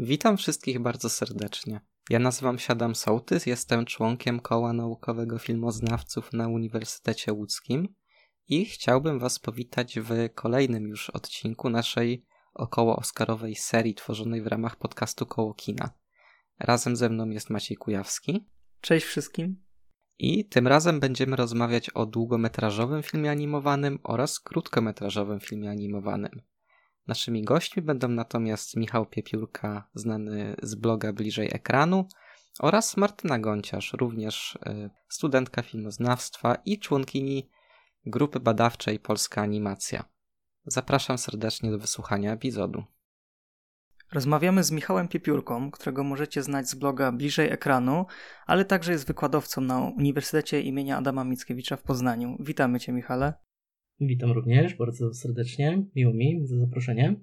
Witam wszystkich bardzo serdecznie. Ja nazywam się Adam Sołtys, jestem członkiem Koła Naukowego Filmoznawców na Uniwersytecie Łódzkim i chciałbym Was powitać w kolejnym już odcinku naszej około Oscarowej serii tworzonej w ramach podcastu Koło Kina. Razem ze mną jest Maciej Kujawski. Cześć wszystkim. I tym razem będziemy rozmawiać o długometrażowym filmie animowanym oraz krótkometrażowym filmie animowanym. Naszymi gośćmi będą natomiast Michał Piepiórka, znany z bloga Bliżej Ekranu, oraz Martyna Gonciarz, również e, studentka filmoznawstwa i członkini grupy badawczej Polska Animacja. Zapraszam serdecznie do wysłuchania epizodu. Rozmawiamy z Michałem Piepiórką, którego możecie znać z bloga Bliżej Ekranu, ale także jest wykładowcą na Uniwersytecie imienia Adama Mickiewicza w Poznaniu. Witamy Cię, Michale. Witam również bardzo serdecznie. Miło mi za zaproszenie.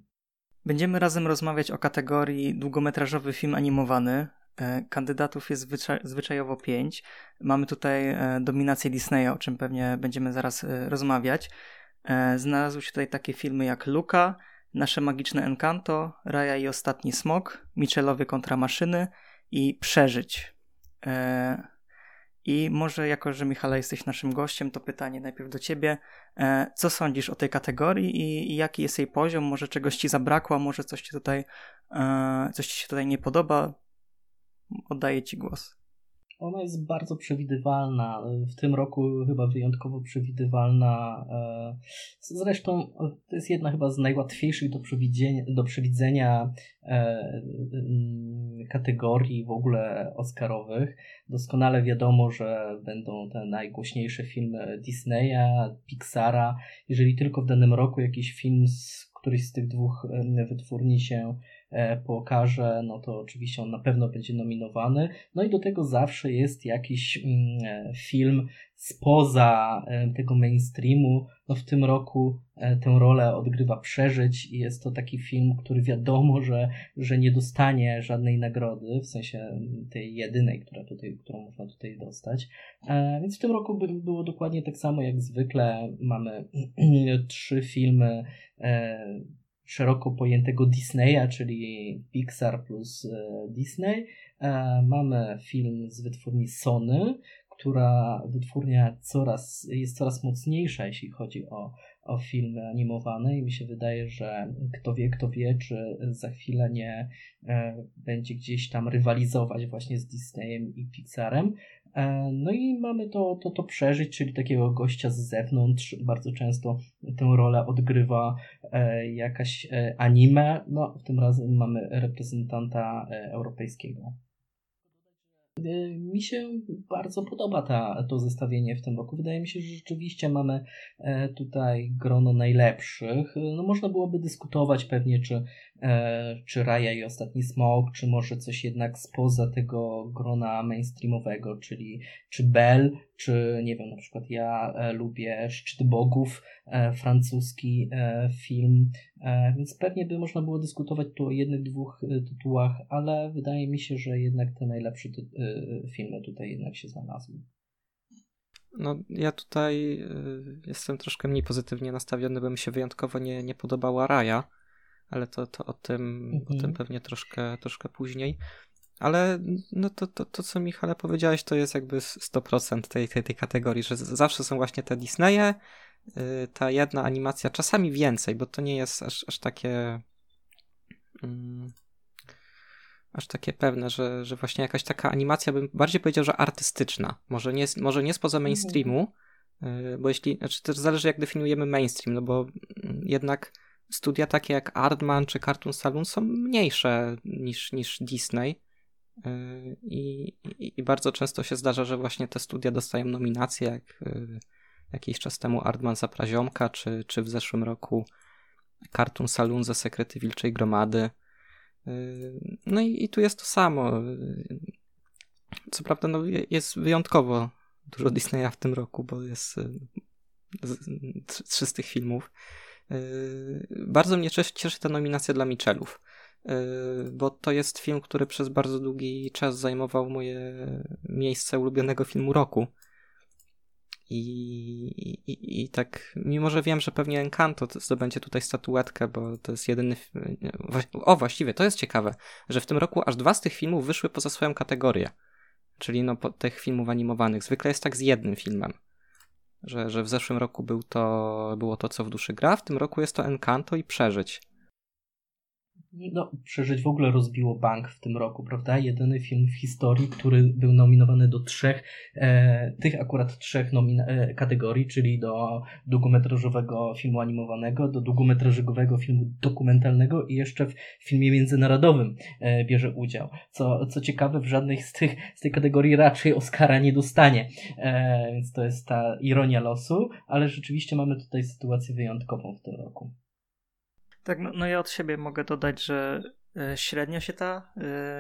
Będziemy razem rozmawiać o kategorii długometrażowy film animowany. E, kandydatów jest zwyczaj, zwyczajowo pięć. Mamy tutaj e, dominację Disneya, o czym pewnie będziemy zaraz e, rozmawiać. Znalazły się tutaj takie filmy jak Luka, Nasze magiczne Encanto, Raja i Ostatni Smok, Michelowy kontra maszyny i Przeżyć. I może jako, że Michale jesteś naszym gościem, to pytanie najpierw do ciebie. E, co sądzisz o tej kategorii i, jaki jest jej poziom? Może czegoś ci zabrakło, może coś ci tutaj, e, coś ci się tutaj nie podoba? Oddaję ci głos. Ona jest bardzo przewidywalna. W tym roku chyba wyjątkowo przewidywalna. E, zresztą to jest jedna chyba z najłatwiejszych do przewidzenia, do przewidzenia kategorii w ogóle Oscarowych. Doskonale wiadomo, że będą te najgłośniejsze filmy Disneya, Pixara. Jeżeli tylko w danym roku jakiś film z któryś z tych dwóch wytwórni się e, pokaże, no to oczywiście on na pewno będzie nominowany. No i do tego zawsze jest jakiś mm, e, film spoza e, tego mainstreamu. No w tym roku tę rolę odgrywa Przeżyć i jest to taki film, który wiadomo, że, że nie dostanie żadnej nagrody, w sensie tej jedynej, która tutaj, którą można tutaj dostać. Więc w tym roku było dokładnie tak samo jak zwykle. Mamy trzy filmy e, szeroko pojętego Disneya, czyli Pixar plus e, Disney. E, mamy film z wytwórni Sony, która wytwórnia coraz, jest coraz mocniejsza, jeśli chodzi o, o filmy animowane i mi się wydaje, że kto wie, kto wie, czy za chwilę nie e, będzie gdzieś tam rywalizować właśnie z Disneyem i Pixarem. E, no i mamy to, to, to przeżyć, czyli takiego gościa z zewnątrz. Bardzo często tę rolę odgrywa e, jakaś e, anime. No, w tym razem mamy reprezentanta europejskiego. Mi się bardzo podoba ta, to zestawienie w tym roku. Wydaje mi się, że rzeczywiście mamy tutaj grono najlepszych. No, można byłoby dyskutować pewnie, czy E, czy Raya i Ostatni Smok, czy może coś jednak spoza tego grona mainstreamowego, czyli czy Bell, czy nie wiem, na przykład ja e, lubię Szczyt Bogów, e, francuski film, więc pewnie by można było dyskutować tu o jednych, dwóch tytułach, ale wydaje mi się, że jednak te najlepsze filmy tutaj jednak się znalazły. No, ja tutaj jestem troszkę mniej pozytywnie nastawiony, bo mi się wyjątkowo nie, nie podobała Raja ale to, to o, tym, mhm. o tym mhm. pewnie troszkę, troszkę później. Ale no to, to, to, co Michale powiedziałeś, to jest jakby 100% tej, tej, tej kategorii, że zawsze są właśnie te Disneye, ta jedna animacja, czasami więcej, bo to nie jest aż, aż takie yy, aż takie pewne, że, że właśnie jakaś taka animacja, bym bardziej powiedział, że artystyczna. Może nie, może nie spoza mhm. mainstreamu, yy, bo jeśli, znaczy też zależy jak definiujemy mainstream, no bo mm, jednak studia takie jak Artman czy Cartoon Saloon są mniejsze niż, niż Disney. Y, I, i, I, bardzo często się zdarza, że właśnie te studia dostają nominacje, jak y, jakiś czas temu Artman za Praziomka, czy, czy w zeszłym roku Cartoon Saloon za Sekrety Wilczej Gromady. Y, no i, i tu jest to samo. Co prawda no, jest wyjątkowo dużo Disneya w tym roku, bo jest trzy z tych filmów. Yy, bardzo mnie cieszy ta nominacja dla Michelów, yy, bo to jest film, który przez bardzo długi czas zajmował moje miejsce ulubionego filmu roku. I, i, I tak, mimo że wiem, że pewnie Encanto zdobędzie tutaj statuetkę, bo to jest jedyny. O, właściwie to jest ciekawe, że w tym roku aż dwa z tych filmów wyszły poza swoją kategorię. Czyli no, tych filmów animowanych. Zwykle jest tak z jednym filmem. Że, że w zeszłym roku był to, było to, co w duszy gra, w tym roku jest to Encanto i Przeżyć no, przeżyć w ogóle rozbiło bank w tym roku, prawda? Jedyny film w historii, który był nominowany do trzech, e, tych akurat trzech nomina- e, kategorii, czyli do długometrażowego filmu animowanego, do długometrażowego filmu dokumentalnego i jeszcze w filmie międzynarodowym e, bierze udział. Co, co ciekawe, w żadnej z tych z tej kategorii raczej Oscara nie dostanie, e, więc to jest ta ironia losu, ale rzeczywiście mamy tutaj sytuację wyjątkową w tym roku. Tak, no, no ja od siebie mogę dodać, że e, średnio się ta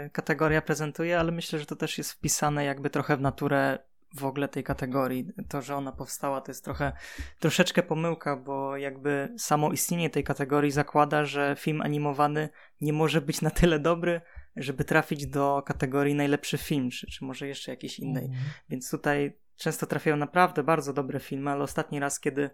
y, kategoria prezentuje, ale myślę, że to też jest wpisane jakby trochę w naturę w ogóle tej kategorii. To, że ona powstała, to jest trochę troszeczkę pomyłka, bo jakby samo istnienie tej kategorii zakłada, że film animowany nie może być na tyle dobry, żeby trafić do kategorii najlepszy film, czy, czy może jeszcze jakiejś innej. Mm. Więc tutaj często trafiają naprawdę bardzo dobre filmy, ale ostatni raz, kiedy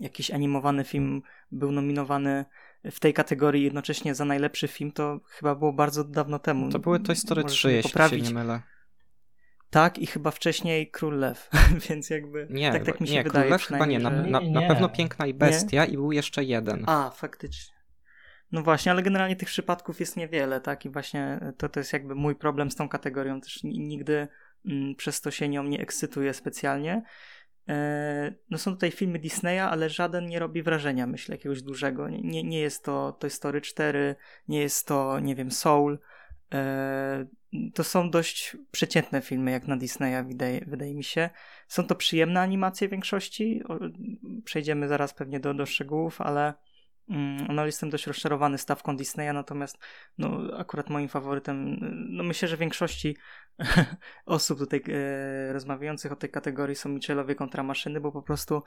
jakiś animowany film był nominowany w tej kategorii jednocześnie za najlepszy film, to chyba było bardzo dawno temu. To były Toy Story 3, jeśli poprawić. się nie mylę. Tak, i chyba wcześniej Król Lew, więc jakby nie, tak, tak mi się nie, wydaje. Król Lew chyba nie, na, na, na, pewno Piękna i Bestia nie? i był jeszcze jeden. A, faktycznie. No właśnie, ale generalnie tych przypadków jest niewiele, tak? I właśnie to, to jest jakby mój problem z tą kategorią. Też nigdy mm, przez to się nią nie ekscytuję specjalnie. E, no są tutaj filmy Disneya, ale żaden nie robi wrażenia, myślę, jakiegoś dużego. Nie, nie jest to Toy Story 4, nie jest to, nie wiem, Soul. E, to są dość przeciętne filmy, jak na Disneya, wydaje, wydaje mi się. Są to przyjemne animacje w większości. Przejdziemy zaraz pewnie do, do szczegółów, ale no, jestem dość rozczarowany stawką Disneya, natomiast no, akurat moim faworytem, no myślę, że większości osób tutaj e, rozmawiających o tej kategorii są Michelowie kontra maszyny, bo po prostu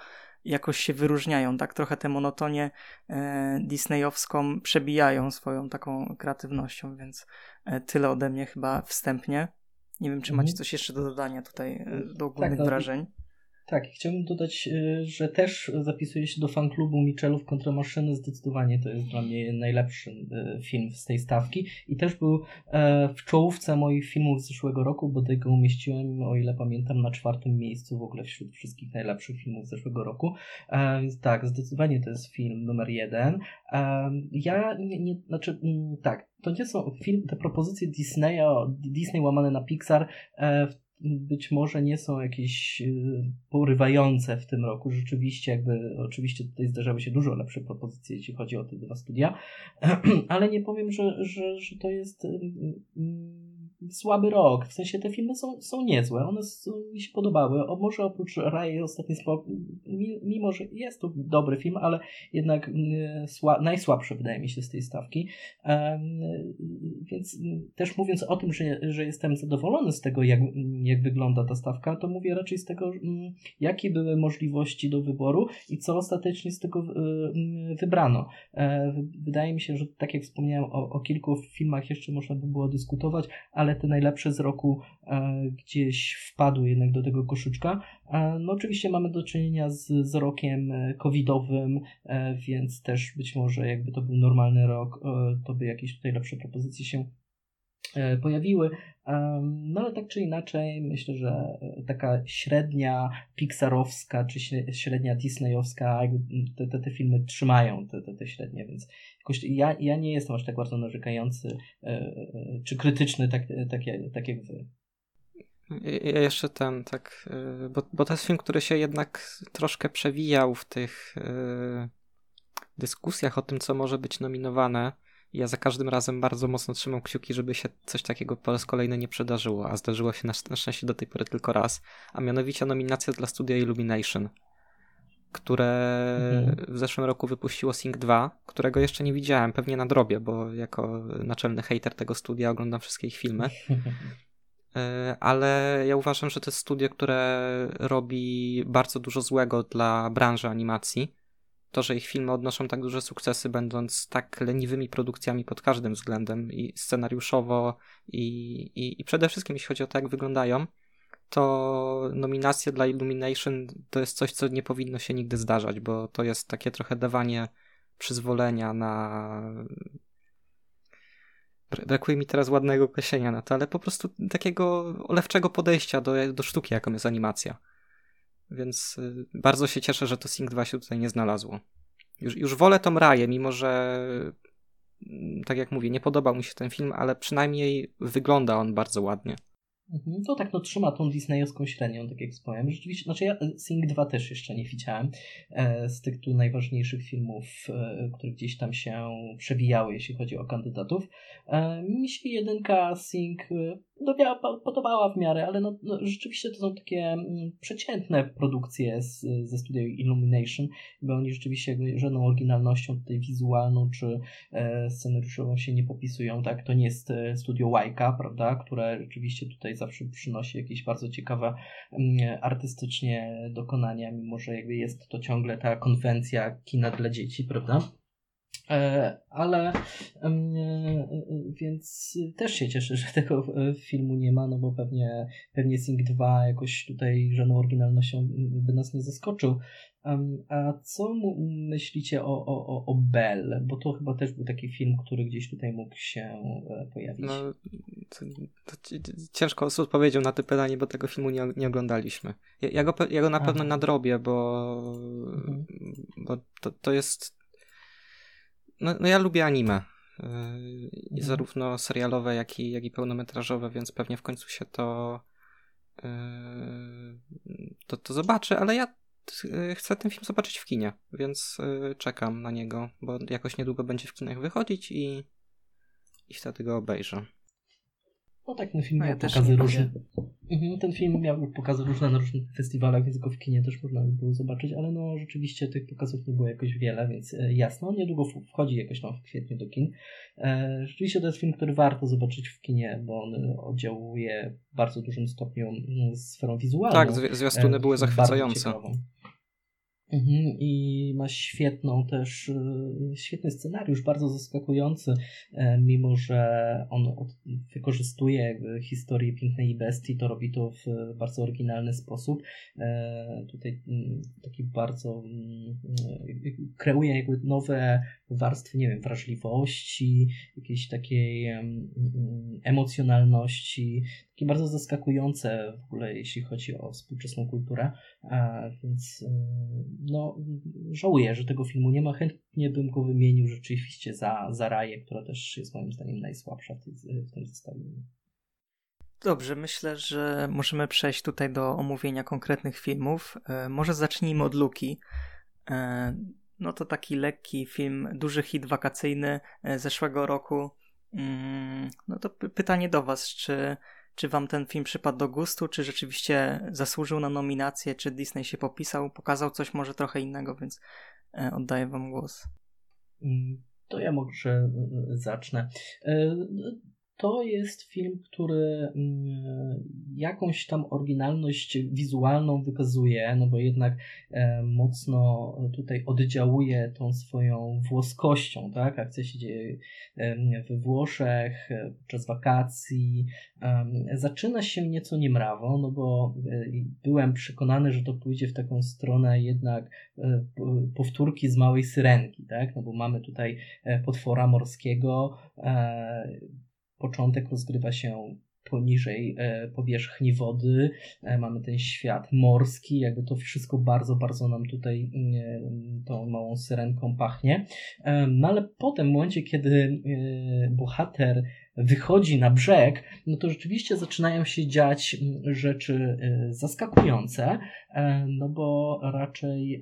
jakoś się wyróżniają, tak trochę tę monotonię e, disneyowską przebijają swoją taką kreatywnością, więc e, tyle ode mnie chyba wstępnie. Nie wiem, czy macie mhm. coś jeszcze do dodania tutaj e, do ogólnych tak, no, wrażeń. Tak, chciałbym dodać, y, że też zapisuję się do fanklubu Michelów kontra maszyny. Zdecydowanie to jest dla mnie najlepszy y, film z tej stawki. I też był e, w czołówce moich filmów z zeszłego roku, bo tego umieściłem, o ile pamiętam, na czwartym miejscu w ogóle wśród wszystkich najlepszych filmów z zeszłego roku. E, więc tak, zdecydowanie to jest film numer jeden. E, ja nie, nie znaczy, mm, tak, to nie są film, te propozycje Disneya, Disney łamane na Pixar być może nie są jakieś y, porywające w tym roku. Rzeczywiście, jakby, oczywiście tutaj zdarzały się dużo lepsze propozycje, jeśli chodzi o te dwa studia, ale nie powiem, że, że, że to jest y, y, słaby rok. W sensie te filmy są, są niezłe, one są, mi się podobały. O, może oprócz Raje ostatni spokój, mimo że jest to dobry film, ale jednak sła, najsłabszy wydaje mi się z tej stawki. Więc też mówiąc o tym, że, że jestem zadowolony z tego, jak, jak wygląda ta stawka, to mówię raczej z tego, jakie były możliwości do wyboru i co ostatecznie z tego wybrano. E, wydaje mi się, że tak jak wspomniałem o, o kilku filmach jeszcze można by było dyskutować, ale te najlepsze z roku e, gdzieś wpadły jednak do tego koszyczka. E, no oczywiście mamy do czynienia z, z rokiem e, covidowym, więc też być może jakby to był normalny rok, to by jakieś tutaj lepsze propozycje się pojawiły. No ale tak czy inaczej, myślę, że taka średnia pixarowska czy średnia disneyowska, te, te, te filmy trzymają te, te, te średnie, więc jakoś ja, ja nie jestem aż tak bardzo narzekający czy krytyczny tak, tak, tak jak wy. Ja jeszcze ten, tak, bo, bo to jest film, który się jednak troszkę przewijał w tych dyskusjach o tym, co może być nominowane ja za każdym razem bardzo mocno trzymam kciuki, żeby się coś takiego po raz kolejny nie przydarzyło, a zdarzyło się na, na szczęście do tej pory tylko raz, a mianowicie nominacja dla studia Illumination, które mhm. w zeszłym roku wypuściło Sync 2, którego jeszcze nie widziałem, pewnie na drobie, bo jako naczelny hater tego studia oglądam wszystkie ich filmy. E, ale ja uważam, że to jest studio, które robi bardzo dużo złego dla branży animacji to, że ich filmy odnoszą tak duże sukcesy, będąc tak leniwymi produkcjami pod każdym względem i scenariuszowo, i, i, i przede wszystkim jeśli chodzi o to, jak wyglądają, to nominacja dla Illumination to jest coś, co nie powinno się nigdy zdarzać, bo to jest takie trochę dawanie przyzwolenia na. Brakuje mi teraz ładnego określenia na to, ale po prostu takiego olewczego podejścia do, do sztuki, jaką jest animacja. Więc y, bardzo się cieszę, że to Sing 2 się tutaj nie znalazło. Już, już wolę Tom Raję, mimo że mm, tak jak mówię, nie podobał mi się ten film, ale przynajmniej wygląda on bardzo ładnie. Mhm, to tak, no trzyma tą disneyowską średnią, tak jak wspomniałem. Rzeczywiście, znaczy ja e, Sing 2 też jeszcze nie widziałem e, z tych tu najważniejszych filmów, e, które gdzieś tam się przewijały, jeśli chodzi o kandydatów. E, mi się jedynka Sing e, podobała w miarę, ale no, no, rzeczywiście to są takie mm, przeciętne produkcje z, ze studia Illumination, bo oni rzeczywiście żadną oryginalnością tutaj wizualną czy e, scenariuszową się nie popisują, tak? To nie jest e, studio Łajka, prawda, które rzeczywiście tutaj zawsze przynosi jakieś bardzo ciekawe mm, artystycznie dokonania, mimo że jakby jest to ciągle ta konwencja kina dla dzieci, prawda? E, ale e, więc też się cieszę, że tego filmu nie ma, no bo pewnie, pewnie Sing 2 jakoś tutaj żadną oryginalnością by nas nie zaskoczył. A co myślicie o, o, o Bell? Bo to chyba też był taki film, który gdzieś tutaj mógł się e, pojawić. No, to, to ciężko z odpowiedzią na to pytanie, bo tego filmu nie, nie oglądaliśmy. Ja, ja, go, ja go na pewno nadrobię, bo, mhm. bo to, to jest no, no ja lubię anime. Yy. Zarówno serialowe, jak i, jak i pełnometrażowe, więc pewnie w końcu się to, yy, to, to zobaczę, ale ja yy, chcę ten film zobaczyć w kinie, więc yy, czekam na niego, bo jakoś niedługo będzie w kinach wychodzić i, i wtedy go obejrzę. No tak, ten film no, miał ja pokazy różne. Mhm, ten film miał pokazy różne na różnych festiwalach, więc go w kinie też można by było zobaczyć, ale no rzeczywiście tych pokazów nie było jakoś wiele, więc e, jasno, niedługo wchodzi jakoś tam w kwietniu do kin. E, rzeczywiście to jest film, który warto zobaczyć w kinie, bo on oddziałuje w bardzo dużym stopniu mm, sferą wizualną. Tak, zwiastuny e, były zachwycające. Mhm, I ma świetną też, e, świetny scenariusz, bardzo zaskakujący, e, mimo że on wykorzystuje historię Pięknej Bestii, to robi to w bardzo oryginalny sposób. E, tutaj mm, taki bardzo mm, kreuje jakby nowe warstwy, nie wiem, wrażliwości, jakiejś takiej emocjonalności, takie bardzo zaskakujące w ogóle, jeśli chodzi o współczesną kulturę, więc no, żałuję, że tego filmu nie ma. Chętnie bym go wymienił rzeczywiście za, za Raję, która też jest moim zdaniem najsłabsza w tym zestawieniu. Dobrze, myślę, że możemy przejść tutaj do omówienia konkretnych filmów. E, może zacznijmy od Luki. E, no to taki lekki film, duży hit wakacyjny e, zeszłego roku. Mm, no to pytanie do Was, czy czy wam ten film przypadł do gustu, czy rzeczywiście zasłużył na nominację, czy Disney się popisał, pokazał coś może trochę innego, więc e, oddaję wam głos. Mm, to ja może e, zacznę. To jest film, który mm, jakąś tam oryginalność wizualną wykazuje, no bo jednak e, mocno tutaj oddziałuje tą swoją włoskością, tak? Akcja się dzieje we Włoszech e, podczas wakacji. Zaczyna się nieco niemrawo, no bo e, byłem przekonany, że to pójdzie w taką stronę jednak powtórki z Małej Syrenki, tak? No bo mamy tutaj potwora morskiego, początek rozgrywa się poniżej e, powierzchni wody, e, mamy ten świat morski, jakby to wszystko bardzo, bardzo nam tutaj mm, e, tą małą syrenką pachnie. No ale potem, w momencie, kiedy bohater wychodzi na brzeg, no to rzeczywiście zaczynają się dziać mm, rzeczy y, zaskakujące, e, no bo raczej y,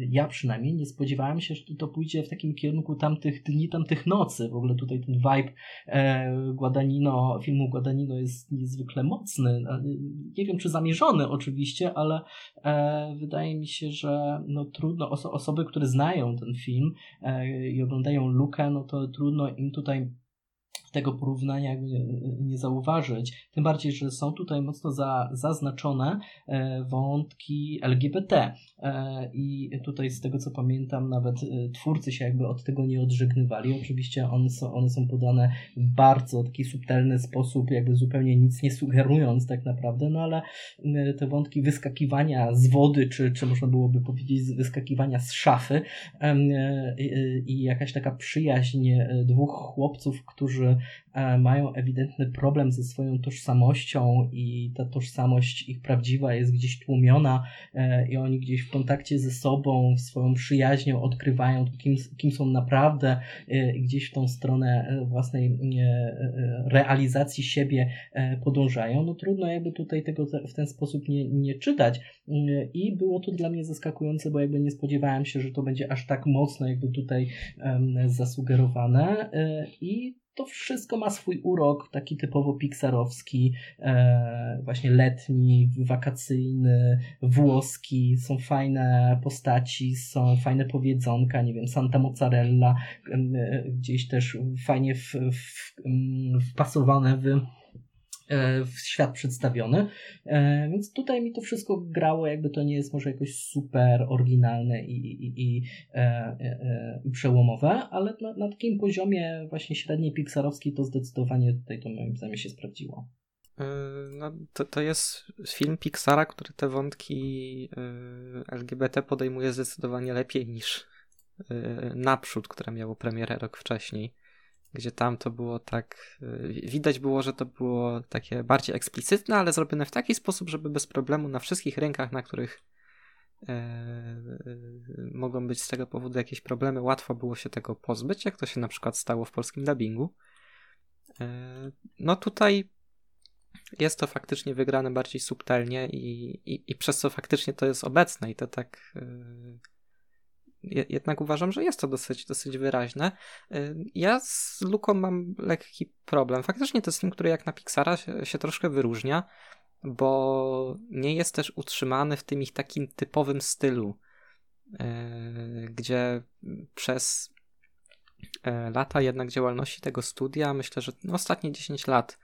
y, ja przynajmniej nie spodziewałem się, że to pójdzie w takim kierunku tamtych dni, tamtych nocy. W ogóle tutaj ten vibe e, Guadagnino, filmu Guadagnino jest niezwykle mocny. E, nie wiem, czy zamierzony oczywiście, ale wydaje mi się, że no trudno, oso osoby, które znają ten film i oglądają Lukę, no to trudno im tutaj tego porównania nie, nie, zauważyć. Tym bardziej, że są tutaj mocno za, zaznaczone e, wątki LGBT. E, I tutaj z tego co pamiętam, nawet e, twórcy się jakby od tego nie odżegnywali. Oczywiście one są, one są podane w bardzo taki subtelny sposób, jakby zupełnie nic nie sugerując tak naprawdę, no ale te wątki wyskakiwania z wody, czy, czy można byłoby powiedzieć wyskakiwania z szafy i jakaś taka przyjaźń dwóch chłopców, którzy E, mają ewidentny problem ze swoją tożsamością i ta tożsamość ich prawdziwa jest gdzieś tłumiona e, i oni gdzieś w kontakcie ze sobą, swoją przyjaźnią odkrywają kim, kim są naprawdę e, i gdzieś w tą stronę własnej realizacji siebie podążają. No trudno jakby tutaj tego w ten sposób nie, nie czytać i było to dla mnie zaskakujące, bo jakby nie spodziewałem się, że to będzie aż tak mocno jakby tutaj zasugerowane i to wszystko ma swój urok, taki typowo pixarowski, e, właśnie letni, wakacyjny, włoski, są fajne postaci, są fajne powiedzonka, nie wiem, Santa Mozzarella, e, gdzieś też fajnie w, w, wpasowane w w świat przedstawiony. E, więc tutaj mi to wszystko grało, jakby to nie jest może jakoś super oryginalne i, i, i, e, i przełomowe, ale na, na, takim poziomie właśnie średniej pixarowskiej to zdecydowanie tutaj to moim zdaniem się sprawdziło. No, to, to jest film Pixara, który te wątki LGBT podejmuje zdecydowanie lepiej niż Naprzód, które miało premierę rok wcześniej gdzie tam to było tak, y, widać było, że to było takie bardziej eksplicytne, ale zrobione w taki sposób, żeby bez problemu na wszystkich rynkach, na których e, e, mogą być z tego powodu jakieś problemy, łatwo było się tego pozbyć, jak to się na przykład stało w polskim dubbingu. E, no tutaj jest to faktycznie wygrane bardziej subtelnie i, i, i przez co faktycznie to jest obecne i to tak jednak uważam, że jest to dosyć, dosyć wyraźne. Y, ja z Luką mam lekki problem. Faktycznie to jest film, który jak na Pixara się, się troszkę wyróżnia, bo nie jest też utrzymany w tym ich takim typowym stylu, y, gdzie przez y, lata jednak działalności tego studia, myślę, że ostatnie 10 lat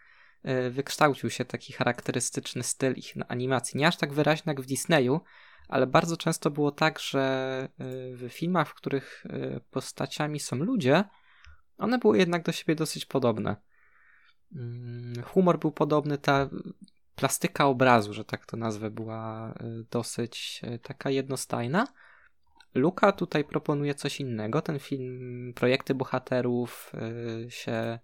wykształcił się taki charakterystyczny styl ich animacji. Nie aż tak wyraźny jak w Disneyu, ale bardzo często było tak, że y, w filmach, w których y, postaciami są ludzie, one były jednak do siebie dosyć podobne. Mm, humor był podobny, ta plastyka obrazu, że tak to nazwę, była y, dosyć taka jednostajna. Luka tutaj proponuje coś innego. Ten film, projekty bohaterów się,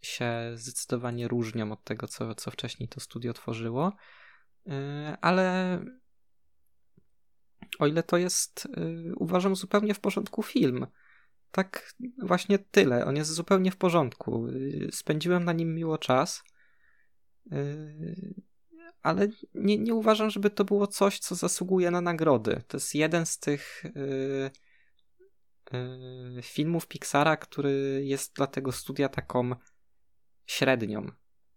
się zdecydowanie różnią od tego, co, co wcześniej to studio tworzyło. Ale o ile to jest, yy, uważam, zupełnie w porządku film. Tak właśnie tyle. On jest zupełnie w porządku. Yy, spędziłem na nim miło czas. Yy, ale nie, nie uważam, żeby to było coś, co zasługuje na nagrody. To jest jeden z tych y, y, filmów Pixara, który jest dla tego studia taką średnią.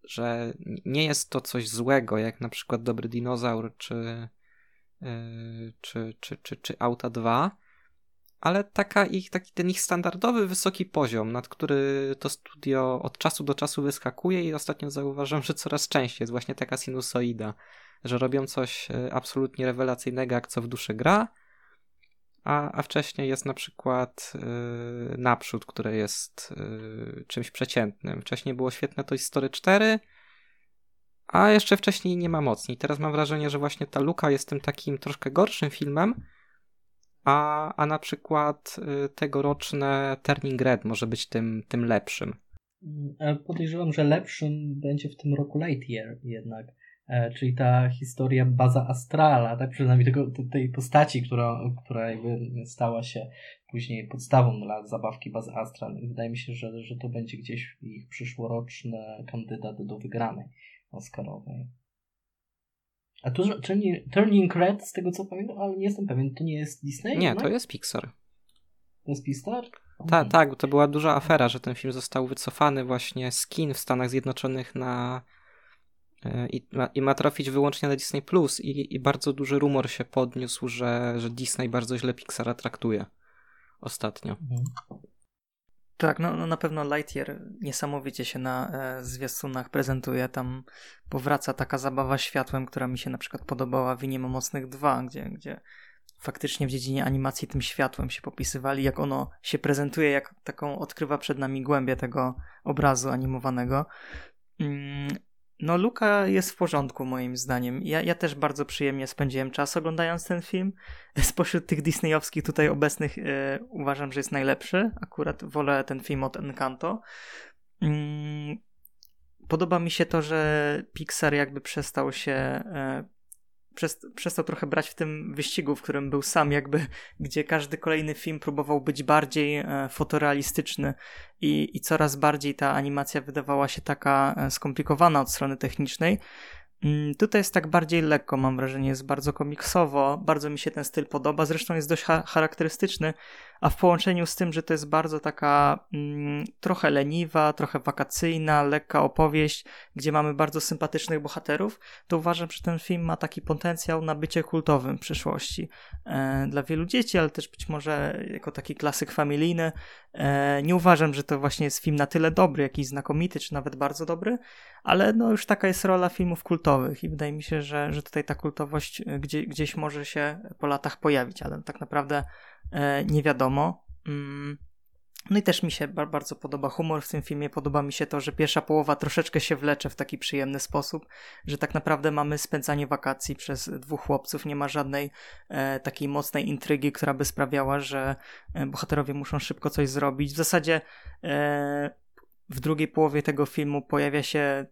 Że nie jest to coś złego, jak na przykład Dobry Dinozaur czy czy, czy, czy, czy Auta 2, ale taka ich, taki ten ich standardowy wysoki poziom, nad który to studio od czasu do czasu wyskakuje i ostatnio zauważam, że coraz częściej jest właśnie taka sinusoida, że robią coś yy, absolutnie rewelacyjnego, jak co w duszy gra, a, a wcześniej jest na przykład yy, Naprzód, które jest yy, czymś przeciętnym. Wcześniej było świetne Toy Story 4, a jeszcze wcześniej nie ma mocniej. Teraz mam wrażenie, że właśnie ta luka jest tym takim troszkę gorszym filmem, a, a na przykład y, tegoroczne Turning Red może być tym, tym lepszym. Mm, podejrzewam, że lepszym będzie w tym roku Lightyear jednak, e, czyli ta historia Baza Astrala, tak przynajmniej tego, tej postaci, która, która jakby stała się później podstawą dla zabawki Baza Astral. Wydaje mi się, że, że to będzie gdzieś ich przyszłoroczny kandydat do wygranej. Oscarowej. A tu Turning, Turning Red, z tego co pamiętam, ale nie jestem pewien, to nie jest Disney? Nie, to jest Pixar. To jest Pixar? Tak, tak, to była duża afera, że ten film został wycofany właśnie z kin w Stanach Zjednoczonych na e, i ma, i ma trafić wyłącznie na Disney Plus i, i bardzo duży rumor się podniósł, że, że Disney bardzo źle Pixara traktuje ostatnio. Mhm. Tak, no, no na pewno Lightyear niesamowicie się na e, zwiastunach prezentuje. Tam powraca taka zabawa światłem, która mi się na przykład podobała w Iniem Mocnych 2, gdzie, gdzie faktycznie w dziedzinie animacji tym światłem się popisywali, jak ono się prezentuje, jak taką odkrywa przed nami głębię tego obrazu animowanego. Mm, no, Luka jest w porządku, moim zdaniem. Ja, ja też bardzo przyjemnie spędziłem czas oglądając ten film. Spośród tych disneyowskich tutaj obecnych e, uważam, że jest najlepszy. Akurat wolę ten film od Encanto. Mm, podoba mi się to, że Pixar jakby przestał się e, przestał trochę brać w tym wyścigu, w którym był sam, jakby, gdzie każdy kolejny film próbował być bardziej e, fotorealistyczny i, i coraz bardziej ta animacja wydawała się taka e, skomplikowana od strony technicznej. Mm, tutaj jest tak bardziej lekko, mam wrażenie, jest bardzo komiksowo, bardzo mi się ten styl podoba, zresztą jest dość charakterystyczny, a w połączeniu z tym, że to jest bardzo taka mm, trochę leniwa, trochę wakacyjna, lekka opowieść, gdzie mamy bardzo sympatycznych bohaterów, to uważam, że ten film ma taki potencjał na bycie kultowym w przyszłości. E, dla wielu dzieci, ale też być może jako taki klasyk familijny. E, nie uważam, że to właśnie jest film na tyle dobry, jakiś znakomity, czy nawet bardzo dobry, ale no już taka jest rola filmów kultowych i wydaje mi się, że, że tutaj ta kultowość e, gdzie, gdzieś może się po latach pojawić, ale tak naprawdę nie wiadomo. Mm. No i też mi się bardzo podoba humor w tym filmie. Podoba mi się to, że pierwsza połowa troszeczkę się wlecze w taki przyjemny sposób, że tak naprawdę mamy spędzanie wakacji przez dwóch chłopców. Nie ma żadnej e, takiej mocnej intrygi, która by sprawiała, że e, bohaterowie muszą szybko coś zrobić. W zasadzie e, w drugiej połowie tego filmu pojawia się,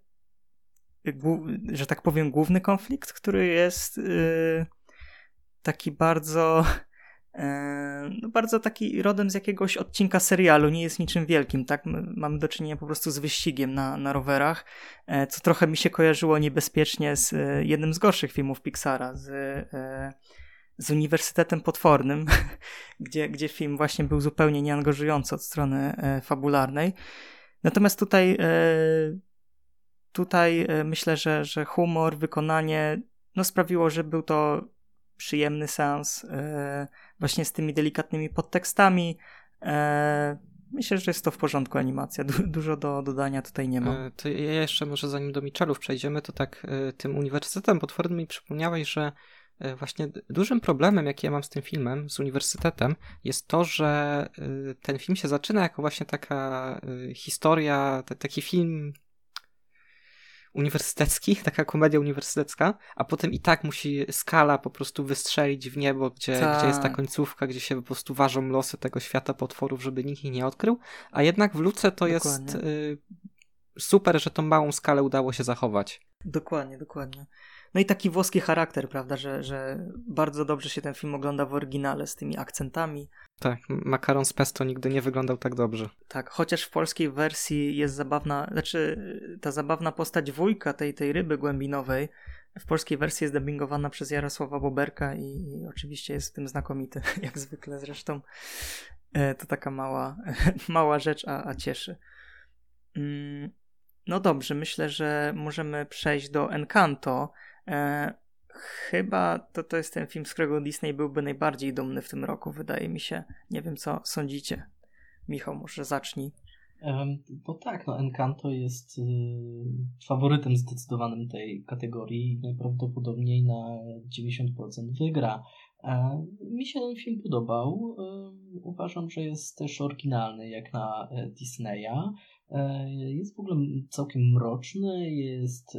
że tak powiem, główny konflikt, który jest e, taki bardzo E, no bardzo taki rodem z jakiegoś odcinka serialu, nie jest niczym wielkim, tak? My mamy do czynienia po prostu z wyścigiem na, na rowerach, e, co trochę mi się kojarzyło niebezpiecznie z e, jednym z gorszych filmów Pixara, z, z Uniwersytetem Potwornym, gdzie, gdzie film właśnie był zupełnie nieangażujący od strony fabularnej. Natomiast tutaj tutaj myślę, że, że humor, wykonanie no sprawiło, że był to przyjemny sens właśnie z tymi delikatnymi podtekstami. E, myślę, że jest to w porządku animacja. Du dużo do dodania tutaj nie ma. E, to ja jeszcze może zanim do Michelów przejdziemy, to tak e, tym uniwersytetem potwornym mi przypomniałeś, że e, właśnie dużym problemem, jaki ja mam z tym filmem, z uniwersytetem, jest to, że e, ten film się zaczyna jako właśnie taka e, historia, taki film uniwersytecki, taka komedia uniwersytecka, a potem i tak musi skala po prostu wystrzelić w niebo, gdzie, gdzie jest ta tak. końcówka, gdzie się po prostu ważą losy tego świata potworów, żeby nikt ich nie odkrył, a jednak w Luce to dokładnie. jest y, super, że tą małą skalę udało się zachować. Dokładnie, dokładnie. No i taki włoski charakter, prawda, że, że bardzo dobrze się ten film ogląda w oryginale z tymi akcentami. Tak, makaron z pesto nigdy nie wyglądał tak dobrze. Tak, chociaż w polskiej wersji jest zabawna, znaczy ta zabawna postać wujka tej, tej ryby głębinowej w polskiej wersji jest dubbingowana przez Jarosława Boberka i, i oczywiście jest w tym znakomity, jak zwykle zresztą. E, to taka mała, mała rzecz, a, a cieszy. Mm, no dobrze, myślę, że możemy przejść do Encanto. E, chyba to, to jest ten film, z którego Disney byłby najbardziej dumny w tym roku, wydaje mi się. Nie wiem, co sądzicie. Michał, może zacznij. No tak, no Encanto jest y, faworytem zdecydowanym tej kategorii i najprawdopodobniej na 90% wygra. E, mi się ten film podobał. Uważam, że jest też oryginalny jak na e, Disneya. E, jest w ogóle całkiem mroczny, jest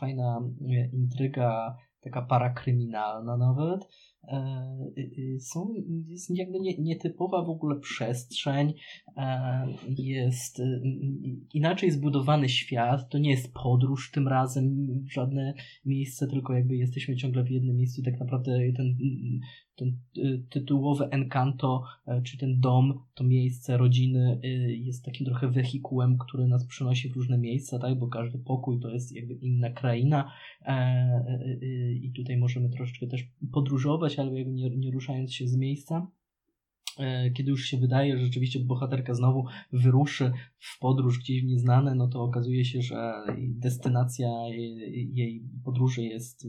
fajna intryga, taka parakryminalna nawet. Są, jest jakby nie, nietypowa w ogóle przestrzeń, jest inaczej zbudowany świat, to nie jest podróż tym razem żadne miejsce, tylko jakby jesteśmy ciągle w jednym miejscu, tak naprawdę ten ten y, tytułowy Encanto, e, czy ten dom, to miejsce rodziny y, jest takim trochę wehikułem, który nas przynosi w różne miejsca, tak, bo każdy pokój to jest jakby inna kraina e, e, i tutaj możemy troszeczkę też podróżować, ale jakby nie, nie ruszając się z miejsca. E, kiedy już się wydaje, że rzeczywiście bohaterka znowu wyruszy w podróż gdzieś w nieznane, no to okazuje się, że destynacja jej podróży jest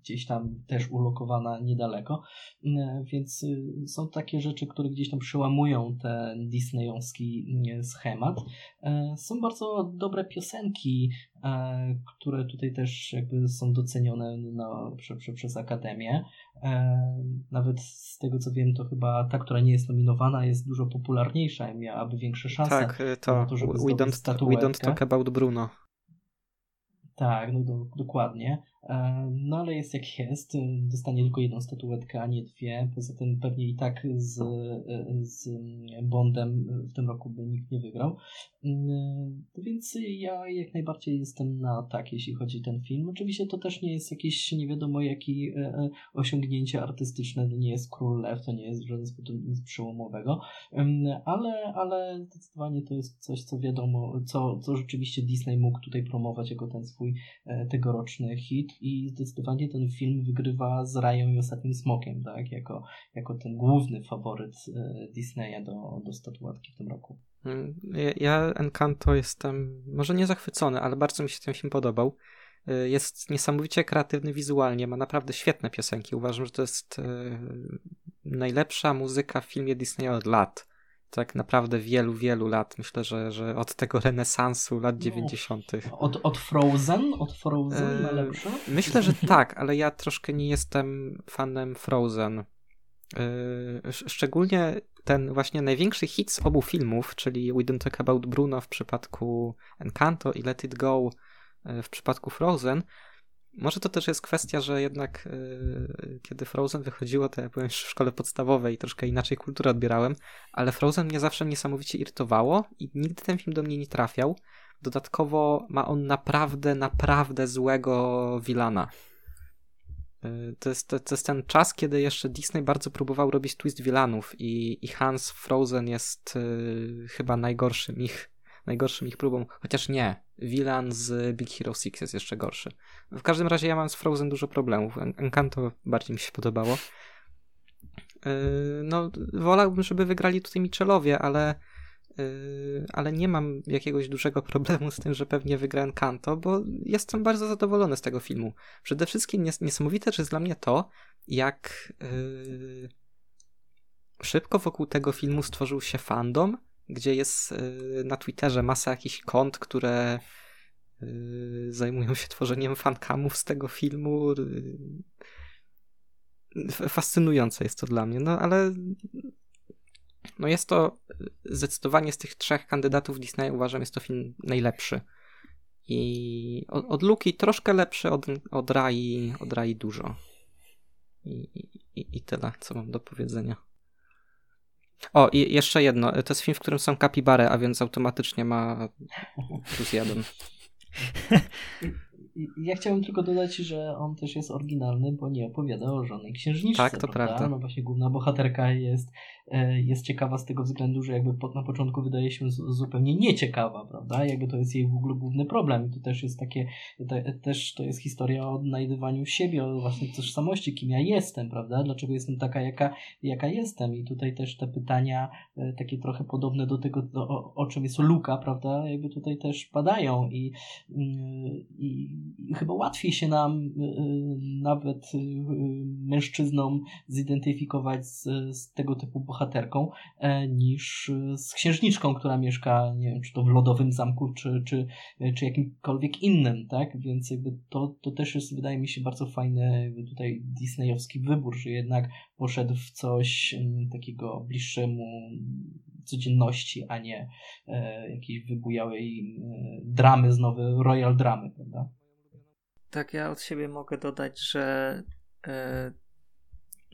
gdzieś tam też ulokowana niedaleko. E, więc e, są takie rzeczy, które gdzieś tam przełamują ten disneyowski schemat. Są bardzo dobre piosenki, które tutaj też jakby są docenione na, prze, prze, przez Akademię. Nawet z tego co wiem, to chyba ta, która nie jest nominowana, jest dużo popularniejsza i miałaby większe szanse. Tak, to, to żeby we, don't, we don't talk about Bruno. Tak, no do, dokładnie. E, no ale jest jak jest. Dostanie tylko jedną statuetkę, a nie dwie. Poza tym pewnie i tak z, z Bondem w tym roku by nikt nie wygrał. E, więc ja jak najbardziej jestem na tak, jeśli chodzi o ten film. Oczywiście to też nie jest jakieś nie wiadomo jakie osiągnięcie artystyczne. To nie jest Król Lew, to nie jest w żaden sposób nic przełomowego. Ale, ale zdecydowanie to jest coś, co wiadomo, co, co rzeczywiście Disney mógł tutaj promować jako ten swój e, tegoroczny hit i zdecydowanie ten film wygrywa z Rają i Ostatnim Smokiem, tak? Jako, jako ten główny faworyt e, Disneya do, do statuatki w tym roku. Mm, ja Encanto jestem może nie zachwycony, ale bardzo mi się ten film podobał. E, jest niesamowicie kreatywny wizualnie, ma naprawdę świetne piosenki. Uważam, że to jest e, najlepsza muzyka w filmie Disneya od lat tak naprawdę wielu, wielu lat. Myślę, że, że od tego renesansu lat no, 90. Od, od Frozen? Od Frozen e, lepsze? Myślę, że tak, ale ja troszkę nie jestem fanem Frozen. E, szczególnie ten właśnie największy hit z obu filmów, czyli We Don't Talk About Bruno w przypadku Encanto i Let It Go e, w przypadku Frozen, może to też jest kwestia, że jednak yy, kiedy Frozen wychodziło, to ja byłem w szkole podstawowej i troszkę inaczej kulturę odbierałem, ale Frozen mnie zawsze niesamowicie irytowało i nigdy ten film do mnie nie trafiał. Dodatkowo ma on naprawdę, naprawdę złego Wilana. Yy, to, jest, to, to, jest ten czas, kiedy jeszcze Disney bardzo próbował robić twist Wilanów i, i Hans Frozen jest yy, chyba najgorszym ich najgorszym ich próbą, chociaż nie, Villain z Big Hero 6 jest jeszcze gorszy. W każdym razie ja mam z Frozen dużo problemów. Encanto bardziej mi się podobało. Yy, no, wolałbym, żeby wygrali tutaj Michelowie, ale yy, ale nie mam jakiegoś dużego problemu z tym, że pewnie wygra Encanto, bo jestem bardzo zadowolony z tego filmu. Przede wszystkim nies niesamowite jest dla mnie to, jak yy, szybko wokół tego filmu stworzył się fandom, gdzie jest y, na Twitterze masa jakichś kont, które y, zajmują się tworzeniem fankamów z tego filmu. Fascynujące jest to dla mnie, no ale no jest to zdecydowanie z tych trzech kandydatów Disney uważam jest to film najlepszy. I od, od Luki troszkę lepszy, od, od Rai, od Rai dużo. I, i, I tyle, co mam do powiedzenia. O, i jeszcze jedno. To jest film, w którym są kapibary, a więc automatycznie ma plus jeden. Ja chciałem tylko dodać, że on też jest oryginalny, bo nie opowiada o żadnej księżniczce. Tak, to prawda? prawda. No właśnie główna bohaterka jest, e, jest ciekawa z tego względu, że jakby na początku wydaje się zupełnie nieciekawa, prawda? Jakby to jest jej w ogóle główny problem. I to też jest takie, te, też to jest historia o odnajdywaniu siebie, o własnej tożsamości, kim ja jestem, prawda? Dlaczego jestem taka, jaka, jaka jestem? I tutaj też te pytania, e, takie trochę podobne do tego, o, o czym jest Luka, prawda? Jakby tutaj też padają i, mm, i chyba łatwiej się nam y, y, nawet y, mężczyznom zidentyfikować z, z tego typu bohaterką e, niż z księżniczką, która mieszka, nie wiem, czy to w lodowym zamku, czy, czy, czy jakimkolwiek innym, tak? Więc jakby to, to też jest, wydaje mi się, bardzo fajny tutaj disneyowski wybór, że jednak poszedł w coś mm, takiego bliższemu codzienności, a nie e, jakiejś wybujałej e, dramy, znowu royal dramy, prawda? Tak, ja od siebie mogę dodać, że e,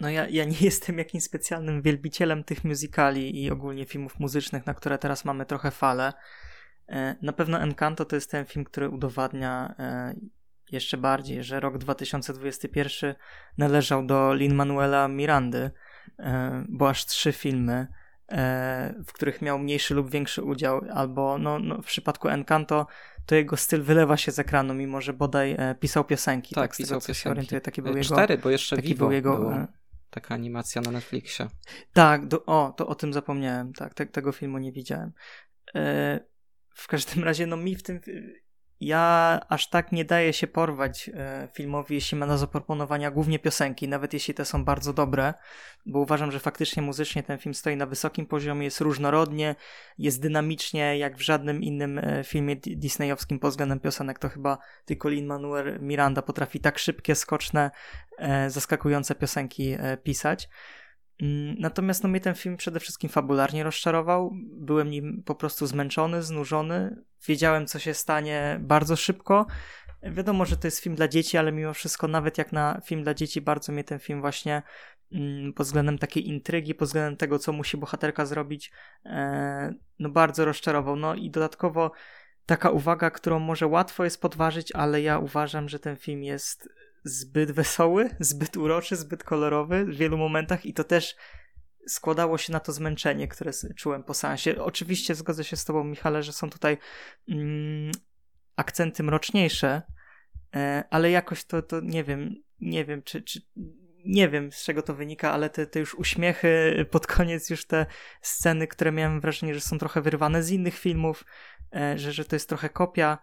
no ja, ja nie jestem jakimś specjalnym wielbicielem tych musicali i ogólnie filmów muzycznych, na które teraz mamy trochę falę. E, na pewno Encanto to jest ten film, który udowadnia e, jeszcze bardziej, że rok 2021 należał do Lin-Manuela Mirandy, bo aż trzy filmy w których miał mniejszy lub większy udział, albo no, no, w przypadku Encanto to jego styl wylewa się z ekranu, mimo że bodaj e, pisał piosenki. Tak, tak pisał tego, piosenki. Się orientuję, taki był e, jego, Cztery, bo jeszcze taki był jego, było. taka animacja na Netflixie. Tak, do, o, to o tym zapomniałem, tak, te, tego filmu nie widziałem. E, w każdym razie, no mi w tym ja aż tak nie daję się porwać e, filmowi, jeśli ma do zaproponowania głównie piosenki, nawet jeśli te są bardzo dobre, bo uważam, że faktycznie muzycznie ten film stoi na wysokim poziomie, jest różnorodnie, jest dynamicznie, jak w żadnym innym e, filmie disneyowskim pod względem piosenek, to chyba tylko Lin-Manuel Miranda potrafi tak szybkie, skoczne, e, zaskakujące piosenki pisać. Mm, natomiast no, mnie ten film przede wszystkim fabularnie rozczarował. Byłem nim po prostu zmęczony, znużony. Wiedziałem, co się stanie bardzo szybko. Wiadomo, że to jest film dla dzieci, ale mimo wszystko, nawet jak na film dla dzieci, bardzo mnie ten film właśnie mm, pod względem takiej intrygi, pod względem tego, co musi bohaterka zrobić, e, no bardzo rozczarował. No i dodatkowo taka uwaga, którą może łatwo jest podważyć, ale ja uważam, że ten film jest zbyt wesoły, zbyt uroczy, zbyt kolorowy w wielu momentach i to też składało się na to zmęczenie, które czułem po seansie. Oczywiście zgodzę się z tobą, Michale, że są tutaj mm, akcenty mroczniejsze, e, ale jakoś to, to nie wiem, nie wiem, czy, czy nie wiem z czego to wynika, ale te, te już uśmiechy pod koniec, już te sceny, które miałem wrażenie, że są trochę wyrwane z innych filmów, e, że, że to jest trochę kopia,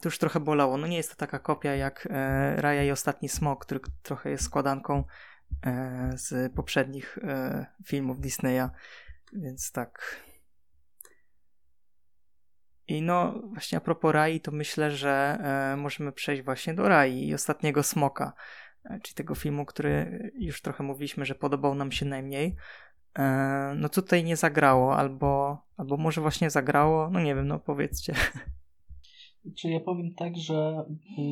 to już trochę bolało. No nie jest to taka kopia jak e, Raja i Ostatni Smok, który trochę jest składanką e, z poprzednich e, filmów Disneya, więc tak. I no, właśnie a propos Rai, to myślę, że możemy przejść właśnie do Rai i Ostatniego Smoka, czyli tego filmu, który już trochę mówiliśmy, że podobał nam się najmniej. No tutaj nie zagrało, albo, albo może właśnie zagrało, no nie wiem, no powiedzcie. Czy ja powiem tak, że y,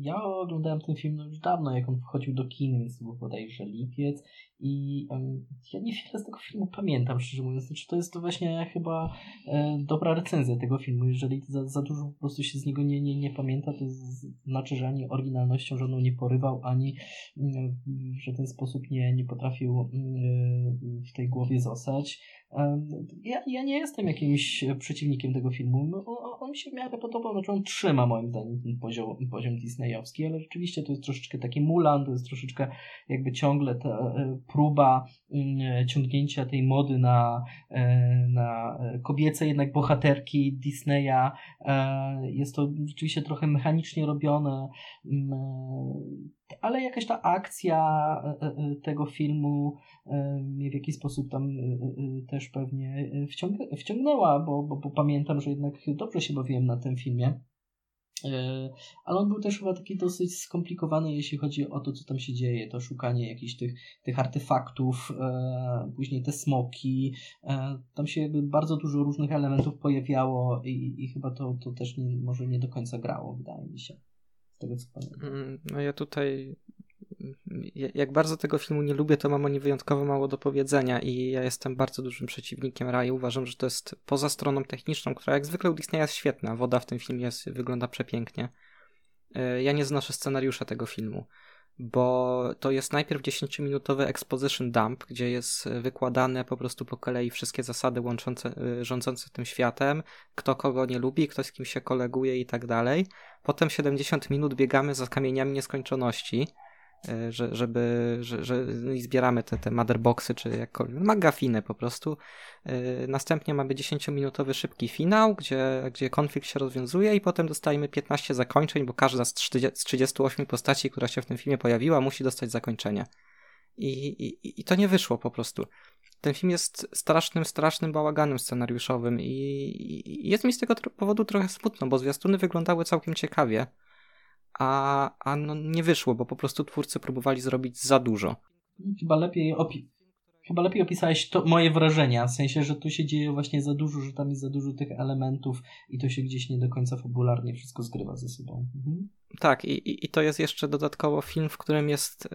ja oglądałem ten film no już dawno, jak on wchodził do kin, więc to był bodajże lipiec i ja niewiele z tego filmu pamiętam, szczerze mówiąc. Znaczy, to jest to właśnie chyba e, dobra recenzja tego filmu. Jeżeli za, za dużo po prostu się z niego nie, nie, nie pamięta, to znaczy, że ani oryginalnością żadną nie porywał, ani mm, w żaden sposób nie, nie potrafił mm, w tej głowie zostać. Ja, ja nie jestem jakimś przeciwnikiem tego filmu. No, on, mi się w miarę podobał, znaczy on trzyma moim zdaniem ten poziom, poziom disneyowski, ale rzeczywiście to jest troszeczkę taki Mulan, to jest troszeczkę jakby ciągle ta e, próba mm, ciągnięcia tej mody na, e, na kobiece jednak bohaterki Disneya. E, jest to rzeczywiście trochę mechanicznie robione, mm, ale jakaś ta akcja tego filmu mnie w jakiś sposób tam też pewnie wciągnęła, bo, bo, bo pamiętam, że jednak dobrze się bawiłem na tym filmie. E, ale on był też chyba taki dosyć skomplikowany, jeśli chodzi o to, co tam się dzieje, to szukanie jakichś tych, tych artefaktów, e, później te smoki. E, tam się jakby bardzo dużo różnych elementów pojawiało i, i chyba to, to też nie, może nie do końca grało, wydaje mi się. Tego co pamiętam. No ja tutaj jak bardzo tego filmu nie lubię, to mam o nim wyjątkowo mało do powiedzenia i ja jestem bardzo dużym przeciwnikiem Rai. Uważam, że to jest poza stroną techniczną, która jak zwykle u Disneya jest świetna. Woda w tym filmie jest, wygląda przepięknie. E, ja nie znoszę scenariusza tego filmu, bo to jest najpierw 10-minutowy exposition dump, gdzie jest wykładane po prostu po kolei wszystkie zasady łączące, e, rządzące tym światem, kto kogo nie lubi, kto z kim się koleguje i tak dalej. Potem 70 minut biegamy za kamieniami nieskończoności E, że, żeby, że, że no zbieramy te, te motherboxy, czy jakkolwiek, magafiny po prostu. E, następnie mamy 10-minutowy szybki finał, gdzie, gdzie konflikt się rozwiązuje i potem dostajemy 15 zakończeń, bo każda z, 30, z 38 postaci, która się w tym filmie pojawiła, musi dostać zakończenie. I, i, I to nie wyszło po prostu. Ten film jest strasznym, strasznym bałaganem scenariuszowym i, i jest mi z tego powodu trochę smutno, bo zwiastuny wyglądały całkiem ciekawie a, a no nie wyszło, bo po prostu twórcy próbowali zrobić za dużo. Chyba lepiej, opi chyba lepiej opisałeś to moje wrażenia, w sensie, że tu się dzieje właśnie za dużo, że tam jest za dużo tych elementów i to się gdzieś nie do końca fabularnie wszystko zgrywa ze sobą. Mhm. Tak, i, i to jest jeszcze dodatkowo film, w którym jest y,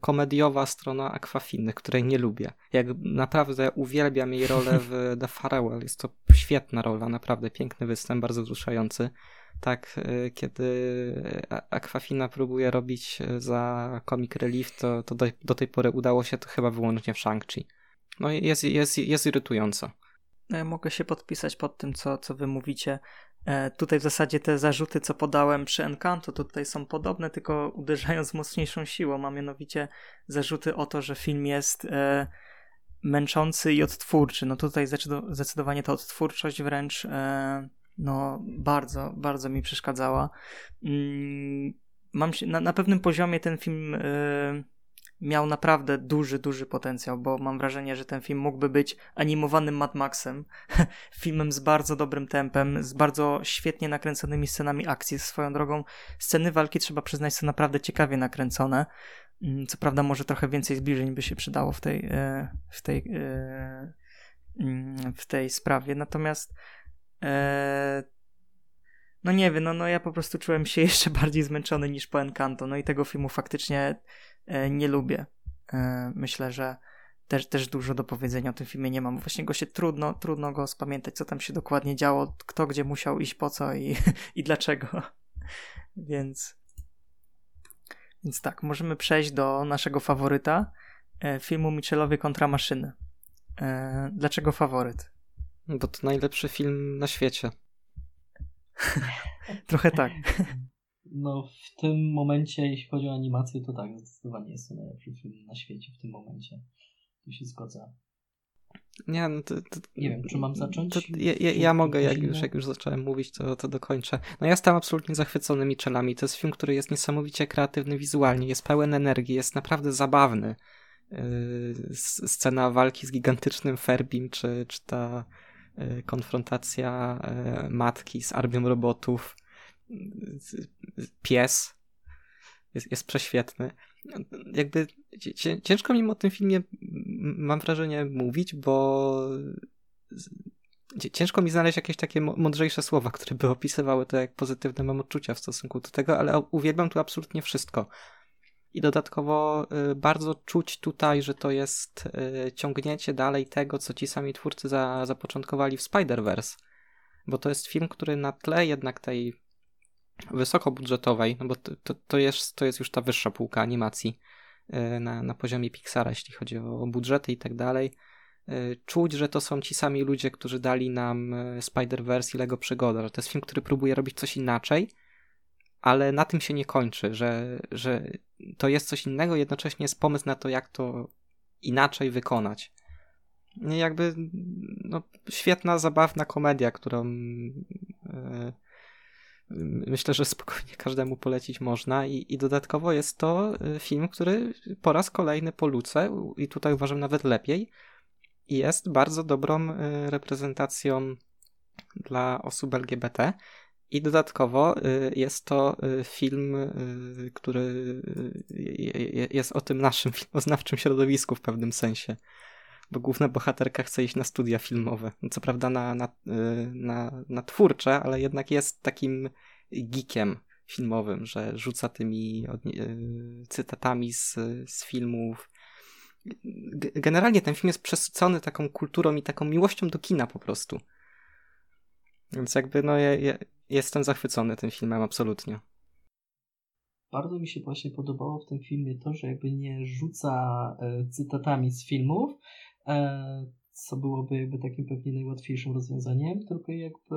komediowa strona Aquafiny, której nie lubię. Jak naprawdę uwielbiam jej rolę w The Farewell, jest to świetna rola, naprawdę piękny występ, bardzo wzruszający tak, y, kiedy Aquafina próbuje robić y, za Comic Relief, to, to do, do tej pory udało się to chyba wyłącznie w Shang-Chi. No jest, jest, jest irytująco. No mogę się podpisać pod tym, co, co wy mówicie. E, tutaj w zasadzie te zarzuty, co podałem przy Encanto, to tutaj są podobne, tylko uderzają z mocniejszą siłą, a mianowicie zarzuty o to, że film jest e, męczący i odtwórczy. No tutaj zdecydowanie ta odtwórczość wręcz e, no bardzo, bardzo mi przeszkadzała. Mm, mam się, na, na pewnym poziomie ten film e, miał naprawdę duży, duży potencjał, bo mam wrażenie, że ten film mógłby być animowanym Mad Maxem, filmem z bardzo dobrym tempem, z bardzo świetnie nakręconymi scenami akcji. Swoją drogą, sceny walki trzeba przyznać są naprawdę ciekawie nakręcone. Mm, co prawda, może trochę więcej zbliżeń by się przydało w tej, e, w tej, e, mm, w tej sprawie. Natomiast e, no nie wiem, no, no ja po prostu czułem się jeszcze bardziej zmęczony niż po Encanto, no i tego filmu faktycznie E, nie lubię. E, myślę, że też, też dużo do powiedzenia o tym filmie nie mam. Właśnie go się trudno, trudno go spamiętać, co tam się dokładnie działo, kto gdzie musiał iść, po co i, i dlaczego. Więc, więc tak, możemy przejść do naszego faworyta, e, filmu Michelowie kontra maszyny. Dlaczego faworyt? Bo to najlepszy film na świecie. Trochę tak. No, w tym momencie, jeśli chodzi o animację, to tak, zdecydowanie jest to najlepszy film na świecie w tym momencie. Tu się zgodzę. Nie, no to, to, nie wiem, czy mam zacząć? To, ja, ja, ja mogę, jak już, jak już zacząłem mówić, to, to dokończę. No ja jestem absolutnie zachwycony Michelami. To jest film, który jest niesamowicie kreatywny wizualnie, jest pełen energii, jest naprawdę zabawny. Yy, scena walki z gigantycznym Ferbim, czy, czy ta yy, konfrontacja yy, matki z armią robotów pies jest, jest prześwietny. Jakby ciężko mi o tym filmie, mam wrażenie, mówić, bo ciężko mi znaleźć jakieś takie mądrzejsze słowa, które by opisywały to, jak pozytywne mam odczucia w stosunku do tego, ale uwielbiam tu absolutnie wszystko. I dodatkowo y, bardzo czuć tutaj, że to jest y, ciągnięcie dalej tego, co ci sami twórcy za, zapoczątkowali w Spider-Verse. Bo to jest film, który na tle jednak tej wysokobudżetowej, no bo to, to, jest, to jest już ta wyższa półka animacji e, na, na poziomie Pixara, jeśli chodzi o budżety i tak dalej. Czuć, że to są ci sami ludzie, którzy dali nam Spider-Verse i Lego Przygoda, że to jest film, który próbuje robić coś inaczej, ale na tym się nie kończy, że, że to jest coś innego, jednocześnie jest pomysł na to, jak to inaczej wykonać. Jakby no, świetna, zabawna komedia, którą myślę, że spokojnie każdemu polecić można i, i dodatkowo jest to y, film, który po raz kolejny po luce i tutaj uważam nawet lepiej jest bardzo dobrą y, reprezentacją dla osób LGBT i dodatkowo y, jest to film, który jest o tym naszym filmoznawczym środowisku w pewnym sensie bo główna bohaterka chce iść na studia filmowe. Co prawda na, na, y, na, na twórcze, ale jednak jest takim geekiem filmowym, że rzuca tymi y, cytatami z, z filmów. Generalnie ten film jest przesycony taką kulturą i taką miłością do kina po prostu. Więc jakby no ja, ja jestem zachwycony tym filmem absolutnie. Bardzo mi się właśnie podobało w tym filmie to, że jakby nie rzuca y, cytatami z filmów, E, co byłoby jakby takim pewnie najłatwiejszym rozwiązaniem, tylko jakby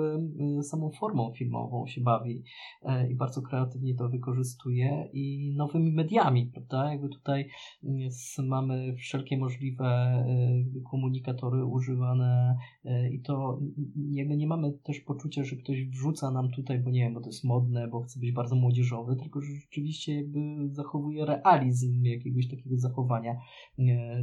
e, samą formą filmową się bawi e, i bardzo kreatywnie to wykorzystuje i nowymi mediami, prawda? Jakby tutaj jest, mamy wszelkie możliwe komunikatory używane i to jakby nie mamy też poczucia, że ktoś wrzuca nam tutaj, bo nie wiem, bo to jest modne, bo chce być bardzo młodzieżowy, tylko że rzeczywiście jakby zachowuje realizm jakiegoś takiego zachowania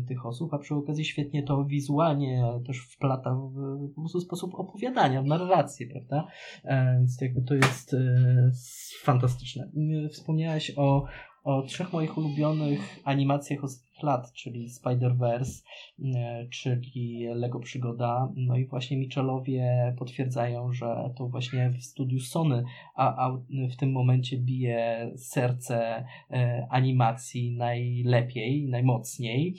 tych osób, a przy okazji świetnie to wizualnie też wplata w po prostu sposób opowiadania, w narrację, prawda? E, więc jakby to jest e, fantastyczne. E, wspomniałeś o, o trzech moich ulubionych animacjach ostatnich lat, czyli Spider-Verse, czyli Lego Przygoda. No i właśnie Michelowie potwierdzają, że to właśnie w studiu Sony, a, a w tym momencie bije serce animacji najlepiej, najmocniej.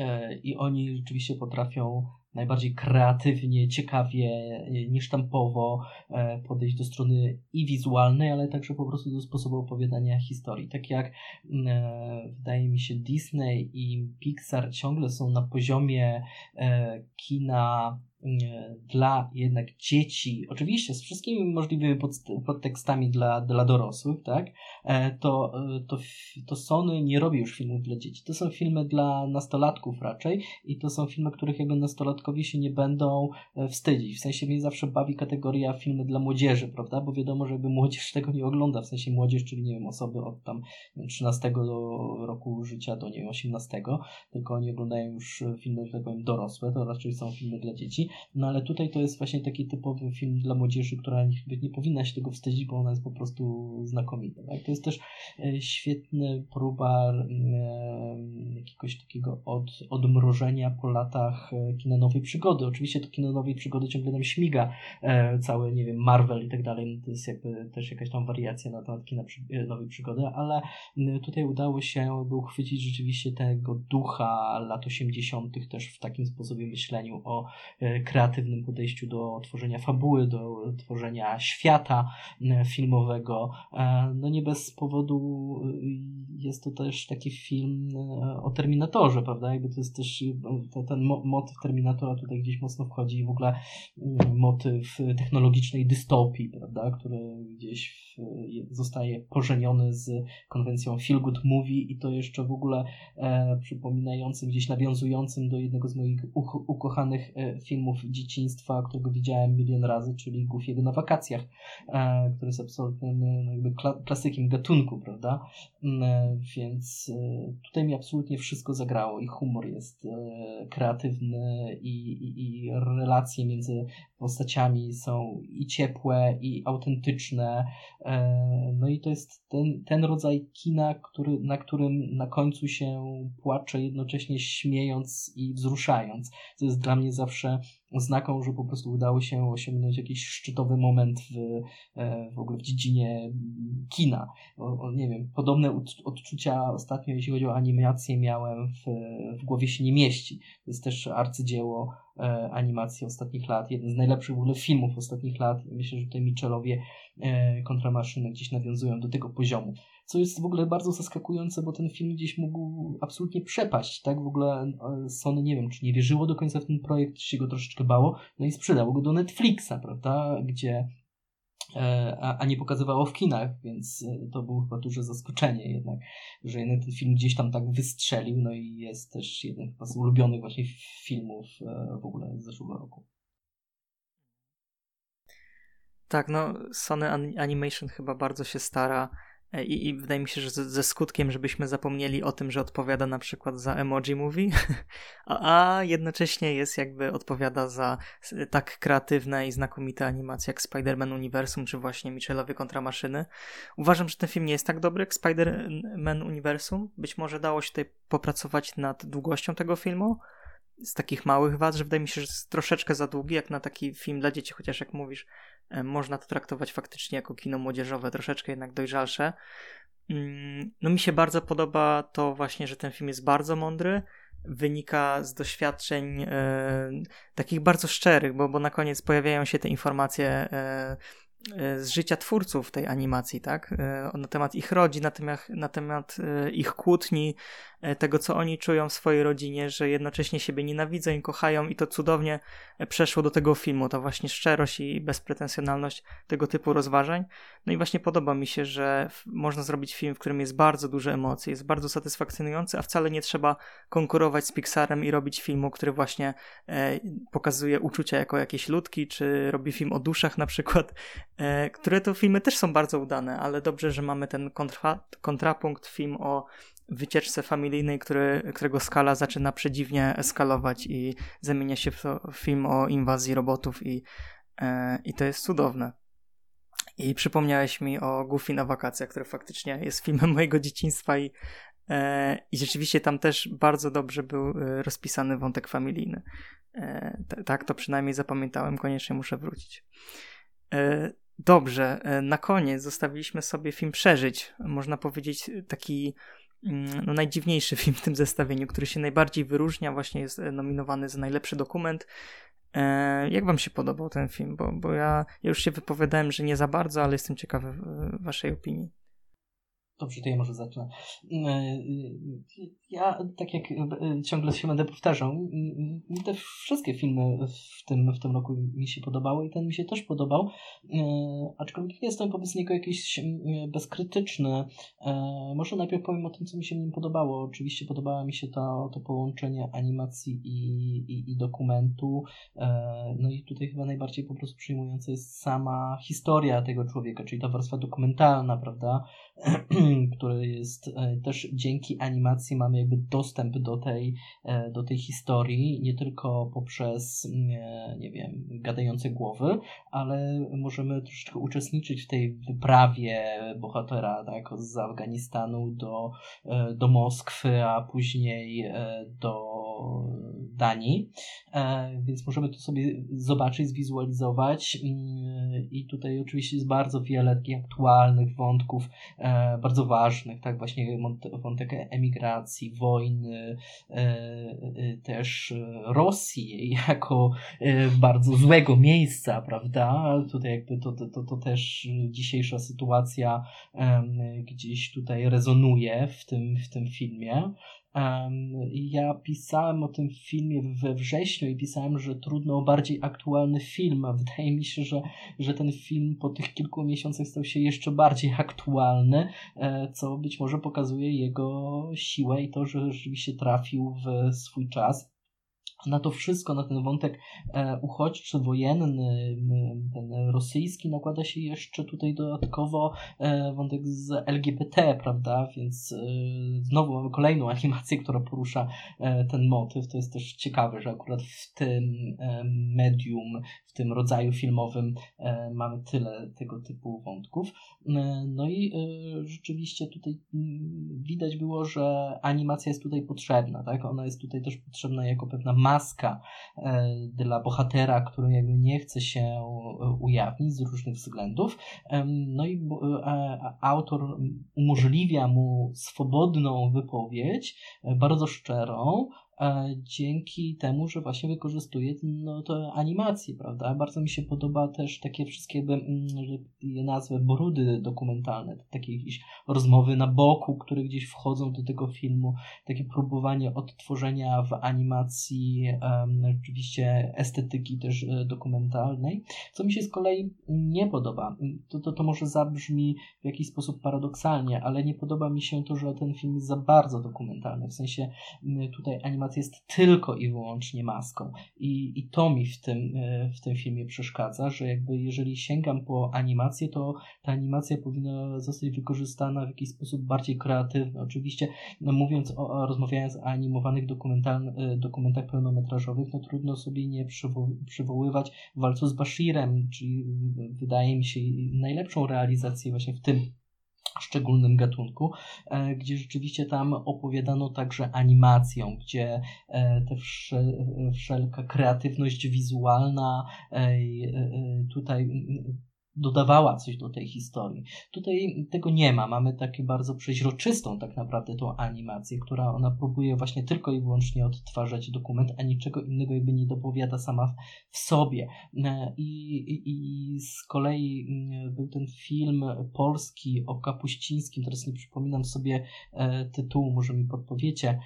E, i oni rzeczywiście potrafią najbardziej kreatywnie, ciekawie, e, niesztampowo e, podejść do strony i wizualnej, ale także po prostu do sposobu opowiadania historii. Tak jak wydaje mi się Disney i Pixar ciągle są na poziomie kina dla jednak dzieci, oczywiście z wszystkimi możliwymi podtekstami dla, dla dorosłych, tak, e, to, e, to, to Sony nie robi już filmów dla dzieci. To są filmy dla nastolatków raczej i to są filmy, których jego nastolatkowie się nie będą e, wstydzić. W sensie mnie zawsze bawi kategoria filmy dla młodzieży, prawda, bo wiadomo, że jakby młodzież tego nie ogląda, w sensie młodzież, czyli nie wiem, osoby od tam 13 roku życia do nie wiem, 18, tylko oni oglądają już filmy, że tak powiem, dorosłe, to raczej są filmy dla dzieci. No ale tutaj to jest właśnie taki typowy film dla młodzieży, która nie, powinna się tego wstydzić, bo ona jest po prostu znakomita. Tak? To jest też e, świetny próba e, jakiegoś takiego od, odmrożenia po latach e, kina nowej przygody. Oczywiście to kino nowej przygody ciągle nam śmiga, cały, nie wiem, Marvel i tak dalej. To jest jakby też jakaś tam wariacja na temat kina nowej przygody, ale tutaj udało się by uchwycić rzeczywiście tego ducha lat 80. też w takim sposobie myśleniu o kreatywnym podejściu do tworzenia fabuły, do tworzenia świata e, filmowego. E, no nie bez powodu e, jest to też taki film o Terminatorze, prawda? Jakby to jest też ten motyw Terminatora tutaj gdzieś mocno wchodzi i w ogóle mm, motyw technologicznej dystopii, prawda? Który gdzieś zostaje pożeniony z konwencją feel good movie i to jeszcze w ogóle przypominającym, gdzieś nawiązującym do jednego z moich ukochanych e, filmów dzieciństwa, którego widziałem milion razy, czyli Goofiego na wakacjach, e, który jest absolutnym no jakby klasykiem gatunku, prawda? Mm, e, więc e, tutaj mi absolutnie wszystko zagrało i humor jest kreatywny i, i, i relacje między postaciami są i ciepłe, i autentyczne. No i to jest ten, ten rodzaj kina, który, na którym na końcu się płacze, jednocześnie śmiejąc i wzruszając. To jest dla mnie zawsze oznaką, że po prostu udało się osiągnąć jakiś szczytowy moment w, e, w ogóle w dziedzinie kina. O, o, nie wiem, podobne odczucia ostatnio, jeśli chodzi o animację, miałem w, w głowie się nie mieści. To jest też arcydzieło e, animacji ostatnich lat, jeden z najlepszych w ogóle filmów ostatnich lat. Myślę, że tutaj Michelowie e, kontramaszyny gdzieś nawiązują do tego poziomu co jest w ogóle bardzo zaskakujące, bo ten film gdzieś mógł absolutnie przepaść, tak? W ogóle e, Sony, nie wiem, czy nie wierzyło do końca w ten projekt, czy się go troszeczkę bało, no i sprzedało go do Netflixa, prawda? Gdzie e, a, nie pokazywało w kinach, więc e, to było chyba duże zaskoczenie jednak, że jeden ten film gdzieś tam tak wystrzelił, no i jest też jeden z ulubionych właśnie filmów w ogóle z zeszłego roku. Tak, no Sony Animation chyba bardzo się stara I, I, wydaje mi się, że ze, skutkiem, żebyśmy zapomnieli o tym, że odpowiada na przykład za Emoji Movie, a, a, jednocześnie jest jakby odpowiada za tak kreatywne i znakomite animacje jak Spider-Man Uniwersum, czy właśnie Michelowie kontra maszyny. Uważam, że ten film nie jest tak dobry jak Spider-Man Uniwersum. Być może dało się tutaj popracować nad długością tego filmu, z takich małych wad, że wydaje mi się, że jest troszeczkę za długi, jak na taki film dla dzieci, chociaż jak mówisz, e, można to traktować faktycznie jako kino młodzieżowe, troszeczkę jednak dojrzalsze. Mm, no mi się bardzo podoba to właśnie, że ten film jest bardzo mądry, wynika z doświadczeń e, takich bardzo szczerych, bo, bo na koniec pojawiają się te informacje e, E, z życia twórców tej animacji, tak? E, na temat ich rodzin, na temat, na temat e, ich kłótni, tego, co oni czują w swojej rodzinie, że jednocześnie siebie nienawidzą i kochają i to cudownie przeszło do tego filmu, ta właśnie szczerość i bezpretensjonalność tego typu rozważań. No i właśnie podoba mi się, że można zrobić film, w którym jest bardzo dużo emocji, jest bardzo satysfakcjonujący, a wcale nie trzeba konkurować z Pixarem i robić filmu, który właśnie pokazuje uczucia jako jakieś ludki, czy robi film o duszach na przykład, E, które to filmy też są bardzo udane, ale dobrze, że mamy ten kontra, kontrapunkt, film o wycieczce familijnej, który, którego skala zaczyna przedziwnie eskalować i zamienia się w, film o inwazji robotów i, e, i to jest cudowne. I przypomniałeś mi o Goofy na wakacjach, który faktycznie jest filmem mojego dzieciństwa i, e, i rzeczywiście tam też bardzo dobrze był e, rozpisany wątek familijny. E, tak to przynajmniej zapamiętałem, koniecznie muszę wrócić. E, Dobrze, e, na koniec zostawiliśmy sobie film Przeżyć. Można powiedzieć taki no, najdziwniejszy film w tym zestawieniu, który się najbardziej wyróżnia, właśnie jest e, nominowany za najlepszy dokument. E, jak wam się podobał ten film? Bo, bo ja, ja już się wypowiadałem, że nie za bardzo, ale jestem ciekawy waszej opinii. Dobrze, to ja może zacznę. Ja, tak jak ciągle się będę powtarzał, te wszystkie filmy w tym, w tym roku mi się podobały i ten mi się też podobał, aczkolwiek nie jestem wobec niego jakiś bezkrytyczny. Może najpierw powiem o tym, co mi się w nim podobało. Oczywiście podobało mi się to, to połączenie animacji i, i, i dokumentu. No i tutaj chyba najbardziej po prostu przyjmująca jest sama historia tego człowieka, czyli ta warstwa dokumentalna, prawda? który jest e, też dzięki animacji mamy jakby dostęp do tej, e, do tej historii, nie tylko poprzez, nie, nie wiem, gadające głowy, ale możemy troszeczkę uczestniczyć w tej wyprawie bohatera, tak, z Afganistanu do, e, do Moskwy, a później do Danii, więc możemy to sobie zobaczyć, zwizualizować i tutaj oczywiście jest bardzo wiele takich aktualnych wątków, bardzo ważnych, tak, właśnie wątek emigracji, wojny, e, e, też Rosji jako e, bardzo złego miejsca, prawda? Tutaj jakby to, to, to też dzisiejsza sytuacja gdzieś tutaj rezonuje w tym, w tym filmie. Ja pisałem o tym filmie we wrześniu i pisałem, że trudno o bardziej aktualny film, wydaje mi się, że, że ten film po tych kilku miesiącach stał się jeszcze bardziej aktualny, e, co być może pokazuje jego siłę i to, że rzeczywiście trafił w swój czas na to wszystko, na ten wątek e, uchodźczy, wojenny, ten rosyjski, nakłada się jeszcze tutaj dodatkowo e, wątek z LGBT, prawda? Więc e, znowu mamy kolejną animację, która porusza ten motyw. To jest też ciekawe, że akurat w tym medium, w tym rodzaju filmowym mamy tyle tego typu wątków. No i rzeczywiście tutaj widać było, że animacja jest tutaj potrzebna, tak? Ona jest tutaj też potrzebna jako pewna maska e, dla bohatera, który jakby nie chce się e, ujawnić z różnych względów. No i e, autor umożliwia mu swobodną wypowiedź, bardzo szczerą, dzięki temu, że właśnie wykorzystuje no, to animacje, prawda? Bardzo mi się podoba też takie wszystkie, mm, że je nazwę, brudy dokumentalne, takie jakieś rozmowy na boku, które gdzieś wchodzą do tego filmu, takie próbowanie odtworzenia w animacji oczywiście estetyki też e, dokumentalnej, co mi się z kolei nie podoba. To, to, to może zabrzmi w jakiś sposób paradoksalnie, ale nie podoba mi się to, że ten film jest za bardzo dokumentalny, w sensie tutaj animacja jest tylko i wyłącznie maską. I, i to mi w tym, e, w tym filmie przeszkadza, że jakby jeżeli sięgam po animację, to ta animacja powinna zostać wykorzystana w jakiś sposób bardziej kreatywny. Oczywiście no mówiąc o, rozmawiając o animowanych e, dokumentach pełnometrażowych, no trudno sobie nie przywo przywoływać walcu z Bashirem, czyli wydaje mi się najlepszą realizację właśnie w tym szczególnym gatunku, e, gdzie rzeczywiście tam opowiadano także animacją, gdzie e, te wszelka kreatywność wizualna e, tutaj dodawała coś do tej historii. Tutaj tego nie ma. Mamy takie bardzo przeźroczystą tak naprawdę tą animację, która ona próbuje właśnie tylko i wyłącznie odtwarzać dokument, a niczego innego jakby nie dopowiada sama w sobie. E, I, i, i z kolei mm, był ten film polski o Kapuścińskim, teraz nie przypominam sobie e, tytułu, może mi podpowiecie,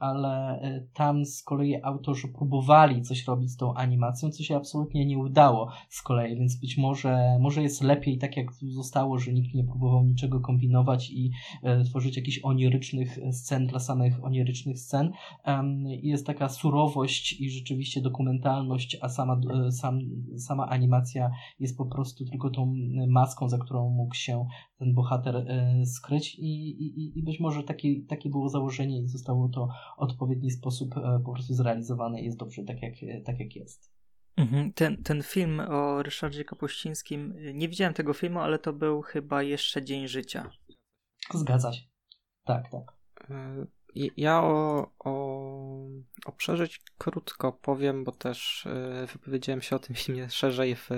ale e, tam z kolei autorzy próbowali coś robić z tą animacją, co się absolutnie nie udało z kolei, więc być może, może jest lepiej tak jak zostało, że nikt nie próbował niczego kombinować i e, tworzyć jakichś onirycznych scen dla samych onirycznych scen. Jest taka surowość i rzeczywiście dokumentalność, a sama, e, sam, sama animacja jest po prostu tylko tą maską, za którą mógł się ten bohater skryć i, i, i być może takie, takie było założenie i zostało to w odpowiedni sposób e, po prostu zrealizowane i jest dobrze tak jak, tak jak jest. Mhm. Ten, ten film o Ryszardzie Kapuścińskim, nie widziałem tego filmu, ale to był chyba jeszcze Dzień Życia. Zgadza się. Tak, tak. Ja o, o, o przeżyć krótko powiem, bo też e, wypowiedziałem się o tym filmie szerzej w e,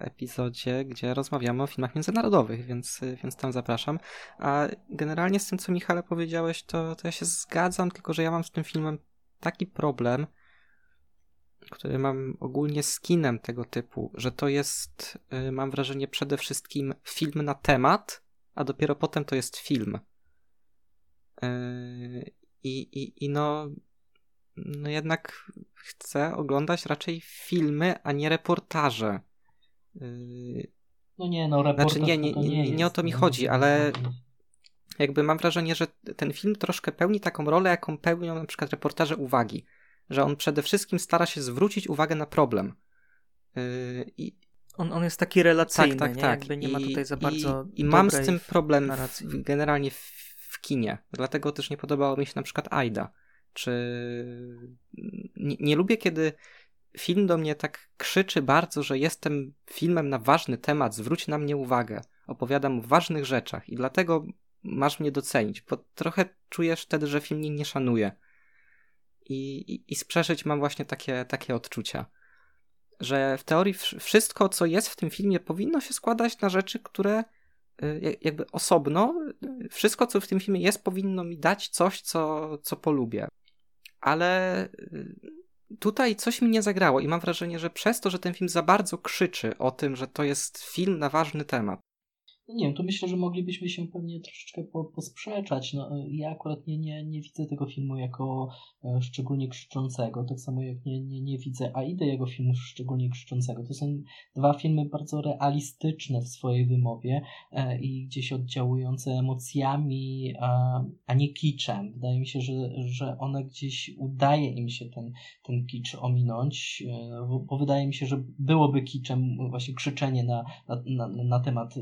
epizodzie, gdzie rozmawiamy o filmach międzynarodowych, więc, e, więc tam zapraszam. A generalnie z tym, co Michale powiedziałeś, to, to ja się zgadzam, tylko że ja mam z tym filmem taki problem, który mam ogólnie z kinem tego typu, że to jest, mam wrażenie, przede wszystkim film na temat, a dopiero potem to jest film. I, i, i no, no jednak chcę oglądać raczej filmy, a nie reportaże. No nie, no reportaż Znaczy nie, nie, nie, nie, nie o to mi chodzi, ale jakby mam wrażenie, że ten film troszkę pełni taką rolę, jaką pełnią na przykład reportaże uwagi. Że on przede wszystkim stara się zwrócić uwagę na problem. Yy, I, on, on jest taki relacyjny, tak, tak, nie? tak. Jakby nie I, ma tutaj za bardzo I, i mam z tym problem w, generalnie w, kinie. Dlatego też nie podobało mi się na przykład Aida. Czy nie, nie lubię, kiedy film do mnie tak krzyczy bardzo, że jestem filmem na ważny temat, zwróć na mnie uwagę. Opowiadam o ważnych rzeczach i dlatego masz mnie docenić, bo trochę czujesz wtedy, że film mnie nie szanuje. I, i, i mam właśnie takie, takie odczucia. Że w teorii wszystko, co jest w tym filmie, powinno się składać na rzeczy, które jakby osobno, y, wszystko, co w tym filmie jest, powinno mi dać coś, co, co polubię. Ale y, tutaj coś mi nie zagrało i mam wrażenie, że przez to, że ten film za bardzo krzyczy o tym, że to jest film na ważny temat, no nie wiem, tu myślę, że moglibyśmy się pewnie troszeczkę po, posprzeczać. No, ja akurat nie, nie, nie widzę tego filmu jako e, szczególnie krzyczącego, tak samo jak nie, nie, nie widzę Aidy jego filmu szczególnie krzyczącego. To są dwa filmy bardzo realistyczne w swojej wymowie e, i gdzieś oddziałujące emocjami, a, a nie kiczem. Wydaje mi się, że, że one gdzieś udaje im się ten, ten kicz ominąć, e, bo, bo wydaje mi się, że byłoby kiczem właśnie krzyczenie na, na, na, na temat e,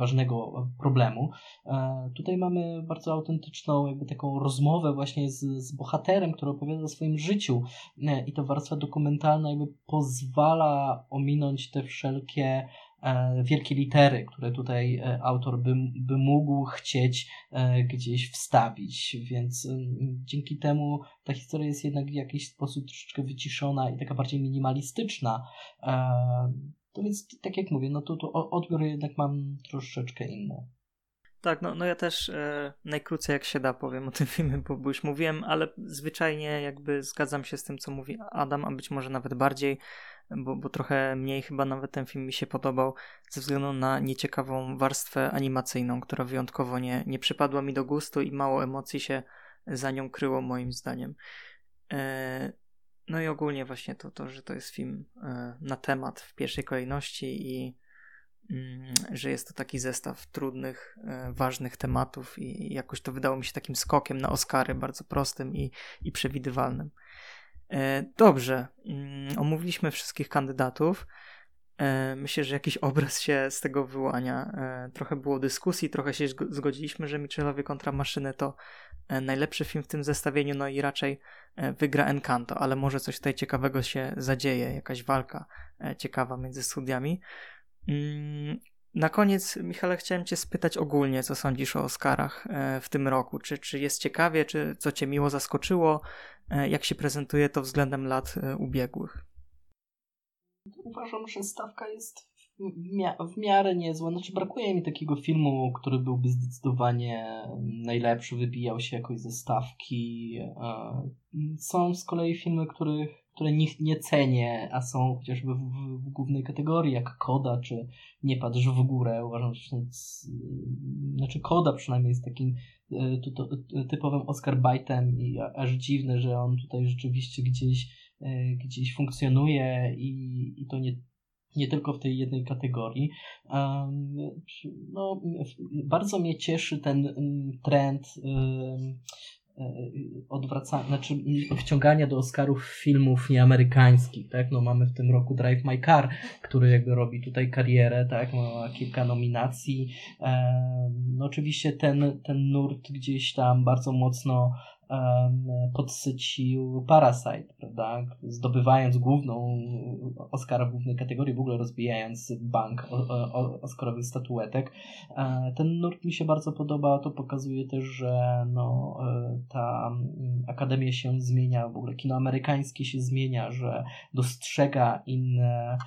ważnego problemu. E, tutaj mamy bardzo autentyczną, jakby taką rozmowę właśnie z, z bohaterem, który opowiada o swoim życiu e, i ta warstwa dokumentalna jakby pozwala ominąć te wszelkie e, wielkie litery, które tutaj autor by, by mógł chcieć gdzieś wstawić, więc dzięki temu ta historia jest jednak w jakiś sposób troszeczkę wyciszona i taka bardziej minimalistyczna. To więc, tak jak mówię, no to, to odbiór jednak mam troszeczkę inny. Tak, no, no ja też e, najkrócej jak się da powiem o tym filmie, bo, bo już mówiłem, ale zwyczajnie jakby zgadzam się z tym, co mówi Adam, a być może nawet bardziej, bo, bo trochę mniej chyba nawet ten film mi się podobał ze względu na nieciekawą warstwę animacyjną, która wyjątkowo nie, nie przypadła mi do gustu i mało emocji się za nią kryło moim zdaniem. E, no i ogólnie właśnie to, to że to jest film e, na temat w pierwszej kolejności i mm, że jest to taki zestaw trudnych, e, ważnych tematów i jakoś to wydało mi się takim skokiem na Oscary, bardzo prostym i, i przewidywalnym. E, dobrze, mm, omówiliśmy wszystkich kandydatów. Myślę, że jakiś obraz się z tego wyłania. Trochę było dyskusji, trochę się zgodziliśmy, że Michelowie kontra maszyny to najlepszy film w tym zestawieniu, no i raczej E, wygra Encanto, ale może coś tutaj ciekawego się zadzieje, jakaś walka e, ciekawa między studiami. Mm, na koniec, Michale, chciałem Cię spytać ogólnie, co sądzisz o Oscarach e, w tym roku. Czy, czy jest ciekawie, czy co Cię miło zaskoczyło? Jak się prezentuje to względem lat ubiegłych? Uważam, że stawka jest w, mia- w miarę niezła. Znaczy, brakuje mi takiego filmu, który byłby zdecydowanie najlepszy, wybijał się jakoś ze stawki. Są z kolei filmy, których, które nie, nie cenię, a są chociażby w, w, głównej kategorii, jak Koda, czy Nie patrz w górę. Uważam, że znaczy Koda przynajmniej jest takim e, to, typowym Oscar Bajtem i aż dziwne, że on tutaj rzeczywiście gdzieś, e, gdzieś funkcjonuje i, i to nie nie tylko w tej jednej kategorii. No, bardzo mnie cieszy ten mm, trend e, odwracania, znaczy wciągania do Oscarów filmów nieamerykańskich, tak? No mamy w tym roku Drive My Car, który jakby robi tutaj karierę, tak? Ma kilka nominacji. No oczywiście ten, ten nurt gdzieś tam bardzo mocno podsycił Parasite, prawda? Zdobywając główną Oscara w głównej kategorii, w ogóle rozbijając bank Oscarowych statuetek. E, ten nurt mi się bardzo podoba, to pokazuje też, że no, e, ta akademia się zmienia, w ogóle kino amerykańskie się zmienia, że dostrzega inne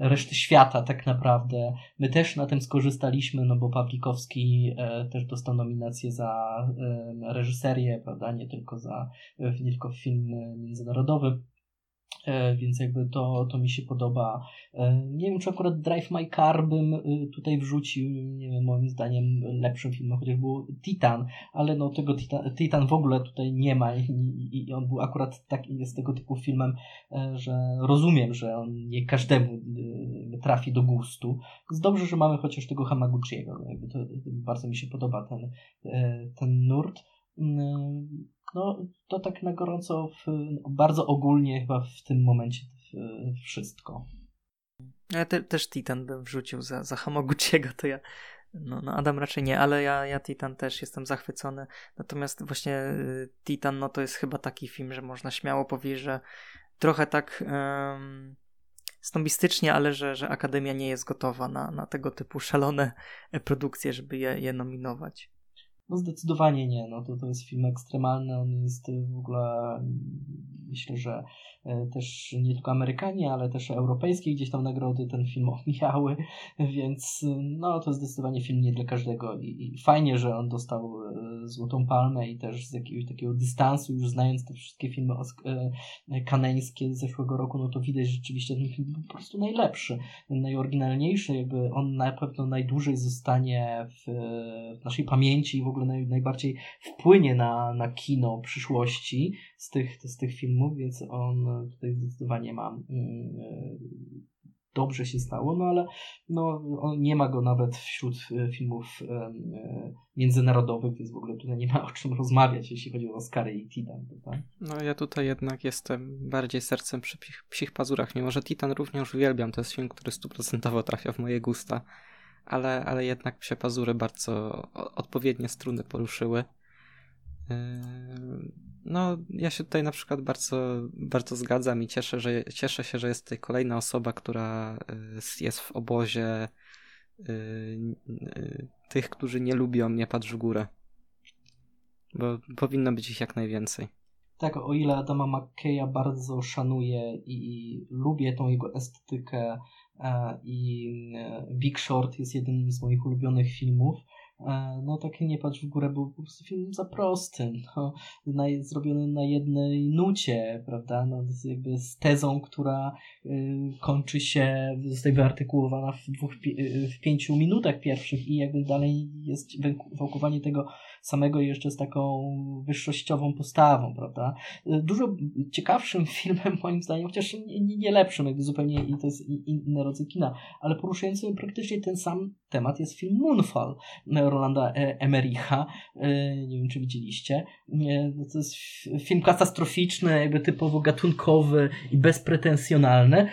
reszty świata tak naprawdę. My też na tym skorzystaliśmy, no bo Pawlikowski e, też dostał nominację za e, reżyserię, prawda, nie tylko za nie tylko film międzynarodowy. E, więc jakby to, to mi się podoba. E, nie wiem, czy akurat Drive My Car bym e, tutaj wrzucił, nie wiem, moim zdaniem lepszym filmem, chociaż był Titan, ale no tego Titan, Titan w ogóle tutaj nie ma i, i on był akurat tak jest tego typu filmem, że rozumiem, że on nie każdemu trafi do gustu. Jest dobrze, że mamy chociaż tego Hamaguchiego, jakby to, bardzo mi się podoba ten, ten nurt. No, to tak na gorąco, w, bardzo ogólnie chyba w tym momencie w, wszystko. Ja te, też Titan bym wrzucił za, za Hamaguchiego, to ja no, no Adam raczej nie, ale ja, ja Titan też jestem zachwycony. Natomiast właśnie y, Titan, no to jest chyba taki film, że można śmiało powiedzieć, że trochę tak um, snobistycznie, ale że, że Akademia nie jest gotowa na, na tego typu szalone produkcje, żeby je, je nominować. No zdecydowanie nie, no to, to jest film ekstremalny, on jest w ogóle myślę, że e, też nie tylko Amerykanie, ale też europejskie gdzieś tam nagrody ten film omijały, więc no to zdecydowanie film nie dla każdego i, i fajnie, że on dostał e, Złotą Palmę i też z jakiegoś takiego dystansu, już znając te wszystkie filmy e, kaneńskie z zeszłego roku, no to widać rzeczywiście ten film był po prostu najlepszy, najoryginalniejszy, jakby on na pewno najdłużej zostanie w, w naszej pamięci i w ogóle naj, najbardziej wpłynie na, na kino przyszłości z tych, z tych filmów, więc on tutaj zdecydowanie ma e, dobrze się stało, no ale no, on nie ma go nawet wśród e, filmów e, międzynarodowych, więc w ogóle tutaj nie ma o czym rozmawiać, jeśli chodzi o Oscary i Titan. Tak? No ja tutaj jednak jestem bardziej sercem przy psich pazurach, mimo że Titan również uwielbiam, to jest film, który stuprocentowo trafia w moje gusta ale, ale jednak się pazury bardzo odpowiednie struny poruszyły. Yy, no, ja się tutaj na przykład bardzo, bardzo zgadzam i cieszę, że, cieszę się, że jest tutaj kolejna osoba, która yy, jest w obozie yy, tych, którzy nie lubią Nie patrz w górę. Bo powinno być ich jak najwięcej. Tak, o ile Adama McKeya bardzo szanuję i lubię tą jego estetykę i e, Big Short jest jednym z moich ulubionych filmów, e, no taki Nie patrz w górę był po prostu film za prosty, no, na, zrobiony na jednej nucie, prawda, no, jakby z tezą, która y, kończy się, zostaje wyartykułowana w, dwóch, w pięciu minutach pierwszych i jakby dalej jest wałkowanie tego samego jeszcze z taką wyższościową postawą, prawda? Dużo ciekawszym filmem moim zdaniem, chociaż nie, nie lepszym, jakby zupełnie i to jest inny rodzaj kina, ale poruszającym praktycznie ten sam temat jest film Moonfall Rolanda e, Emericha. E, nie wiem, czy widzieliście. E, no to jest film katastroficzny, jakby typowo gatunkowy i bezpretensjonalny,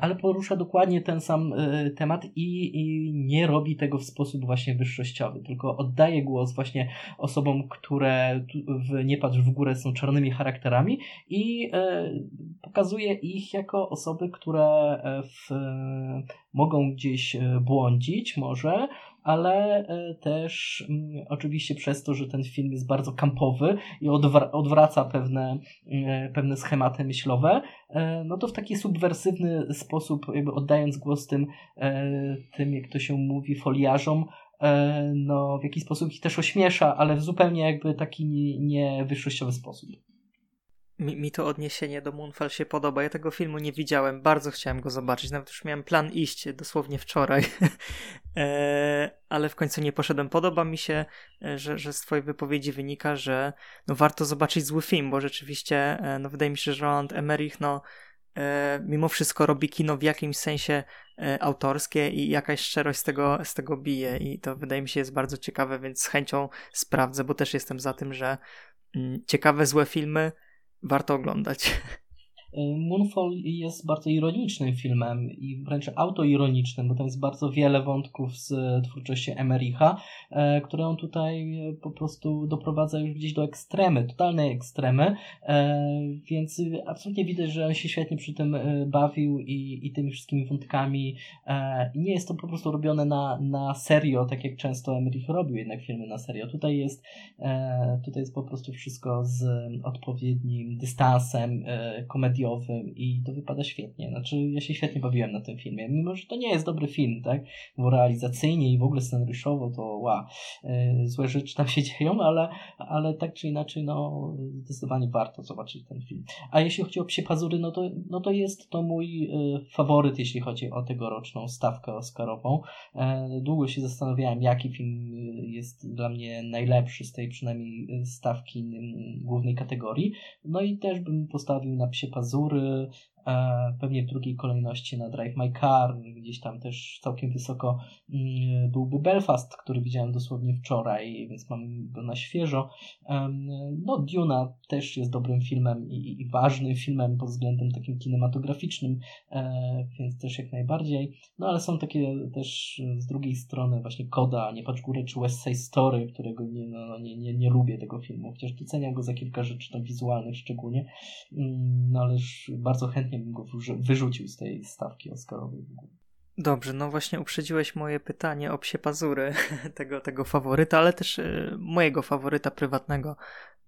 ale porusza dokładnie ten sam temat i, i nie robi tego w sposób właśnie wyższościowy, tylko oddaje głos właśnie osobom, które w Nie patrz w górę są czarnymi charakterami i pokazuje ich jako osoby, które w, mogą gdzieś błądzić, może, ale e, też mm, oczywiście przez to, że ten film jest bardzo kampowy i odwraca pewne, e, pewne schematy myślowe, e, no to w taki subwersywny sposób, jakby oddając głos tym, tym jak to się mówi, foliarzom, no w jakiś sposób ich też ośmiesza, ale w zupełnie jakby taki niewyższościowy nie sposób. Mi, mi to odniesienie do Moonfall się podoba. Ja tego filmu nie widziałem, bardzo chciałem go zobaczyć. Nawet już miałem plan iść dosłownie wczoraj, e, ale w końcu nie poszedłem. Podoba mi się, e, że, że z Twojej wypowiedzi wynika, że no, warto zobaczyć zły film, bo rzeczywiście, e, no, wydaje mi się, że Roland Emmerich, no, mimo wszystko robi kino w jakimś sensie autorskie i jakaś szczerość z tego, z tego bije i to wydaje mi się jest bardzo ciekawe, więc z chęcią sprawdzę, bo też jestem za tym, że mm, ciekawe, złe filmy warto oglądać. Moonfall jest bardzo ironicznym filmem i wręcz autoironicznym, bo tam jest bardzo wiele wątków z twórczości Emericha, e, które on tutaj po prostu doprowadza już gdzieś do ekstremy, totalnej ekstremy, e, więc absolutnie widać, że on się świetnie przy tym e, bawił i, i tymi wszystkimi wątkami nie jest to po prostu robione na, na serio, tak jak często Emerich robił jednak filmy na serio. Tutaj jest, tutaj jest po prostu wszystko z odpowiednim dystansem komedii komediowym i to wypada świetnie. Znaczy, ja się świetnie bawiłem na tym filmie, mimo że to nie jest dobry film, tak? Bo realizacyjnie i w ogóle scenariuszowo to wow, złe rzeczy tam się dzieją, ale, ale tak czy inaczej, no zdecydowanie warto zobaczyć ten film. A jeśli chodzi o Psie Pazury, no to, no to jest to mój faworyt, jeśli chodzi o tegoroczną stawkę oscarową. Długo się zastanawiałem, jaki film jest dla mnie najlepszy z tej przynajmniej stawki głównej kategorii. No i też bym postawił na psie pazury, E, pewnie w drugiej kolejności na Drive My Car, gdzieś tam też całkiem wysoko mm, byłby Belfast, który widziałem dosłownie wczoraj, więc mam go na świeżo. No, Duna też jest dobrym filmem i, i ważnym filmem pod względem takim kinematograficznym, e, więc też jak najbardziej. No, ale są takie też z drugiej strony właśnie Koda, Nie patrz górę, czy West Side Story, którego nie, no, no, nie, nie, nie lubię tego filmu, chociaż doceniam go za kilka rzeczy tam wizualnych szczególnie, mm, no ależ bardzo chętnie chętnie bym go wyrzucił z tej stawki Oscarowej. Dobrze, no właśnie uprzedziłeś moje pytanie o psie pazury tego, tego faworyta, ale też y, mojego faworyta prywatnego,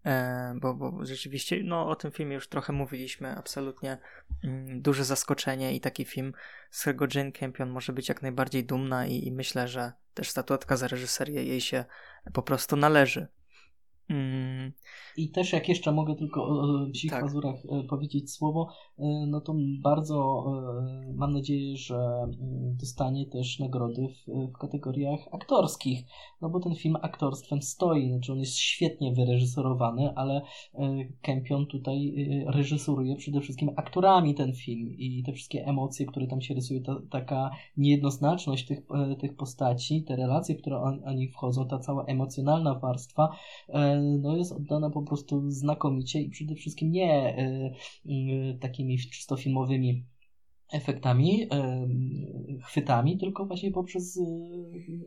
e, bo, bo rzeczywiście no, o tym filmie już trochę mówiliśmy, absolutnie mm, duże zaskoczenie i taki film, z którego Jane Campion może być jak najbardziej dumna i, i myślę, że też statuetka za reżyserię jej się po prostu należy. I też jak jeszcze mogę tylko o psich tak. pazurach e, powiedzieć słowo, e, no to bardzo e, mam nadzieję, że mm, dostanie też nagrody w, w kategoriach aktorskich, no bo ten film aktorstwem stoi, znaczy on jest świetnie wyreżyserowany, ale Kempion tutaj reżyseruje przede wszystkim aktorami ten film i te wszystkie emocje, które tam się rysuje, ta, taka niejednoznaczność tych, tych postaci, te relacje, które oni wchodzą, ta cała emocjonalna warstwa, no jest oddana po prostu znakomicie i przede wszystkim nie e, takimi czysto filmowymi efektami, chwytami, tylko właśnie poprzez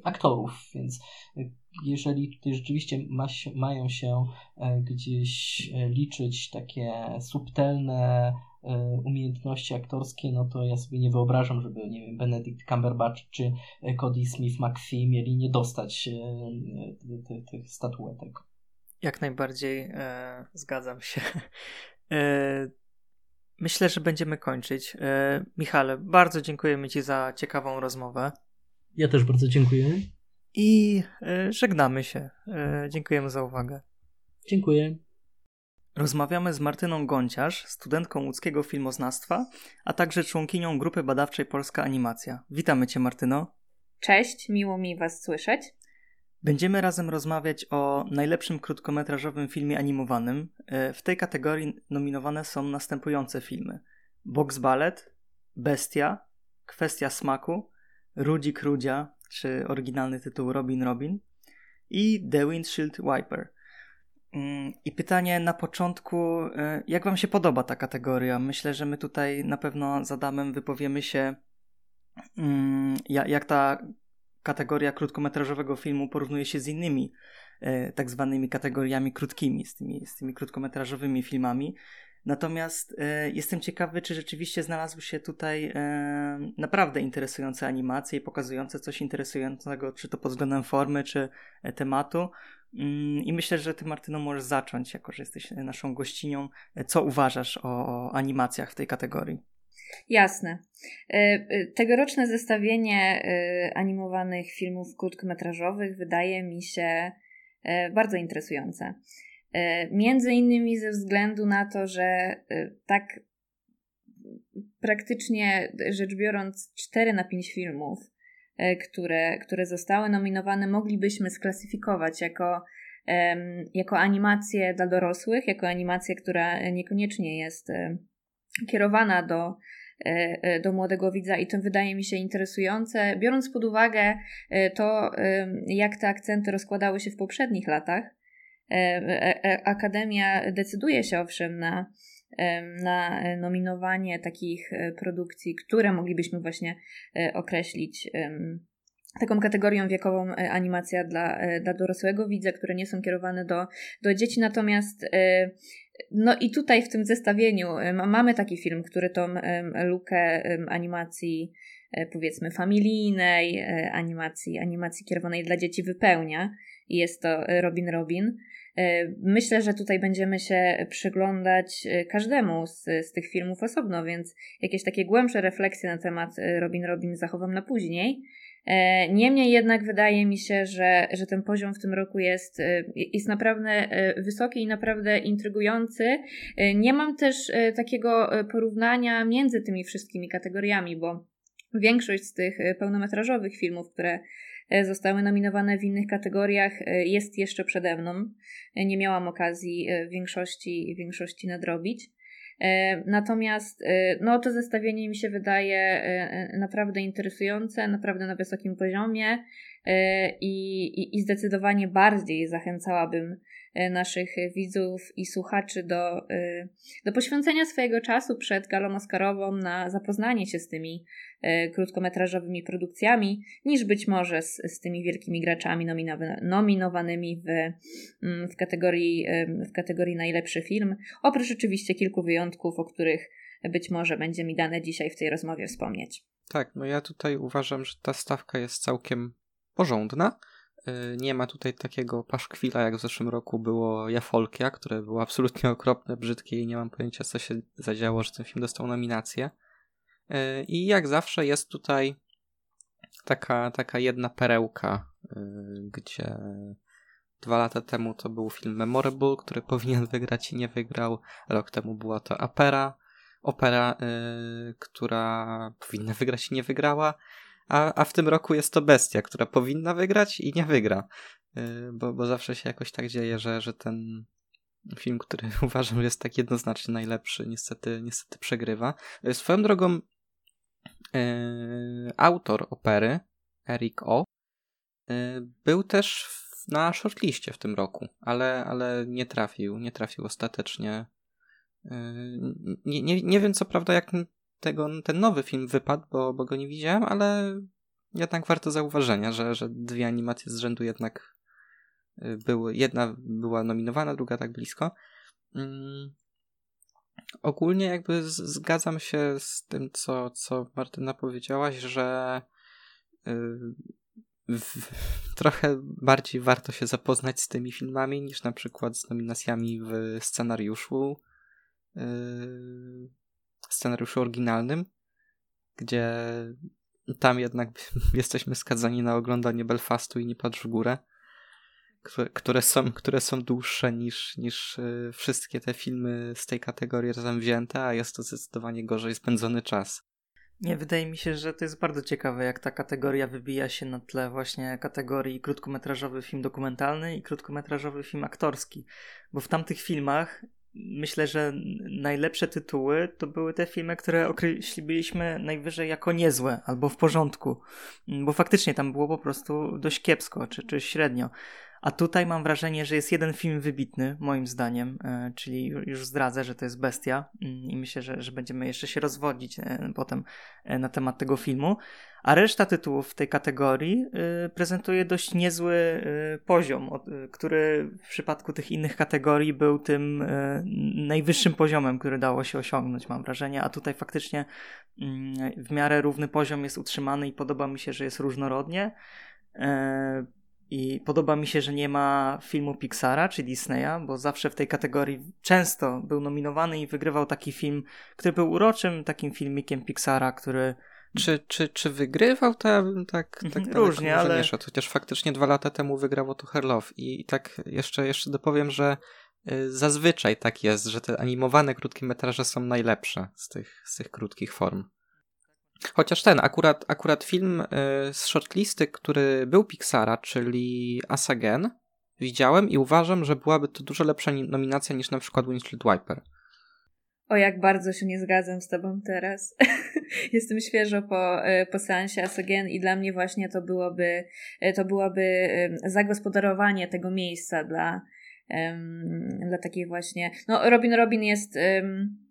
aktorów, więc jeżeli tutaj rzeczywiście ma, mają się gdzieś liczyć takie subtelne umiejętności aktorskie, no to ja sobie nie wyobrażam, żeby, nie wiem, Benedict Cumberbatch czy Cody Smith McPhee mieli nie dostać tych statuetek. Jak najbardziej e, zgadzam się. E, myślę, że będziemy kończyć. E, Michale, bardzo dziękujemy Ci za ciekawą rozmowę. Ja też bardzo dziękuję. I e, żegnamy się. E, dziękujemy za uwagę. Dziękuję. Rozmawiamy z Martyną Gąciarz, studentką łódzkiego filmoznawstwa, a także członkinią grupy badawczej Polska Animacja. Witamy Cię, Martyno. Cześć, miło mi Was słyszeć. Będziemy razem rozmawiać o najlepszym krótkometrażowym filmie animowanym. E, w tej kategorii nominowane są następujące filmy: Box Ballet, Bestia, Kwestia smaku, Rudzik Rudzia, czy oryginalny tytuł Robin Robin i The Windshield Wiper. Mm, I pytanie na początku, e, jak Wam się podoba ta kategoria? Myślę, że my tutaj na pewno z Adamem wypowiemy się, mm, jak ta kategoria krótkometrażowego filmu porównuje się z innymi e, tak zwanymi kategoriami krótkimi, z tymi, z tymi krótkometrażowymi filmami. Natomiast e, jestem ciekawy, czy rzeczywiście znalazły się tutaj e, naprawdę interesujące animacje i pokazujące coś interesującego, czy to pod względem formy, czy e, tematu. Mm, I myślę, że ty, Martyno, możesz zacząć, jako że jesteś naszą gościnią. E, co uważasz o, o animacjach w tej kategorii? Jasne. E, e, tegoroczne zestawienie e, animowanych filmów krótkometrażowych wydaje mi się bardzo interesujące. Między innymi ze względu na to, że tak praktycznie rzecz biorąc 4 na 5 filmów, które, które zostały nominowane, moglibyśmy sklasyfikować jako, jako animację dla dorosłych, jako animację, która niekoniecznie jest kierowana do, do młodego widza i to wydaje mi się interesujące, biorąc pod uwagę e, to, jak te akcenty rozkładały się w poprzednich latach. Akademia decyduje się owszem na, na nominowanie takich produkcji, które moglibyśmy właśnie określić taką kategorią wiekową animacja dla, dla dorosłego widza, które nie są kierowane do, do dzieci, natomiast no i tutaj w tym zestawieniu mamy taki film, który tą lukę animacji powiedzmy familijnej, animacji, animacji kierowanej dla dzieci wypełnia. I jest to Robin Robin. Myślę, że tutaj będziemy się przyglądać każdemu z, z tych filmów osobno, więc jakieś takie głębsze refleksje na temat Robin Robin zachowam na później. E, niemniej jednak wydaje mi się, że, że ten poziom w tym roku jest, e, jest naprawdę e, wysoki i naprawdę intrygujący. Nie mam też takiego porównania między tymi wszystkimi kategoriami, bo większość z tych pełnometrażowych filmów, które zostały nominowane w innych kategoriach, jest jeszcze przede mną. Nie miałam okazji większości, większości nadrobić. E, natomiast e, no, to zestawienie mi się wydaje e, naprawdę interesujące, naprawdę na wysokim poziomie i, i, i zdecydowanie bardziej zachęcałabym naszych widzów i słuchaczy do, do poświęcenia swojego czasu przed galą Oscarową na zapoznanie się z tymi E, krótkometrażowymi produkcjami, niż być może z, z tymi wielkimi graczami nominowanymi w, mm, w, kategorii, w kategorii najlepszy film. Oprócz oczywiście kilku wyjątków, o których być może będzie mi dane dzisiaj w tej rozmowie wspomnieć. Tak, no ja tutaj uważam, że ta stawka jest całkiem porządna. E, nie ma tutaj takiego paszkwila, jak w zeszłym roku było Jafolkia, które było absolutnie okropne, brzydkie i nie mam pojęcia, co się zadziało, że ten film dostał nominację. E, I jak zawsze jest tutaj taka, taka jedna perełka, e, gdzie dwa lata temu to był film Memorable, który powinien wygrać i nie wygrał. Rok temu była to Opera, opera, która powinna wygrać i nie wygrała. A, a w tym roku jest to Bestia, która powinna wygrać i nie wygra. Bo, bo zawsze się jakoś tak dzieje, że, że ten film, który uważam jest tak jednoznacznie najlepszy, niestety, niestety przegrywa. Swoją drogą Yy, autor opery, Eric O, yy, był też na shortliście w tym roku, ale, ale nie trafił, nie trafił ostatecznie. Yy, nie, nie, nie wiem co prawda jak tego, ten nowy film wypadł, bo, bo go nie widziałem, ale jednak warto zauważenia, że, że dwie animacje z rzędu jednak były. Jedna była nominowana, druga tak blisko. Ogólnie jakby zgadzam się z tym, co, co Martyna powiedziałaś, że yy, w, trochę bardziej warto się zapoznać z tymi filmami niż na przykład z nominacjami w scenariuszu yy, scenariuszu oryginalnym, gdzie tam jednak jesteśmy skazani na oglądanie Belfastu i nie patrz w górę które, są, które są dłuższe niż, niż y, wszystkie te filmy z tej kategorii razem wzięte, a jest to zdecydowanie gorzej spędzony czas. Nie, wydaje mi się, że to jest bardzo ciekawe, jak ta kategoria wybija się na tle właśnie kategorii krótkometrażowy film dokumentalny i krótkometrażowy film aktorski. Bo w tamtych filmach myślę, że najlepsze tytuły to były te filmy, które określiliśmy najwyżej jako niezłe albo w porządku. Bo faktycznie tam było po prostu dość kiepsko czy, czy średnio. A tutaj mam wrażenie, że jest jeden film wybitny, moim zdaniem, e, czyli już zdradzę, że to jest Bestia mm, i myślę, że, że będziemy jeszcze się rozwodzić e, potem e, na temat tego filmu. A reszta tytułów w tej kategorii prezentuje dość niezły poziom, który w przypadku tych innych kategorii był tym najwyższym poziomem, który dało się osiągnąć, mam wrażenie. A tutaj faktycznie mm, w miarę równy poziom jest utrzymany i podoba mi się, że jest różnorodnie. I podoba mi się, że nie ma filmu Pixara czy Disneya, bo zawsze w tej kategorii często był nominowany i wygrywał taki film, który był uroczym takim filmikiem Pixara, który. Czy, czy, czy wygrywał, to ja bym tak, tak mhm, różnie, ale. Chociaż faktycznie dwa lata temu wygrało to Herlow. I, I tak jeszcze, jeszcze dopowiem, że y, zazwyczaj tak jest, że te animowane krótkie metraże są najlepsze z tych, z tych krótkich form. Chociaż ten, akurat, akurat film y, z shortlisty, który był Pixara, czyli Asagen, widziałem i uważam, że byłaby to dużo lepsza nominacja niż na przykład Windshield Wiper. O, jak bardzo się nie zgadzam z tobą teraz. Jestem świeżo po, y, po seansie Asagen i dla mnie właśnie to byłoby, y, to byłoby zagospodarowanie tego miejsca dla, um, dla takiej właśnie... No, Robin Robin jest... Um,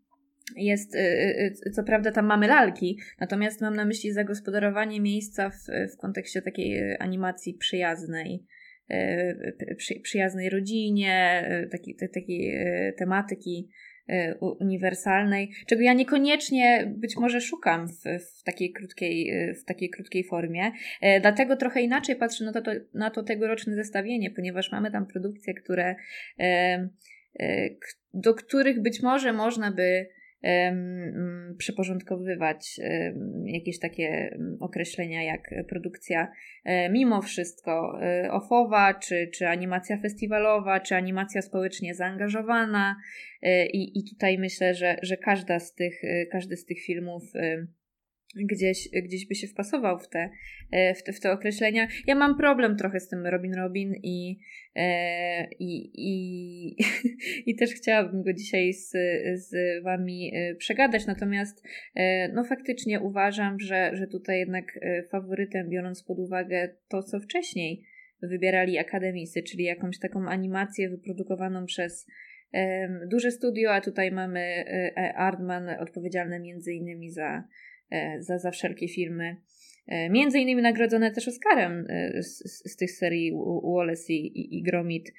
jest, y, y, y, co prawda tam mamy lalki, natomiast mam na myśli zagospodarowanie miejsca w, w kontekście takiej animacji przyjaznej, przy, przyjaznej rodzinie, takiej, takiej tematyki uniwersalnej, czego ja niekoniecznie być może szukam w, w, takiej, krótkiej, w takiej krótkiej formie. Dlatego trochę inaczej patrzę na to, to, na to tegoroczne zestawienie, ponieważ mamy tam produkcje, które, do których być może można by przyporządkowywać jakieś takie określenia jak produkcja e, mimo wszystko e, ofowa, czy, czy animacja festiwalowa, czy animacja społecznie zaangażowana. E, I, i tutaj myślę, że, że każda z tych, każdy z tych filmów gdzieś, gdzieś by się wpasował w te, e, w, te, w te określenia. Ja mam problem trochę z tym Robin Robin i, e, i, i, i też chciałabym go dzisiaj z, z wami e, przegadać, natomiast no faktycznie uważam, że, że tutaj jednak faworytem, biorąc pod uwagę to, co wcześniej wybierali akademicy, czyli jakąś taką animację wyprodukowaną przez duże studio, a tutaj mamy Artman odpowiedzialny między innymi za za, za wszelkie filmy. E, między innymi nagrodzone też Oscarem e, z, z tych serii Wallace i, i, i Gromit.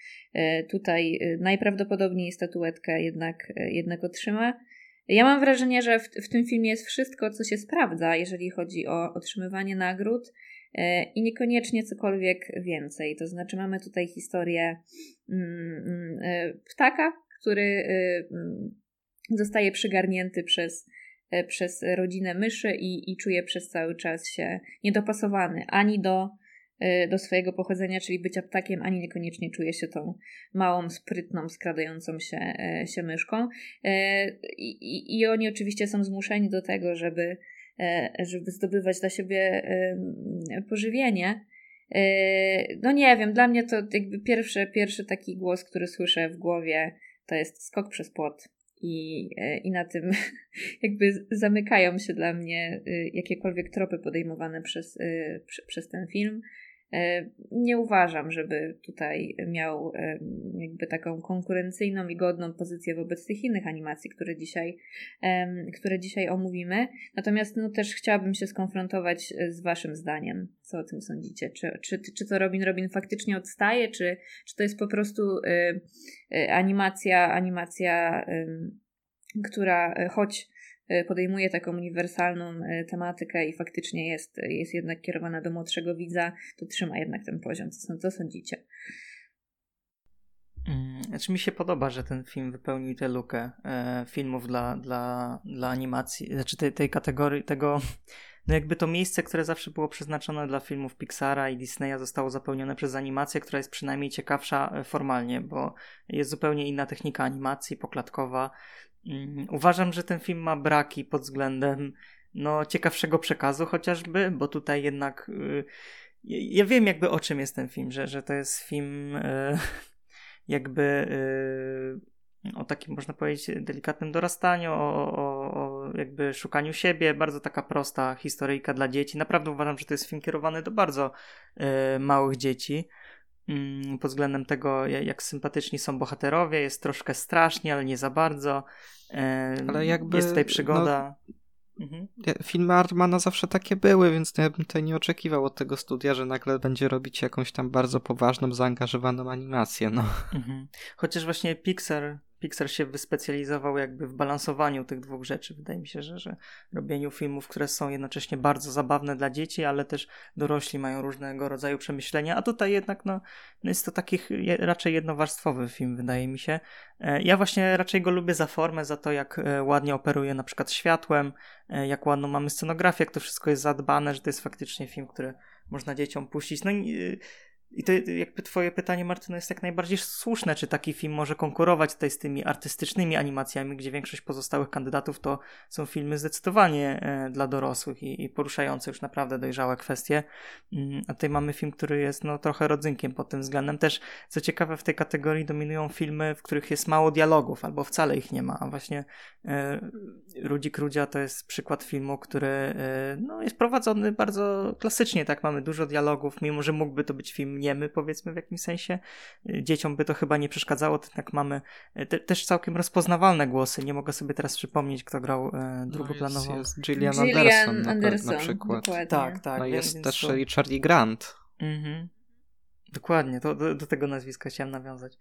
Tutaj najprawdopodobniej statuetkę jednak, jednak otrzyma. Ja mam wrażenie, że w, w tym filmie jest wszystko, co się sprawdza, jeżeli chodzi o otrzymywanie nagród i niekoniecznie cokolwiek więcej. To znaczy, mamy tutaj historię mm, mm, ptaka, który mm, zostaje przygarnięty przez E, przez rodzinę myszy i, i czuje przez cały czas się niedopasowany ani do, e, do swojego pochodzenia, czyli bycia ptakiem, ani niekoniecznie czuje się tą małą, sprytną, skradającą się, e, się myszką. I, i, I oni oczywiście są zmuszeni do tego, żeby, żeby zdobywać dla siebie pożywienie. No nie wiem, dla mnie to jakby pierwszy, pierwszy taki głos, który słyszę w głowie, to jest skok przez płot i, e, i na tym jakby zamykają się dla mnie y, jakiekolwiek tropy podejmowane przez, y, przez ten film. E, nie uważam, żeby tutaj miał jakby taką konkurencyjną i godną pozycję wobec tych innych animacji, które dzisiaj, które dzisiaj omówimy. Natomiast no, też chciałabym się skonfrontować e, z Waszym zdaniem. Co o tym sądzicie? Czy, czy, czy to Robin Robin faktycznie odstaje, czy, czy to jest po prostu e, animacja, animacja, która choć E, podejmuje taką uniwersalną e, tematykę i faktycznie jest, jest jednak kierowana do młodszego widza, to trzyma jednak ten poziom. Co, co sądzicie? Mm, znaczy mi się podoba, że ten film wypełnił tę lukę e, filmów dla, dla, dla animacji, znaczy tej, tej kategorii, tego, no jakby to miejsce, które zawsze było przeznaczone dla filmów Pixara i Disneya zostało zapełnione przez animację, która jest przynajmniej ciekawsza formalnie, bo jest zupełnie inna technika animacji, poklatkowa, uważam, że ten film ma braki pod względem no, ciekawszego przekazu chociażby, bo tutaj jednak y, ja wiem jakby o czym jest ten film, że, że to jest film y, jakby y, o takim można powiedzieć delikatnym dorastaniu, o, o, o, jakby szukaniu siebie, bardzo taka prosta historyjka dla dzieci. Naprawdę uważam, że to jest film kierowany do bardzo małych dzieci. Mm, pod względem tego, jak sympatyczni są bohaterowie. Jest troszkę strasznie, ale nie za bardzo. Ale jakby, jest tutaj przygoda. No, mhm. Filmy Artmana zawsze takie były, więc ja bym tutaj nie oczekiwał od tego studia, że nagle będzie robić jakąś tam bardzo poważną, zaangażowaną animację. No. Mhm. Chociaż właśnie Pixar Pixar się wyspecjalizował jakby w balansowaniu tych dwóch rzeczy. Wydaje mi się, że, że robieniu filmów, które są jednocześnie bardzo zabawne dla dzieci, ale też dorośli mają różnego rodzaju przemyślenia, a tutaj jednak no, jest to taki raczej jednowarstwowy film, wydaje mi się. E, ja właśnie raczej go lubię za formę, za to jak e, ładnie operuje na przykład światłem, e, jak ładną mamy scenografię, jak to wszystko jest zadbane, że to jest faktycznie film, który można dzieciom puścić. No i i to jakby twoje pytanie, Martyno, jest jak najbardziej słuszne, czy taki film może konkurować tutaj z tymi artystycznymi animacjami, gdzie większość pozostałych kandydatów to są filmy zdecydowanie e, dla dorosłych i, i, poruszające już naprawdę dojrzałe kwestie. Mm, a tutaj mamy film, który jest no, trochę rodzynkiem pod tym względem. Też, co ciekawe, w tej kategorii dominują filmy, w których jest mało dialogów, albo wcale ich nie ma. A właśnie e, Rudzik Rudzia to jest przykład filmu, który e, no, jest prowadzony bardzo klasycznie, tak? Mamy dużo dialogów, mimo że mógłby to być film niemy, powiedzmy w jakimś sensie. Dzieciom by to chyba nie przeszkadzało, tak mamy e, te, też całkiem rozpoznawalne głosy. Nie mogę sobie teraz przypomnieć, kto grał e, drugoplanowo. No jest, jest Gillian, Gillian Anderson, Anderson, na, przykład. Dokładnie. Tak, tak. No jest też to... Richard Grant. Mhm. Dokładnie, to do, do, tego nazwiska chciałem nawiązać.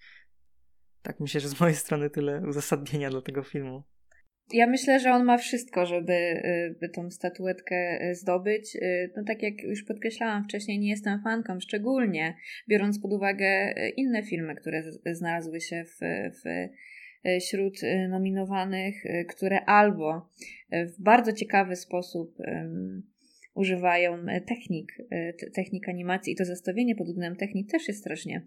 Tak myślę, że z mojej strony tyle uzasadnienia dla tego filmu. Ja myślę, że on ma wszystko, żeby y, by tą statuetkę y, zdobyć. Y, no tak jak już podkreślałam wcześniej, nie jestem fanką, szczególnie biorąc pod uwagę inne filmy, które znalazły się w, w wśród nominowanych, które albo w bardzo ciekawy sposób um, używają technik, technik animacji i to zestawienie pod względem technik też jest strasznie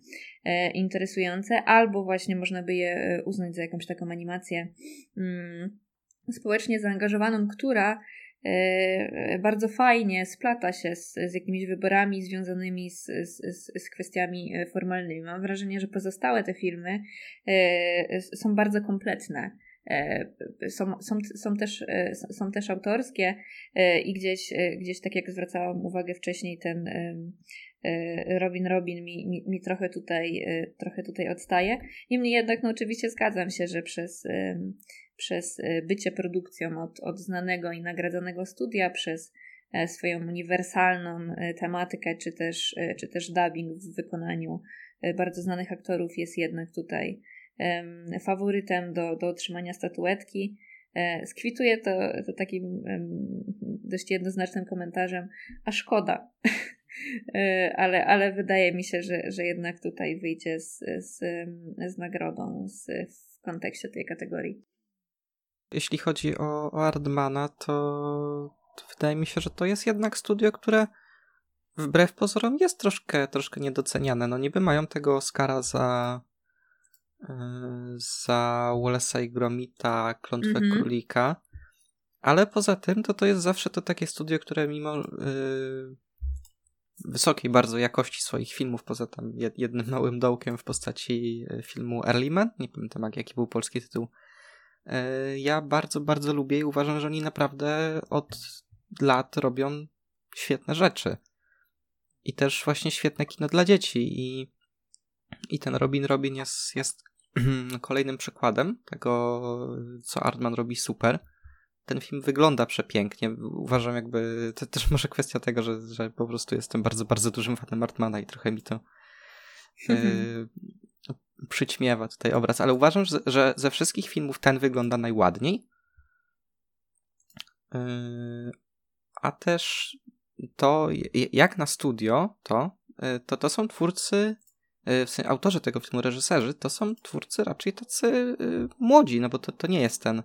interesujące, albo właśnie można by je uznać za jakąś taką animację um, społecznie zaangażowaną, która e, bardzo fajnie splata się z, z jakimiś wyborami związanymi z, z, z kwestiami e, formalnymi. Mam wrażenie, że pozostałe te filmy e, są bardzo kompletne. Są, są, są, też, są też autorskie i gdzieś, gdzieś, tak jak zwracałam uwagę wcześniej, ten Robin Robin mi, mi, mi trochę, tutaj, trochę tutaj odstaje. Niemniej jednak, no oczywiście zgadzam się, że przez przez e, bycie produkcją od, od znanego i nagradzanego studia, przez e, swoją uniwersalną e, tematykę, czy też, czy też dubbing w wykonaniu bardzo znanych aktorów jest jednak tutaj faworytem do, do otrzymania statuetki. Skwituję to, to takim dość jednoznacznym komentarzem, a szkoda. ale, ale wydaje mi się, że, że jednak tutaj wyjdzie z, z, z nagrodą z, w kontekście tej kategorii. Jeśli chodzi o, o Ardmana, to, wydaje mi się, że to jest jednak studio, które wbrew pozorom jest troszkę, troszkę niedoceniane. No niby mają tego Oscara za yy, za Wallace'a i Gromita, Klątwę mm -hmm. Królika, ale poza tym to to jest zawsze to takie studio, które mimo yy, wysokiej bardzo jakości swoich filmów, poza tam jednym małym dołkiem w postaci y, filmu Early Man, nie pamiętam jaki był polski tytuł, E, ja bardzo, bardzo lubię i uważam, że oni naprawdę od lat robią świetne rzeczy. I też właśnie świetne kino dla dzieci. I, i ten Robin Robin jest, jest kolejnym przykładem tego, co Artman robi super. Ten film wygląda przepięknie. Uważam, jakby to też może kwestia tego, że, że po prostu jestem bardzo, bardzo dużym fanem Artmana i trochę mi to y, przyćmiewa tutaj obraz, ale uważam, że, ze wszystkich filmów ten wygląda najładniej. Yy, a też to, jak na studio, to, yy, to, to są twórcy, yy, w sensie autorzy tego filmu, reżyserzy, to są twórcy raczej tacy młodzi, no bo to, to nie jest ten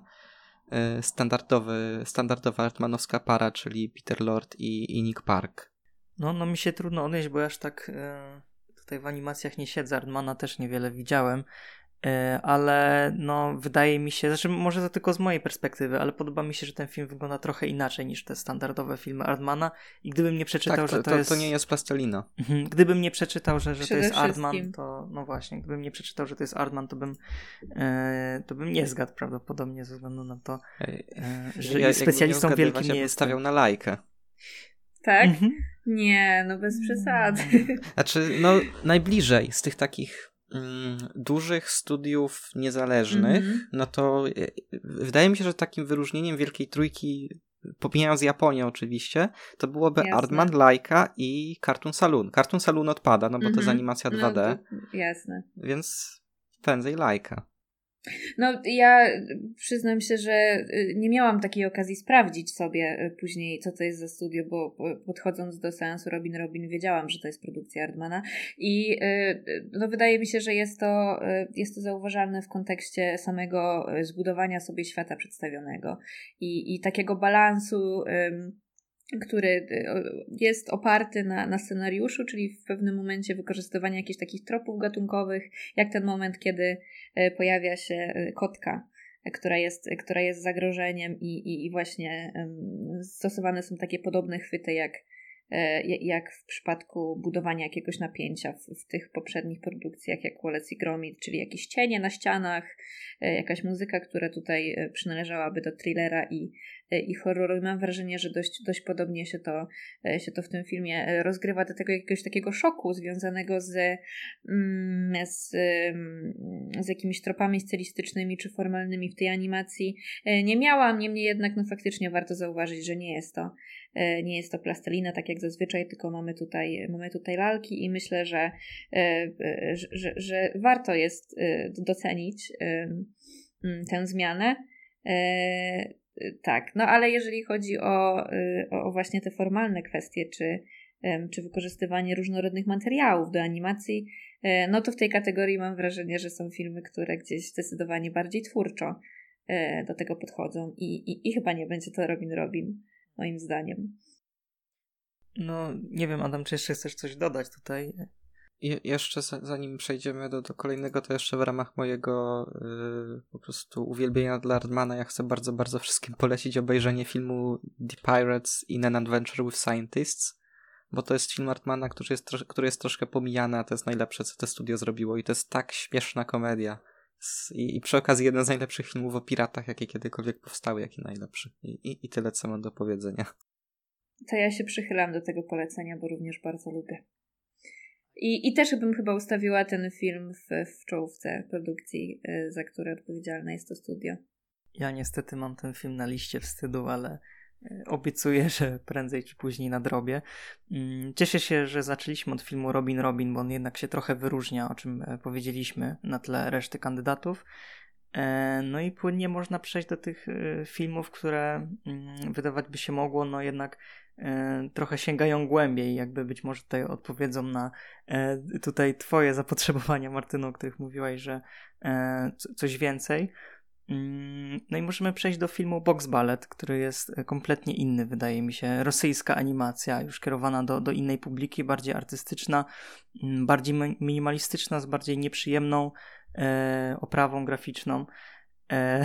standardowy, standardowa artmanowska para, czyli Peter Lord i, i Nick Park. No, no mi się trudno odnieść, bo aż tak tutaj w animacjach nie siedzę, Artmana też niewiele widziałem, e, ale no wydaje mi się, znaczy może to tylko z mojej perspektywy, ale podoba mi się, że ten film wygląda trochę inaczej niż te standardowe filmy Artmana i gdybym nie przeczytał, tak, to, że to, to jest... to nie jest plastelina. Mhm. Gdybym nie przeczytał, że, że to jest Artman, to no właśnie, gdybym nie przeczytał, że to jest Artman, to bym e, to bym nie zgadł prawdopodobnie ze względu na to, e, że ja, specjalistą wielkim nie jest. stawiał na lajkę. Tak? Mhm. Nie, no bez przesady. Znaczy, no najbliżej z tych takich mm, dużych studiów niezależnych, -hmm. no to e, wydaje mi się, że takim wyróżnieniem Wielkiej Trójki, pomijając Japonię oczywiście, to byłoby jasne. Artman, Laika i Cartoon Saloon. Cartoon Saloon odpada, no bo mm -hmm. to jest mhm. animacja 2D. No, jasne. Więc prędzej Laika. No, ja przyznam się, że y, nie miałam takiej okazji sprawdzić sobie y, później, co to jest za studio, bo podchodząc do seansu Robin Robin wiedziałam, że to jest produkcja Ardmana i y, no, wydaje mi się, że jest to, jest to zauważalne w kontekście samego zbudowania sobie świata przedstawionego i, i takiego balansu który jest oparty na, na scenariuszu, czyli w pewnym momencie wykorzystywania jakichś takich tropów gatunkowych, jak ten moment, kiedy E, pojawia się e, kotka, która jest, która jest zagrożeniem i, i, i właśnie stosowane są takie podobne chwyty jak, e, jak w przypadku budowania jakiegoś napięcia w, w tych poprzednich produkcjach, jak Wallace i Gromit, czyli jakieś cienie na ścianach, jakaś muzyka, która tutaj przynależałaby do thrillera i, i horroru. Mam wrażenie, że dość, dość podobnie się to, się to w tym filmie rozgrywa do tego jakiegoś takiego szoku związanego z, mm, z, mm, z jakimiś tropami stylistycznymi czy formalnymi w tej animacji. Nie miałam, niemniej jednak no faktycznie warto zauważyć, że nie jest to E, nie jest to plastelina, tak jak zazwyczaj, tylko mamy tutaj, mamy tutaj lalki i myślę, że, e, e, że, że, że warto jest docenić tę zmianę. Tak, no ale jeżeli chodzi o, o właśnie te formalne kwestie, czy, czy wykorzystywanie różnorodnych materiałów do animacji, no to w tej kategorii mam wrażenie, że są filmy, które gdzieś zdecydowanie bardziej twórczo do tego podchodzą i, i, i chyba nie będzie to Robin Robin moim zdaniem. No, nie wiem, Adam, czy jeszcze chcesz coś dodać tutaj? Je, jeszcze zanim przejdziemy do, do kolejnego, to jeszcze w ramach mojego yy, po prostu uwielbienia dla Ardmana, ja chcę bardzo, bardzo wszystkim polecić obejrzenie filmu The Pirates in an Adventure with Scientists, bo to jest film Ardmana, który jest, który jest troszkę pomijany, a to jest najlepsze, co to studio zrobiło i to jest tak śmieszna komedia. I, I, przy okazji jeden z najlepszych filmów o piratach, jakie kiedykolwiek powstały, jaki najlepszy. I, i, I tyle, co mam do powiedzenia. To ja się przychylam do tego polecenia, bo również bardzo lubię. I, i też bym chyba ustawiła ten film w, w czołówce produkcji, y, za które odpowiedzialne jest to studio. Ja niestety mam ten film na liście wstydu, ale obiecuję, że prędzej czy później nadrobię. Mm, cieszę się, że zaczęliśmy od filmu Robin Robin, bo on jednak się trochę wyróżnia, o czym e, powiedzieliśmy na tle reszty kandydatów. E, no i płynnie można przejść do tych e, filmów, które mm, wydawać by się mogło, no jednak trochę sięgają głębiej, jakby być może tutaj odpowiedzą na tutaj twoje zapotrzebowania, Martyno, o których mówiłaś, że coś więcej. Mm, no i możemy przejść do filmu Box Ballet, który jest kompletnie inny, wydaje mi się. Rosyjska animacja, już kierowana do, do innej publiki, bardziej artystyczna, mm, bardziej minimalistyczna, z bardziej nieprzyjemną e, oprawą graficzną. E,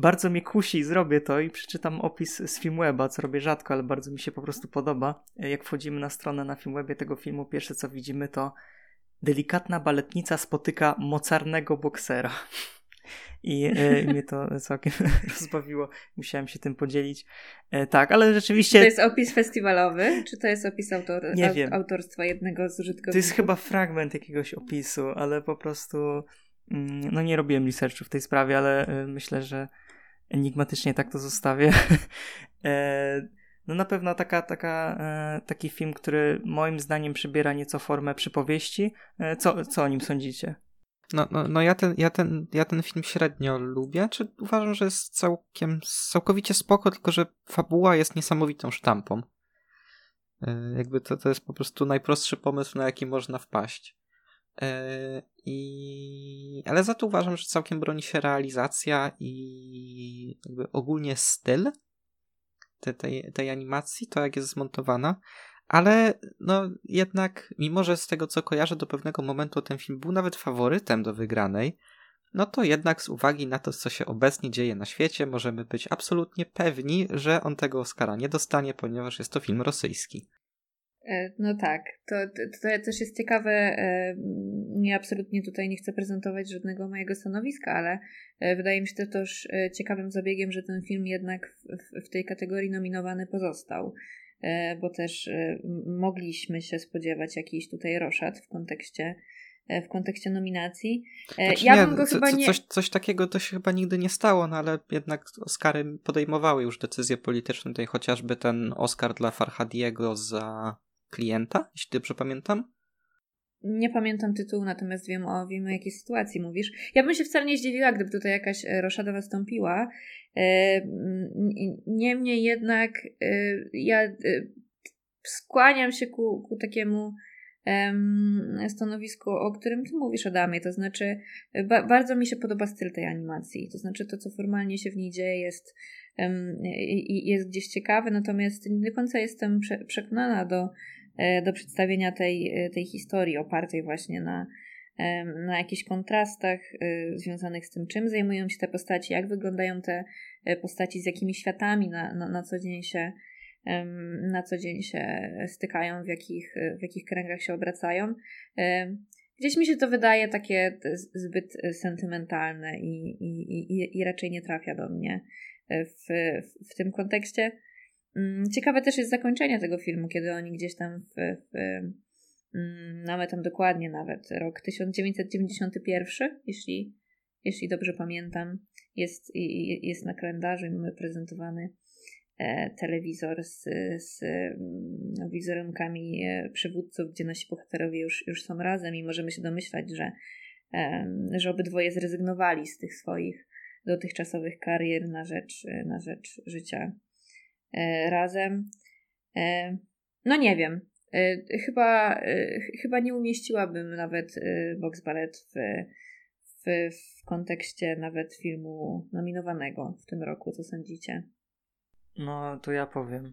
bardzo mnie kusi, zrobię to i przeczytam opis z Filmweba, co robię rzadko, ale bardzo mi się po prostu podoba. Jak wchodzimy na stronę na Filmwebie tego filmu, pierwsze co widzimy to delikatna baletnica spotyka mocarnego boksera. i e, mnie to całkiem rozbawiło. Musiałem się tym podzielić. E, tak, ale rzeczywiście... Czy to jest opis festiwalowy, czy to jest opis autor... nie wiem. autorstwa jednego z użytkowników? To jest chyba fragment jakiegoś opisu, ale po prostu mm, no nie robiłem researchu w tej sprawie, ale e, myślę, że enigmatycznie tak to zostawię. No na pewno taka, taka, taki film, który moim zdaniem przybiera nieco formę przypowieści. Co, co o nim sądzicie? No, no, no ja, ten, ja, ten, ja ten film średnio lubię, czy uważam, że jest całkiem, całkowicie spoko, tylko że fabuła jest niesamowitą sztampą. E, jakby to, to jest po prostu najprostszy pomysł, na jaki można wpaść. E, I... Ale za to uważam, że całkiem broni się realizacja i ogólnie styl tej, tej, tej animacji, to jak jest zmontowana ale no jednak, mimo że z tego co kojarzę do pewnego momentu ten film był nawet faworytem do wygranej, no to jednak z uwagi na to, co się obecnie dzieje na świecie, możemy być absolutnie pewni, że on tego Oscara nie dostanie, ponieważ jest to film rosyjski. E, no tak, to, to, to też jest ciekawe. E, nie absolutnie tutaj nie chcę prezentować żadnego mojego stanowiska, ale e, wydaje mi się to też ciekawym zabiegiem, że ten film jednak w, w tej kategorii nominowany pozostał. E, bo też e, mogliśmy się spodziewać jakiejś tutaj roszad w kontekście e, w kontekście nominacji. Znaczy ja nie, bym go co, chyba nie... Coś, coś takiego to się chyba nigdy nie stało, no ale jednak Oscary podejmowały już decyzje polityczne, tutaj chociażby ten Oscar dla Farhadiego za klienta, jeśli dobrze pamiętam. Nie pamiętam tytułu, natomiast wiem o, wiem o jakiej sytuacji mówisz. Ja bym się wcale nie zdziwiła, gdyby tutaj jakaś roszada wystąpiła. E, niemniej jednak e, ja e, skłaniam się ku, ku takiemu stanowisku, o którym ty mówisz, Adamie. To znaczy, ba bardzo mi się podoba styl tej animacji. To znaczy, to, co formalnie się w niej dzieje, jest, jest gdzieś ciekawe, natomiast nie do końca jestem prze przekonana do E, do przedstawienia tej, e, tej historii opartej właśnie na, na jakichś kontrastach e, związanych z tym, czym zajmują się te postaci, jak wyglądają te postaci, z jakimi światami na, na, na co dzień się na co dzień się stykają, w jakich, w jakich kręgach się obracają. Gdzieś mi się to wydaje takie zbyt sentymentalne i, i, i, i raczej nie trafia do mnie. w, w, w tym kontekście. Mm, ciekawe też jest zakończenie tego filmu, kiedy oni gdzieś tam w, w mm, mamy tam dokładnie nawet rok 1991, jeśli, jeśli dobrze pamiętam, jest, jest na kalendarzu i mamy prezentowany e, telewizor z, z mm, wizerunkami e, przywódców, gdzie nasi bohaterowie już, już są razem i możemy się domyślać, że, że obydwoje zrezygnowali z tych swoich dotychczasowych karier na rzecz, na rzecz życia razem. E, no nie wiem. E, chyba, chyba nie umieściłabym nawet Box Ballet w, w, w kontekście nawet filmu nominowanego w tym roku. Co sądzicie? No, to ja powiem.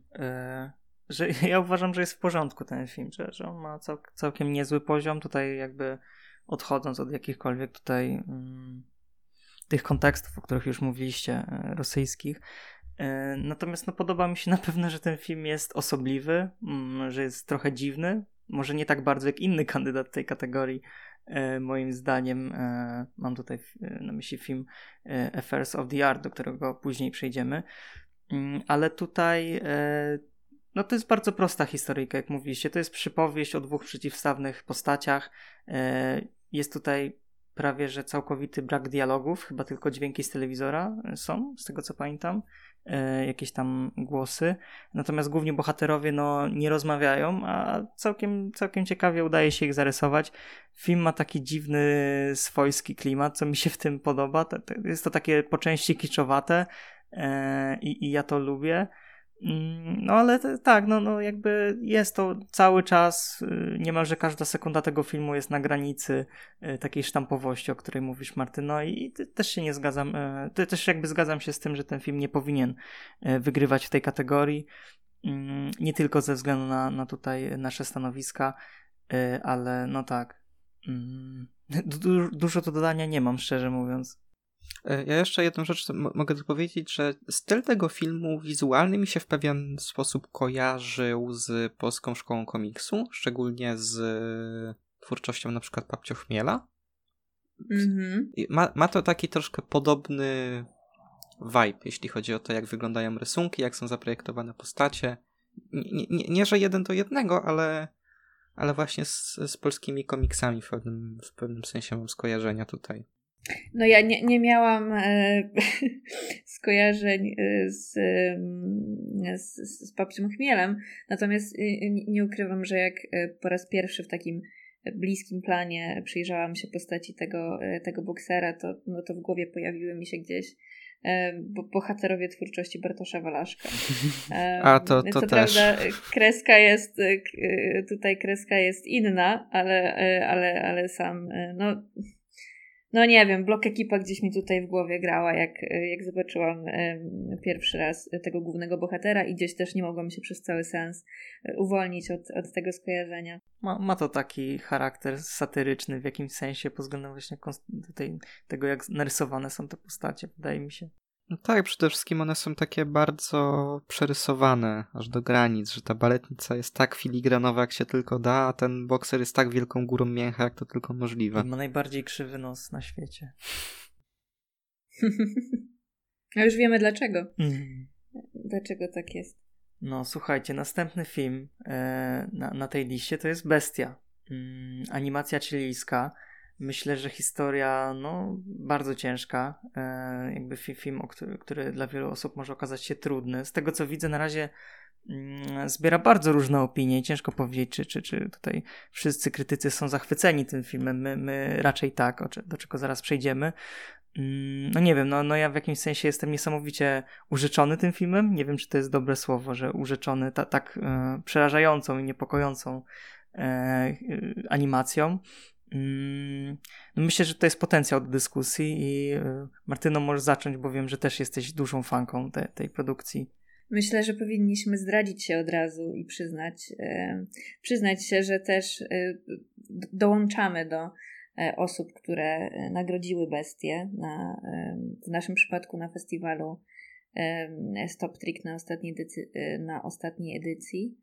że ja uważam, że jest w porządku ten film, że, że on ma cał, całkiem niezły poziom. Tutaj jakby odchodząc od jakichkolwiek tutaj mm, tych kontekstów, o których już mówiliście, rosyjskich, E, natomiast no, podoba mi się na pewno, że ten film jest osobliwy, mm, że jest trochę dziwny. Może nie tak bardzo jak inny kandydat tej kategorii, e, moim zdaniem. E, mam tutaj na myśli film Affairs of the Art, do którego później przejdziemy. Mm, ale tutaj no to jest bardzo prosta historyjka, jak mówiliście. To jest przypowieść o dwóch przeciwstawnych postaciach. Jest tutaj prawie że całkowity brak dialogów, chyba tylko dźwięki z telewizora są, z tego co pamiętam. E, jakieś tam głosy. Natomiast głównie bohaterowie no, nie rozmawiają, a całkiem, całkiem ciekawie udaje się ich zarysować. Film ma taki dziwny, swojski klimat, co mi się w tym podoba. Jest to takie po części kiczowate e, i, i ja to lubię. Mm, no ale tak, no, no jakby jest to cały czas, y, niemalże każda sekunda tego filmu jest na granicy y, takiej sztampowości, o której mówisz Marty. No i też się nie zgadzam, y, też jakby zgadzam się z tym, że ten film nie powinien wygrywać w tej kategorii. Mm, nie tylko ze względu na, na tutaj nasze stanowiska, ale no tak. Mm, du dużo do dodania nie mam, szczerze mówiąc. E, ja jeszcze jedną rzecz mogę tu powiedzieć, że styl tego filmu wizualny mi się w pewien sposób kojarzył z polską szkołą komiksu, szczególnie z twórczością na przykład Papcio Chmiela. Mm-hmm. Ma, ma to taki troszkę podobny vibe, jeśli chodzi o to, jak wyglądają rysunki, jak są zaprojektowane postacie. Nie, nie, nie że jeden do jednego, ale, ale właśnie z, z polskimi komiksami w pewnym, w pewnym sensie mam skojarzenia tutaj. No ja nie, nie miałam e, skojarzeń e, z, z, z Papciem Chmielem, natomiast e, nie ukrywam, że jak e, po raz pierwszy w takim bliskim planie przyjrzałam się postaci tego, tego boksera, to, no to w głowie pojawiły mi się gdzieś bo bohaterowie twórczości Bartosza Walaszka. A to, to Co też. prawda kreska jest tutaj kreska jest inna, ale, ale, ale sam no no nie wiem, blok ekipa gdzieś mi tutaj w głowie grała, jak, jak zobaczyłam pierwszy raz tego głównego bohatera i gdzieś też nie mogłam się przez cały sens e, uwolnić od, od tego skojarzenia. Ma, ma to taki charakter satyryczny w jakimś sensie pod względem właśnie tutaj, tego, jak narysowane są te postacie, wydaje mi się. No tak, przede wszystkim one są takie bardzo przerysowane aż do granic, że ta baletnica jest tak filigranowa jak się tylko da, a ten bokser jest tak wielką górą mięcha jak to tylko możliwe. I ma najbardziej krzywy nos na świecie. a już wiemy dlaczego. Mm. Dlaczego tak jest. No słuchajcie, następny film e, na, na tej liście to jest Bestia. Mm, animacja chilijska Myślę, że historia no, bardzo ciężka, e, jakby film, który, który, dla wielu osób może okazać się trudny. Z tego co widzę, na razie mm, zbiera bardzo różne opinie. Ciężko powiedzieć, czy, czy, czy tutaj wszyscy krytycy są zachwyceni tym filmem. My, my raczej tak, do czego zaraz przejdziemy. Mm, no nie wiem, no, no ja w jakimś sensie jestem niesamowicie użyczony tym filmem. Nie wiem, czy to jest dobre słowo, że użyczony ta, tak e, przerażającą i niepokojącą e, animacją. Mm, no myślę, że to jest potencjał do dyskusji i e, Martyno możesz zacząć, bo wiem, że też jesteś dużą fanką te, tej produkcji. Myślę, że powinniśmy zdradzić się od razu i przyznać, e, przyznać się, że też e, dołączamy do osób, które nagrodziły bestie na, w naszym przypadku na festiwalu Stop Trick na ostatniej, na ostatniej edycji.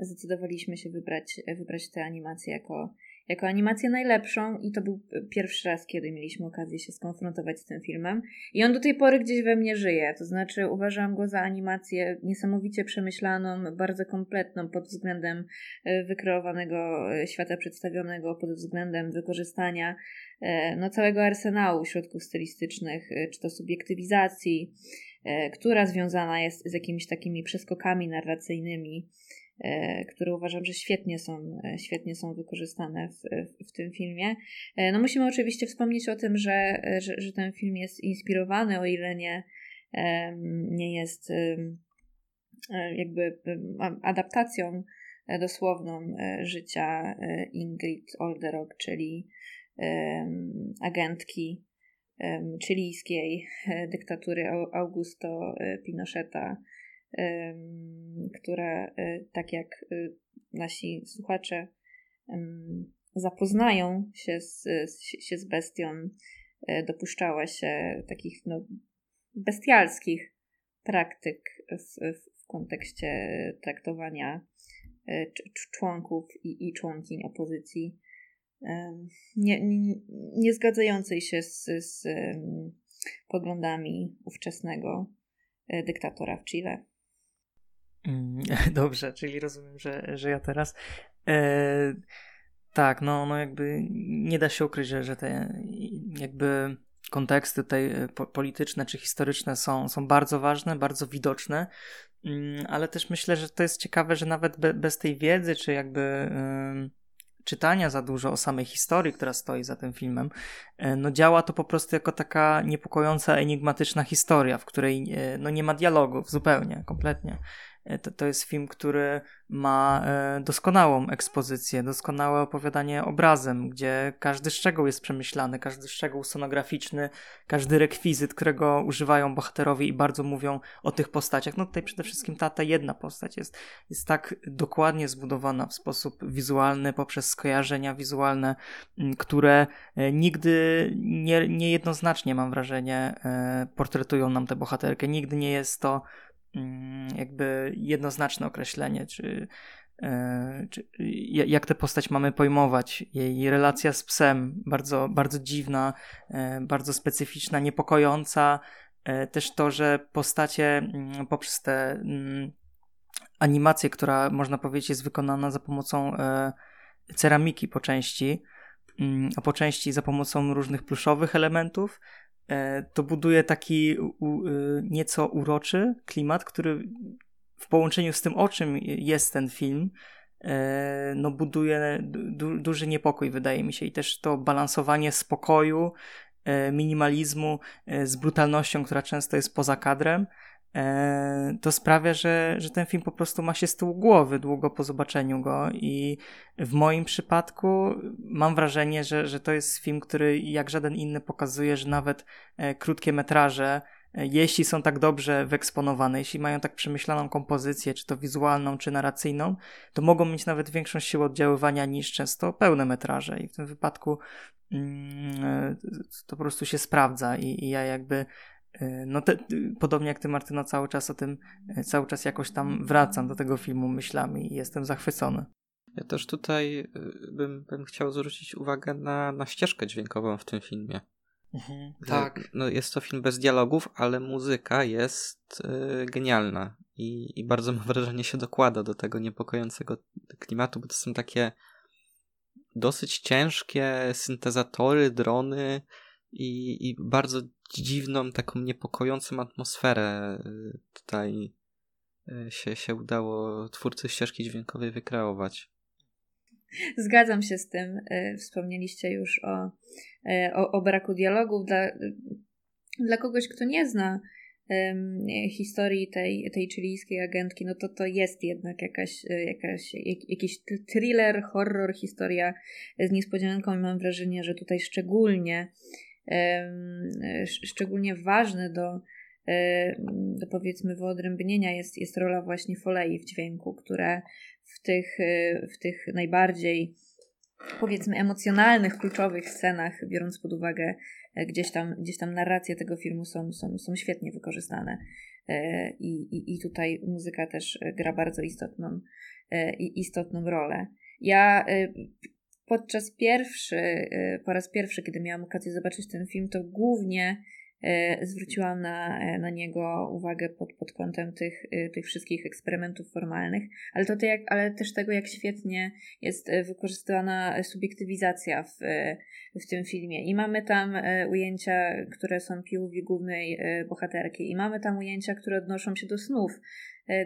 Zdecydowaliśmy się wybrać, wybrać tę animację jako jako animację najlepszą i to był pierwszy raz, kiedy mieliśmy okazję się skonfrontować z tym filmem. I on do tej pory gdzieś we mnie żyje, to znaczy uważam go za animację niesamowicie przemyślaną, bardzo kompletną pod względem e, wykreowanego e, świata przedstawionego, pod względem wykorzystania e, no, całego arsenału środków stylistycznych, czy to subiektywizacji, która związana jest z jakimiś takimi przeskokami narracyjnymi, które uważam, że świetnie są, e, świetnie są wykorzystane w, w, tym filmie. E, no musimy oczywiście wspomnieć o tym, że, że, że ten film jest inspirowany, o ile nie, nie jest jakby adaptacją dosłowną życia Ingrid Olderock, czyli agentki chilijskiej dyktatury Augusto Pinocheta, która, e, tak jak e, nasi słuchacze zapoznają się z, się z bestią, e, dopuszczała się takich no, bestialskich praktyk w, w kontekście traktowania członków i, i członkiń opozycji nie, nie, nie zgadzającej się z, z poglądami ówczesnego dyktatora w Chile. Mm, dobrze, czyli rozumiem, że, że ja teraz. E, tak, no, no jakby nie da się ukryć, że, że te jakby konteksty tutaj e, polityczne czy historyczne są, są bardzo ważne, bardzo widoczne, mm, ale też myślę, że to jest ciekawe, że nawet be, bez tej wiedzy, czy jakby czytania za dużo o samej historii, która stoi za tym filmem, e, no działa to po prostu jako taka niepokojąca, enigmatyczna historia, w której no nie ma dialogów zupełnie, kompletnie. E, to, to jest film, który ma e, doskonałą ekspozycję, doskonałe opowiadanie obrazem, gdzie każdy szczegół jest przemyślany, każdy szczegół sonograficzny, każdy rekwizyt, którego używają bohaterowie i bardzo mówią o tych postaciach. No tutaj przede wszystkim ta, ta jedna postać jest, jest tak dokładnie zbudowana w sposób wizualny, poprzez skojarzenia wizualne, które e, nigdy nie, niejednoznacznie, mam wrażenie, portretują nam tę bohaterkę. Nigdy nie jest to jakby jednoznaczne określenie, czy, e, czy jak tę postać mamy pojmować. Jej relacja z psem bardzo, bardzo dziwna, e, bardzo specyficzna, niepokojąca. E, też to, że postacie mm, poprzez tę mm, animację, która można powiedzieć jest wykonana za pomocą ceramiki po części, a po części za pomocą różnych pluszowych elementów, to buduje taki y, nieco uroczy klimat, który w połączeniu z tym, o czym jest ten film, e, no buduje du, duży niepokój, wydaje mi się, i też to balansowanie spokoju, e, minimalizmu z brutalnością, która często jest poza kadrem, E, to sprawia, że, że ten film po prostu ma się z tyłu głowy długo po zobaczeniu go i w moim przypadku mam wrażenie, że, że to jest film, który jak żaden inny pokazuje, że nawet e, krótkie metraże, e, jeśli są tak dobrze wyeksponowane, jeśli mają tak przemyślaną kompozycję, czy to wizualną, czy narracyjną, to mogą mieć nawet większą siłę oddziaływania niż często pełne metraże. I w tym wypadku mm, to po prostu się sprawdza i, i ja jakby E, no te, podobnie jak ty Martyno cały czas o tym, e, cały czas jakoś tam wracam do tego filmu myślami i jestem zachwycony. Ja też tutaj e, bym, bym chciał zwrócić uwagę na, na ścieżkę dźwiękową w tym filmie. Mhm, tak. No, jest to film bez dialogów, ale muzyka jest y, genialna i, i bardzo mam wrażenie się dokłada do tego niepokojącego klimatu, bo to są takie dosyć ciężkie syntezatory, drony i, i bardzo dziwną, taką niepokojącą atmosferę y, tutaj y, się, się udało twórcy ścieżki dźwiękowej wykreować. Zgadzam się z tym. Y, wspomnieliście już o, o, o braku dialogów. Dla, dla kogoś, kto nie zna um, historii tej, tej chilijskiej agentki, no to to jest jednak jakaś, jakaś, jak, jakiś thriller, horror, historia z niespodzianką i mam wrażenie, że tutaj szczególnie szczególnie ważny do, do powiedzmy wyodrębnienia jest, jest rola właśnie folei w dźwięku, które w tych, e, w tych najbardziej powiedzmy emocjonalnych, kluczowych scenach, biorąc pod uwagę e, gdzieś tam, gdzieś tam narracje tego filmu są, są, są świetnie wykorzystane. E, I, i, I tutaj muzyka też gra bardzo istotną, istotną rolę. Ja podczas pierwszy, po raz pierwszy, kiedy miałam okazję zobaczyć ten film, to głównie E, zwróciłam na, e, na niego uwagę pod, pod kątem tych, e, tych wszystkich eksperymentów formalnych, ale, to jak, ale też tego, jak świetnie jest wykorzystywana subiektywizacja w, w tym filmie. I mamy tam ujęcia, które są POV głównej bohaterki, i mamy tam ujęcia, które odnoszą się do snów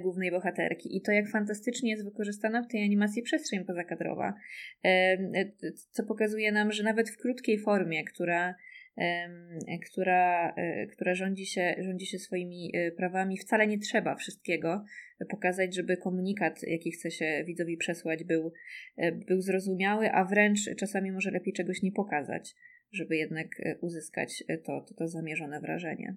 głównej bohaterki. I to, jak fantastycznie jest wykorzystana w tej animacji przestrzeń pozakadrowa, co pokazuje nam, że nawet w krótkiej formie, która która, e, która rządzi, się, rządzi się swoimi e, prawami. Wcale nie trzeba wszystkiego pokazać, żeby komunikat, jaki chce się widzowi przesłać, był, e, był zrozumiały, a wręcz czasami może lepiej czegoś nie pokazać, żeby jednak uzyskać to, to, to zamierzone wrażenie.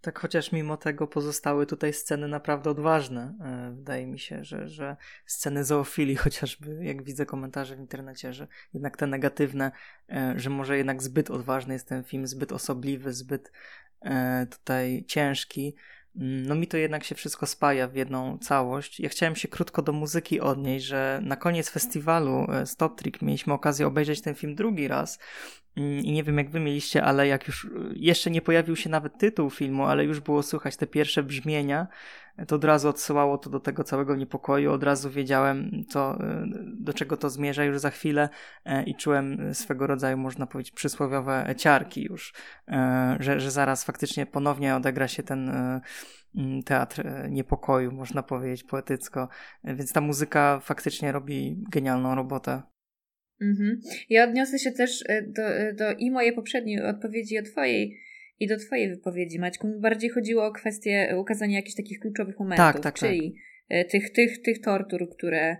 Tak, chociaż mimo tego pozostały tutaj sceny naprawdę odważne. E, wydaje mi się, że, że sceny zoofilii, chociażby jak widzę komentarze w internecie, że jednak te negatywne, e, że może jednak zbyt odważny jest ten film, zbyt osobliwy, zbyt e, tutaj ciężki. No mi to jednak się wszystko spaja w jedną całość. Ja chciałem się krótko do muzyki odnieść, że na koniec festiwalu Stop Trick mieliśmy okazję obejrzeć ten film drugi raz Mm, I nie wiem, jak wy mieliście, ale jak już y, jeszcze nie pojawił się nawet tytuł filmu, ale już było słychać te pierwsze brzmienia, to od razu odsyłało to do tego całego niepokoju. Od razu wiedziałem, y, do czego to zmierza już za chwilę e, i czułem swego rodzaju, można powiedzieć, przysłowiowe ciarki już, e, że, że zaraz faktycznie ponownie odegra się ten e, teatr niepokoju, można powiedzieć poetycko. Więc ta muzyka faktycznie robi genialną robotę. Mhm. Ja odniosę się też do, do i mojej poprzedniej odpowiedzi, i o twojej i do twojej wypowiedzi, Maćku. Mi bardziej chodziło o kwestię ukazania jakichś takich kluczowych momentów, tak, tak, czyli tak. Tych, tych, tych tortur, które,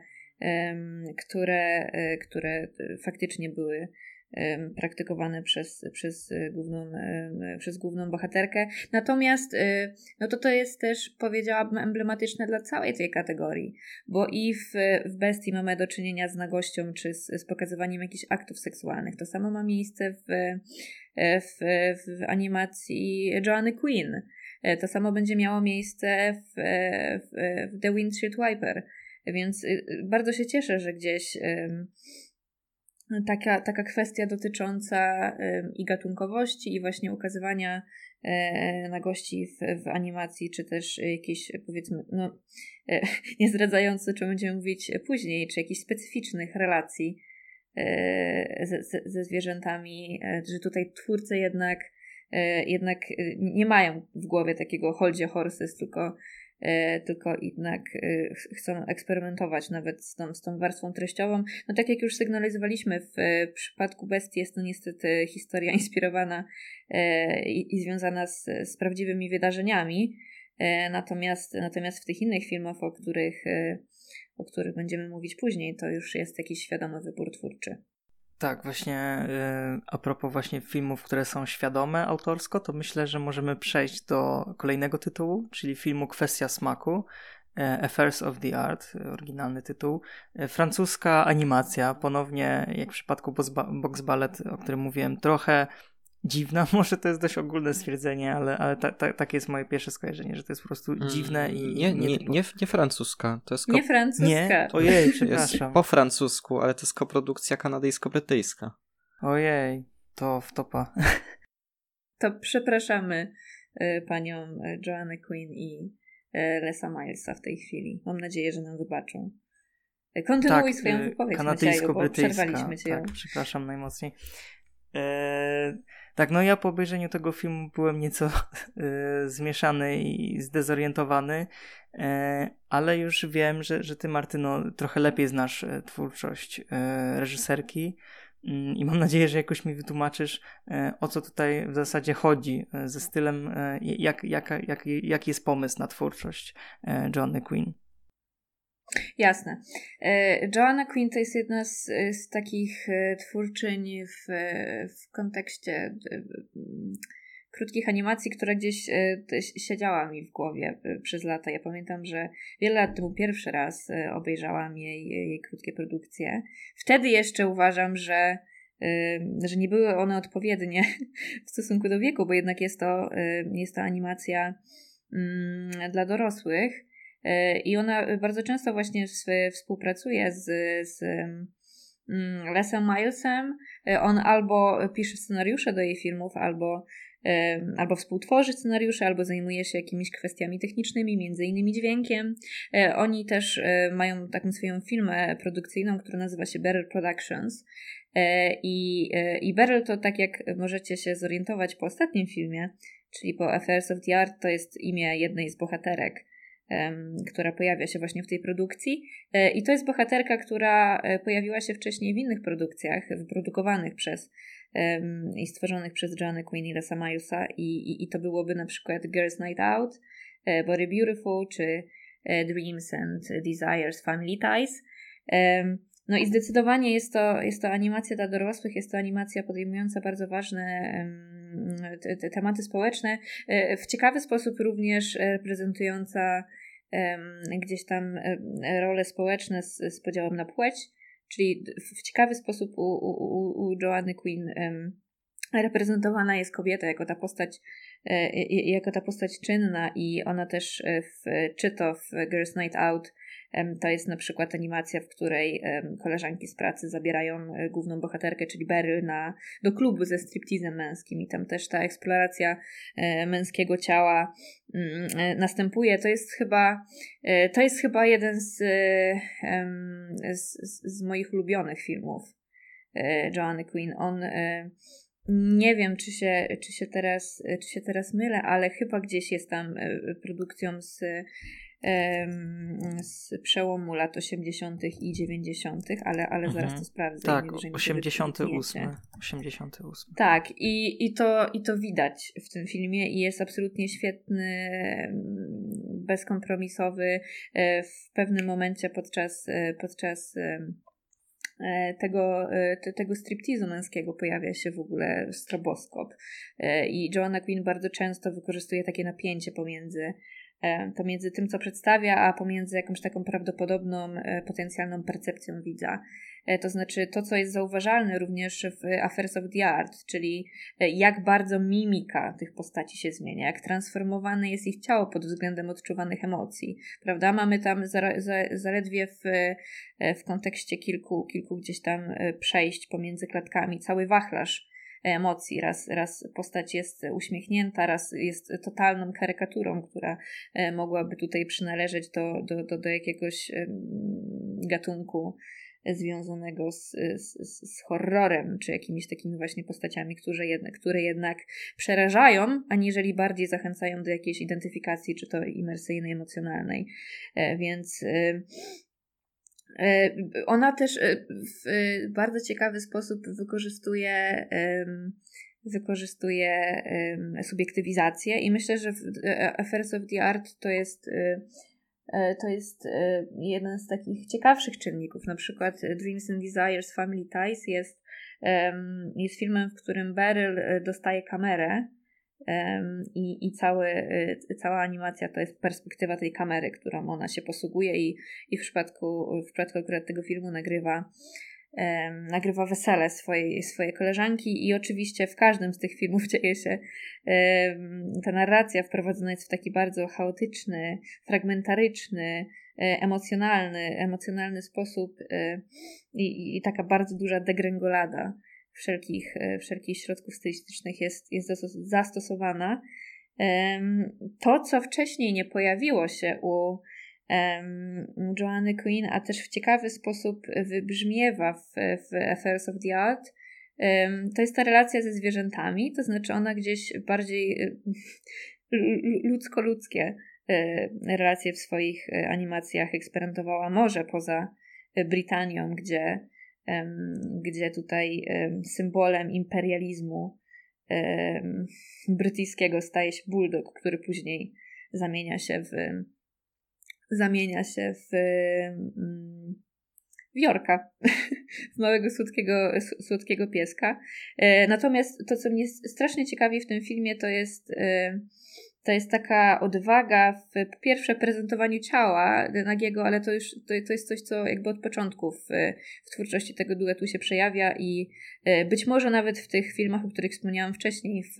które, które faktycznie były praktykowane przez, przez, główną, przez główną bohaterkę. Natomiast no to to jest też, powiedziałabym, emblematyczne dla całej tej kategorii, bo i w, w Bestii mamy do czynienia z nagością czy z, z pokazywaniem jakichś aktów seksualnych. To samo ma miejsce w, w, w animacji Joanny Queen. E, to samo będzie miało miejsce w, w, w The Windshield Wiper. Więc y, bardzo się cieszę, że gdzieś taka, taka kwestia dotycząca i gatunkowości, i właśnie ukazywania e, nagości w, w animacji, czy też jakieś powiedzmy, no, e, nie zdradzające, czym będziemy mówić później, czy jakichś specyficznych relacji e, ze, ze zwierzętami, że tutaj twórcy jednak, jednak nie mają w głowie takiego holdzie horses, tylko E, tylko jednak e, chcą eksperymentować nawet z tą, z tą warstwą treściową. No tak jak już sygnalizowaliśmy, w e, przypadku Bestii jest to niestety historia inspirowana i, i związana z, z prawdziwymi wydarzeniami, natomiast, natomiast w tych innych filmach, o których, o których będziemy mówić później, to już jest jakiś świadomy wybór twórczy. Tak, właśnie yy, a propos właśnie filmów, które są świadome autorsko, to myślę, że możemy przejść do kolejnego tytułu, czyli filmu Kwestia Smaku, e, Affairs of the Art, oryginalny tytuł. E, francuska animacja, ponownie jak w przypadku Box Ballet, o którym mówiłem, trochę dziwna, może to jest dość ogólne stwierdzenie, ale, ale ta, ta, takie jest moje pierwsze skojarzenie, że to jest po prostu mm, dziwne i... Nie, nie, nie, nie, nie francuska. To jest Nie francuska. Nie? Ojej, przepraszam. Jest po francusku, ale to jest koprodukcja kanadyjsko-brytyjska. Ojej, to w topa. To przepraszamy y, panią y, Joanne Quinn i y, Lesa Milesa w tej chwili. Mam nadzieję, że nam wybaczą. Kontynuuj tak, swoją wypowiedź, kanadyjsko-brytyjska. Tak, przepraszam najmocniej. Eee, tak, no ja po obejrzeniu tego filmu byłem nieco e, zmieszany i zdezorientowany, e, ale już wiem, że, że ty, Martyno, trochę lepiej znasz e, twórczość e, reżyserki mm, i mam nadzieję, że jakoś mi wytłumaczysz, e, o co tutaj w zasadzie chodzi e, ze stylem, jak, jak, jak, jaki jest pomysł na twórczość Johnny Quinn. Jasne. E, Joanna Quinn to jest jedna z, z takich e, twórczyń w, w kontekście e, krótkich animacji, która gdzieś siedziała mi w głowie przez lata. Ja pamiętam, że wiele lat temu pierwszy raz obejrzałam jej, jej krótkie produkcje. Wtedy jeszcze uważam, że że nie były one odpowiednie w stosunku do wieku, bo jednak jest to, jest to animacja mm, dla dorosłych. E, I ona bardzo często właśnie współpracuje z, z, mm, Lesem Milesem. On albo pisze scenariusze do jej filmów, albo albo współtworzy scenariusze, albo zajmuje się jakimiś kwestiami technicznymi, między innymi dźwiękiem. E, oni też e, mają taką swoją firmę produkcyjną, która nazywa się Beryl Productions. E, I, I Beryl to tak jak możecie się zorientować po ostatnim filmie, czyli po Affairs of the Art, to jest imię jednej z bohaterek, która pojawia się właśnie w tej produkcji. I to jest bohaterka, która pojawiła się wcześniej w innych produkcjach, wyprodukowanych przez i stworzonych przez Joanna Quinn i Lesa Milesa i, i, i to byłoby na przykład Girls Night Out, e, Body Beautiful czy e, Dreams and Desires Family Ties. No i zdecydowanie jest to, jest to animacja dla dorosłych, jest to animacja podejmująca bardzo ważne te, te tematy społeczne, e, w ciekawy sposób również reprezentująca gdzieś tam role społeczne z, z podziałem na płeć. Czyli w ciekawy sposób u, u, u Joanny Quinn reprezentowana jest kobieta jako ta postać e, jako ta postać czynna i ona też w, czy to w Girls Night Out to jest na przykład animacja, w której koleżanki z pracy zabierają e, główną bohaterkę, czyli Beryl, na, do klubu ze striptizem męskim i tam też ta eksploracja e, męskiego ciała mm, e, następuje. To jest chyba to jest chyba jeden z, z, z moich ulubionych filmów Joanny Quinn. On nie wiem, czy się, czy, się teraz, czy się teraz mylę, ale chyba gdzieś jest tam produkcją z z przełomu lat 80. i 90., ale, ale zaraz mhm. to sprawdzę. Tak, 88. 88. Tak, i, i, to, i to widać w tym filmie i jest absolutnie świetny, bezkompromisowy. E, w pewnym momencie podczas, e, podczas e, tego, tego striptizu męskiego pojawia się w ogóle stroboskop. I Joanna Quinn bardzo często wykorzystuje takie napięcie pomiędzy E, pomiędzy tym, co przedstawia, a pomiędzy jakąś taką prawdopodobną, e, potencjalną percepcją widza. E, to znaczy to, co jest zauważalne również w Affairs of the Art, czyli jak bardzo mimika tych postaci się zmienia, jak transformowane jest ich ciało pod względem odczuwanych emocji. Prawda? Mamy tam zaledwie w, w kontekście kilku, kilku gdzieś tam przejść pomiędzy klatkami cały wachlarz emocji. Raz, raz postać jest uśmiechnięta, raz jest totalną karykaturą, która e, mogłaby tutaj przynależeć do, do, do, do jakiegoś gatunku związanego z, z, z horrorem, czy jakimiś takimi właśnie postaciami, które jednak, które jednak przerażają, aniżeli bardziej zachęcają do jakiejś identyfikacji, czy to imersyjnej, emocjonalnej. E, więc e, E, ona też w bardzo ciekawy sposób wykorzystuje wykorzystuje subiektywizację i myślę, że Affairs of the Art to jest to jest jeden z takich ciekawszych czynników. Na przykład Dreams and Desires Family Ties jest, jest filmem, w którym Beryl dostaje kamerę i, i cały, cała animacja to jest perspektywa tej kamery, którą ona się posługuje i, i w przypadku, w przypadku akurat tego filmu nagrywa nagrywa wesele swojej, swojej koleżanki i oczywiście w każdym z tych filmów dzieje się ta narracja wprowadzona jest w taki bardzo chaotyczny, fragmentaryczny, e, emocjonalny, emocjonalny sposób e, i, i taka bardzo duża degrengolada wszelkich, e, wszelkich środków stylistycznych jest, jest zastosowana. To, co wcześniej nie pojawiło się u Joanny Quinn, a też w ciekawy sposób wybrzmiewa w, w Affairs of the Art, to jest ta relacja ze zwierzętami, to znaczy ona gdzieś bardziej e, ludzko-ludzkie e, relacje w swoich animacjach eksperymentowała, może poza Brytanią, gdzie gdzie tutaj symbolem imperializmu brytyjskiego staje się bulldog, który później zamienia się w zamienia się w w Jorka, w małego słodkiego, słodkiego pieska. E, natomiast to, co mnie strasznie ciekawi w tym filmie, to jest to jest taka odwaga w pierwsze prezentowaniu ciała nagiego, ale to już to, to jest coś, co jakby od początku w, w twórczości tego duetu się przejawia i e, być może nawet w tych filmach, o których wspomniałam wcześniej, w,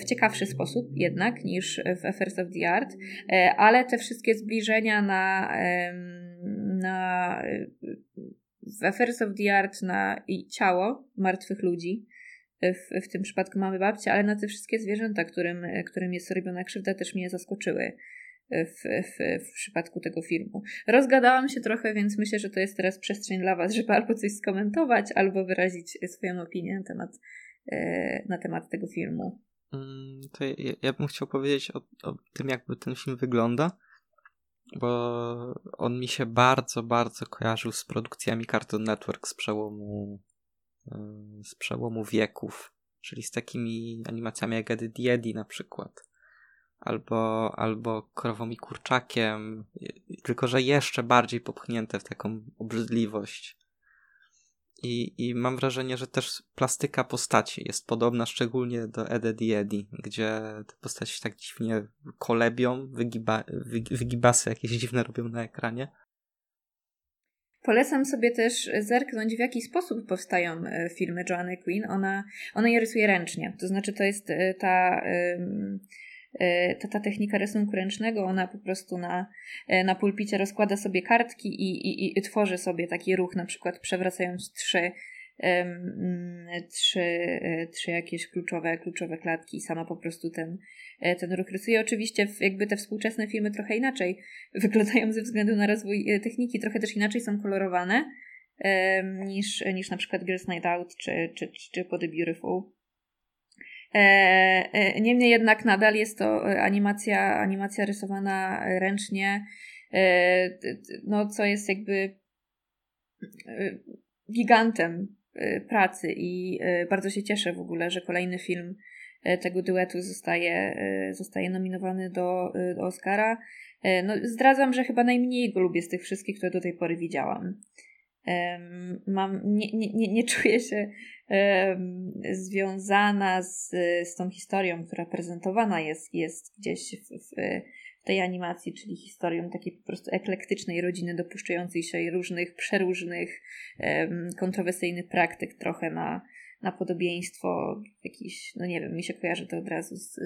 w ciekawszy sposób jednak niż w Affairs of the Art, e, ale te wszystkie zbliżenia na, na w Affairs of the Art na ciało martwych ludzi. W, w tym przypadku mamy babcię, ale na te wszystkie zwierzęta, którym, którym jest robiona krzywda, też mnie zaskoczyły w, w, w przypadku tego filmu. Rozgadałam się trochę, więc myślę, że to jest teraz przestrzeń dla Was, żeby albo coś skomentować, albo wyrazić swoją opinię na temat, e, na temat tego filmu. Mm, to ja, ja bym chciał powiedzieć o, o tym, jakby ten film wygląda, bo on mi się bardzo, bardzo kojarzył z produkcjami Cartoon Network z przełomu, z przełomu wieków, czyli z takimi animacjami jak Eddie Eddie na przykład albo, albo krową i kurczakiem, tylko że jeszcze bardziej popchnięte w taką obrzydliwość. I, I mam wrażenie, że też plastyka postaci jest podobna szczególnie do Eddie Eddie, gdzie te postaci tak dziwnie kolebią, wygiba, wygibasy jakieś dziwne robią na ekranie. Polecam sobie też zerknąć, w jaki sposób powstają e, filmy Joanny Quinn. Ona, ona je rysuje ręcznie. To znaczy, to jest e, ta. E, ta, ta technika rysunku ręcznego, ona po prostu na, na pulpicie rozkłada sobie kartki i, i, i tworzy sobie taki ruch, na przykład przewracając trzy, um, trzy, e, trzy jakieś kluczowe, kluczowe klatki i sama po prostu ten, ten ruch rysuje. Oczywiście jakby te współczesne filmy trochę inaczej wyglądają ze względu na rozwój techniki, trochę też inaczej są kolorowane niż, niż na przykład Girls Night Out czy, czy, czy Po The Beautiful. E, e, niemniej jednak nadal jest to e, animacja, animacja rysowana ręcznie, no co jest jakby gigantem pracy i bardzo się cieszę w ogóle, że kolejny film tego duetu zostaje, zostaje nominowany do, do Oscara. No, zdradzam, że chyba najmniej go lubię z tych wszystkich, które do tej pory widziałam. Mam, nie, nie, nie czuję się związana z, z tą historią, która prezentowana jest, jest gdzieś w, w tej animacji, czyli historią takiej po prostu eklektycznej rodziny dopuszczającej się różnych, przeróżnych, kontrowersyjnych praktyk, trochę na, na podobieństwo jakiś, no nie wiem, mi się kojarzy to od razu z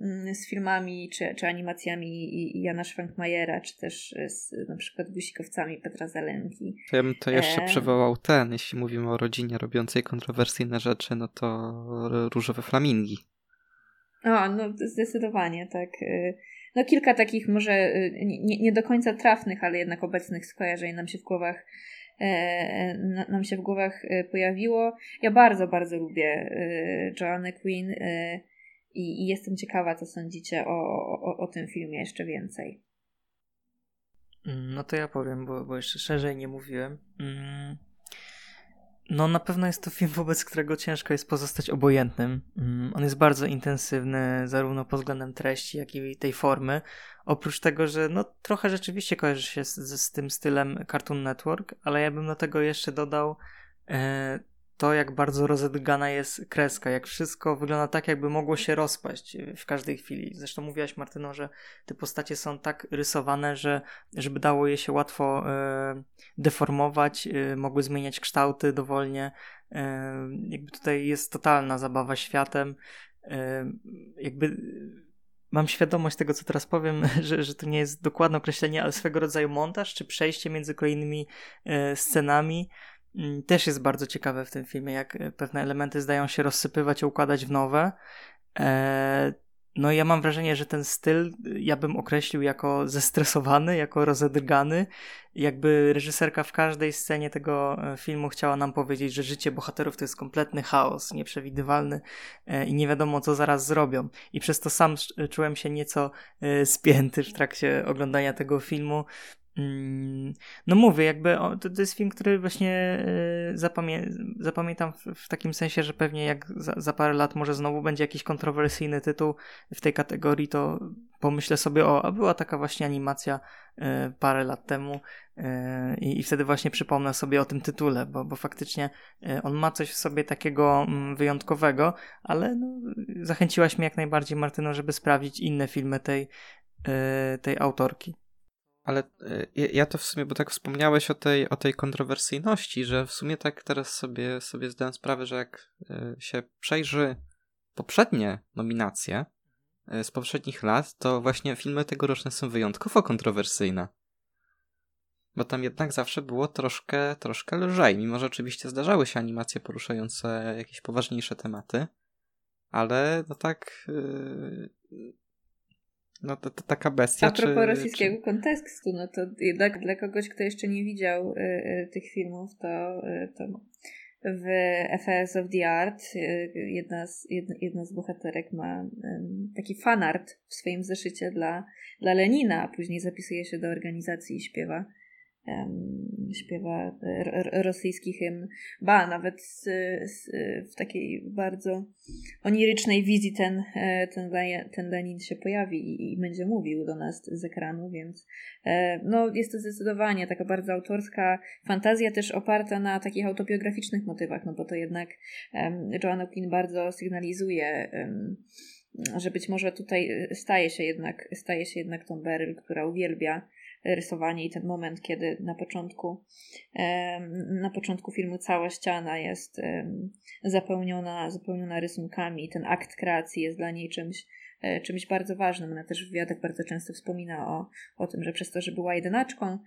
Mm, z filmami czy, czy animacjami Jana Schwankmajera, czy też z na przykład gusikowcami Petra Zelenki. Ja bym to jeszcze e... przywołał ten, jeśli mówimy o rodzinie robiącej kontrowersyjne rzeczy, no to różowe flamingi. O, no zdecydowanie, tak. No kilka takich może y, nie, nie do końca trafnych, ale jednak obecnych skojarzeń nam się w głowach e, nam się w głowach y, pojawiło. Ja bardzo, bardzo lubię Joanne Quinn i, i jestem ciekawa, co sądzicie o, o, o tym filmie jeszcze więcej. No to ja powiem, bo, bo jeszcze szerzej nie mówiłem. Mm. No na pewno jest to film, wobec którego ciężko jest pozostać obojętnym. Mm, on jest bardzo intensywny, zarówno pod względem treści, jak i tej formy. Oprócz tego, że no trochę rzeczywiście kojarzy się z, z tym stylem Cartoon Network, ale ja bym do tego jeszcze dodał e, to, jak bardzo rozedgana jest kreska, jak wszystko wygląda tak, jakby mogło się rozpaść w każdej chwili. Zresztą mówiłaś, Martyno, że te postacie są tak rysowane, że żeby dało je się łatwo e, deformować, e, mogły zmieniać kształty dowolnie. E, jakby tutaj jest totalna zabawa światem. E, jakby mam świadomość tego, co teraz powiem, że, że to nie jest dokładne określenie, ale swego rodzaju montaż, czy przejście między kolejnymi e, scenami. Mm, też jest bardzo ciekawe w tym filmie, jak e, pewne elementy zdają się rozsypywać i układać w nowe. E, no i ja mam wrażenie, że ten styl e, ja bym określił jako zestresowany, jako rozedrgany. Jakby reżyserka w każdej scenie tego filmu chciała nam powiedzieć, że życie bohaterów to jest kompletny chaos, nieprzewidywalny i nie wiadomo co zaraz zrobią. I przez to sam czułem się nieco spięty w trakcie oglądania tego filmu. Mm, no mówię, jakby to, to jest film, który właśnie e, zapamię zapamiętam w, w, takim sensie, że pewnie jak za, za, parę lat może znowu będzie jakiś kontrowersyjny tytuł w tej kategorii, to pomyślę sobie, o, a była taka właśnie animacja y, parę lat temu y, i wtedy właśnie przypomnę sobie o tym tytule, bo, bo faktycznie y, on ma coś w sobie takiego mm, wyjątkowego, ale no, zachęciłaś mnie jak najbardziej Martyno, żeby sprawdzić inne filmy tej, tej autorki. Ale y, ja to w sumie, bo tak wspomniałeś o tej, o tej kontrowersyjności, że w sumie tak teraz sobie, sobie zdałem sprawę, że jak y, się przejrzy poprzednie nominacje y, z poprzednich lat, to właśnie filmy tegoroczne są wyjątkowo kontrowersyjne. bo tam jednak zawsze było troszkę, troszkę lżej, mimo że oczywiście zdarzały się animacje poruszające jakieś poważniejsze tematy, ale no tak no to, to, taka bestia. A propos czy, rosyjskiego czy... kontekstu, no to jednak dla kogoś, kto jeszcze nie widział y, y, tych filmów, to, y, to w FS of the Art y, jedna z, jedna, jedna z bohaterek ma taki fanart w swoim zeszycie dla, dla Lenina, a później zapisuje się do organizacji i śpiewa śpiewa rosyjski hymn. Ba, nawet z, z, w takiej bardzo onirycznej wizji ten, e, ten, ten Lenin się pojawi i, i, będzie mówił do nas z ekranu, więc e, no, jest to zdecydowanie taka bardzo autorska fantazja, też oparta na takich autobiograficznych motywach, no bo to jednak Joanna Quinn bardzo sygnalizuje że być może tutaj staje się jednak, staje się jednak tą Beryl, która uwielbia rysowanie i ten moment, kiedy na początku, na początku filmu cała ściana jest zapełniona, zapełniona rysunkami. Ten akt kreacji jest dla niej czymś, e, czymś bardzo ważnym. Ona też w wywiadach bardzo często wspomina o, o tym, że przez to, że była jedynaczką,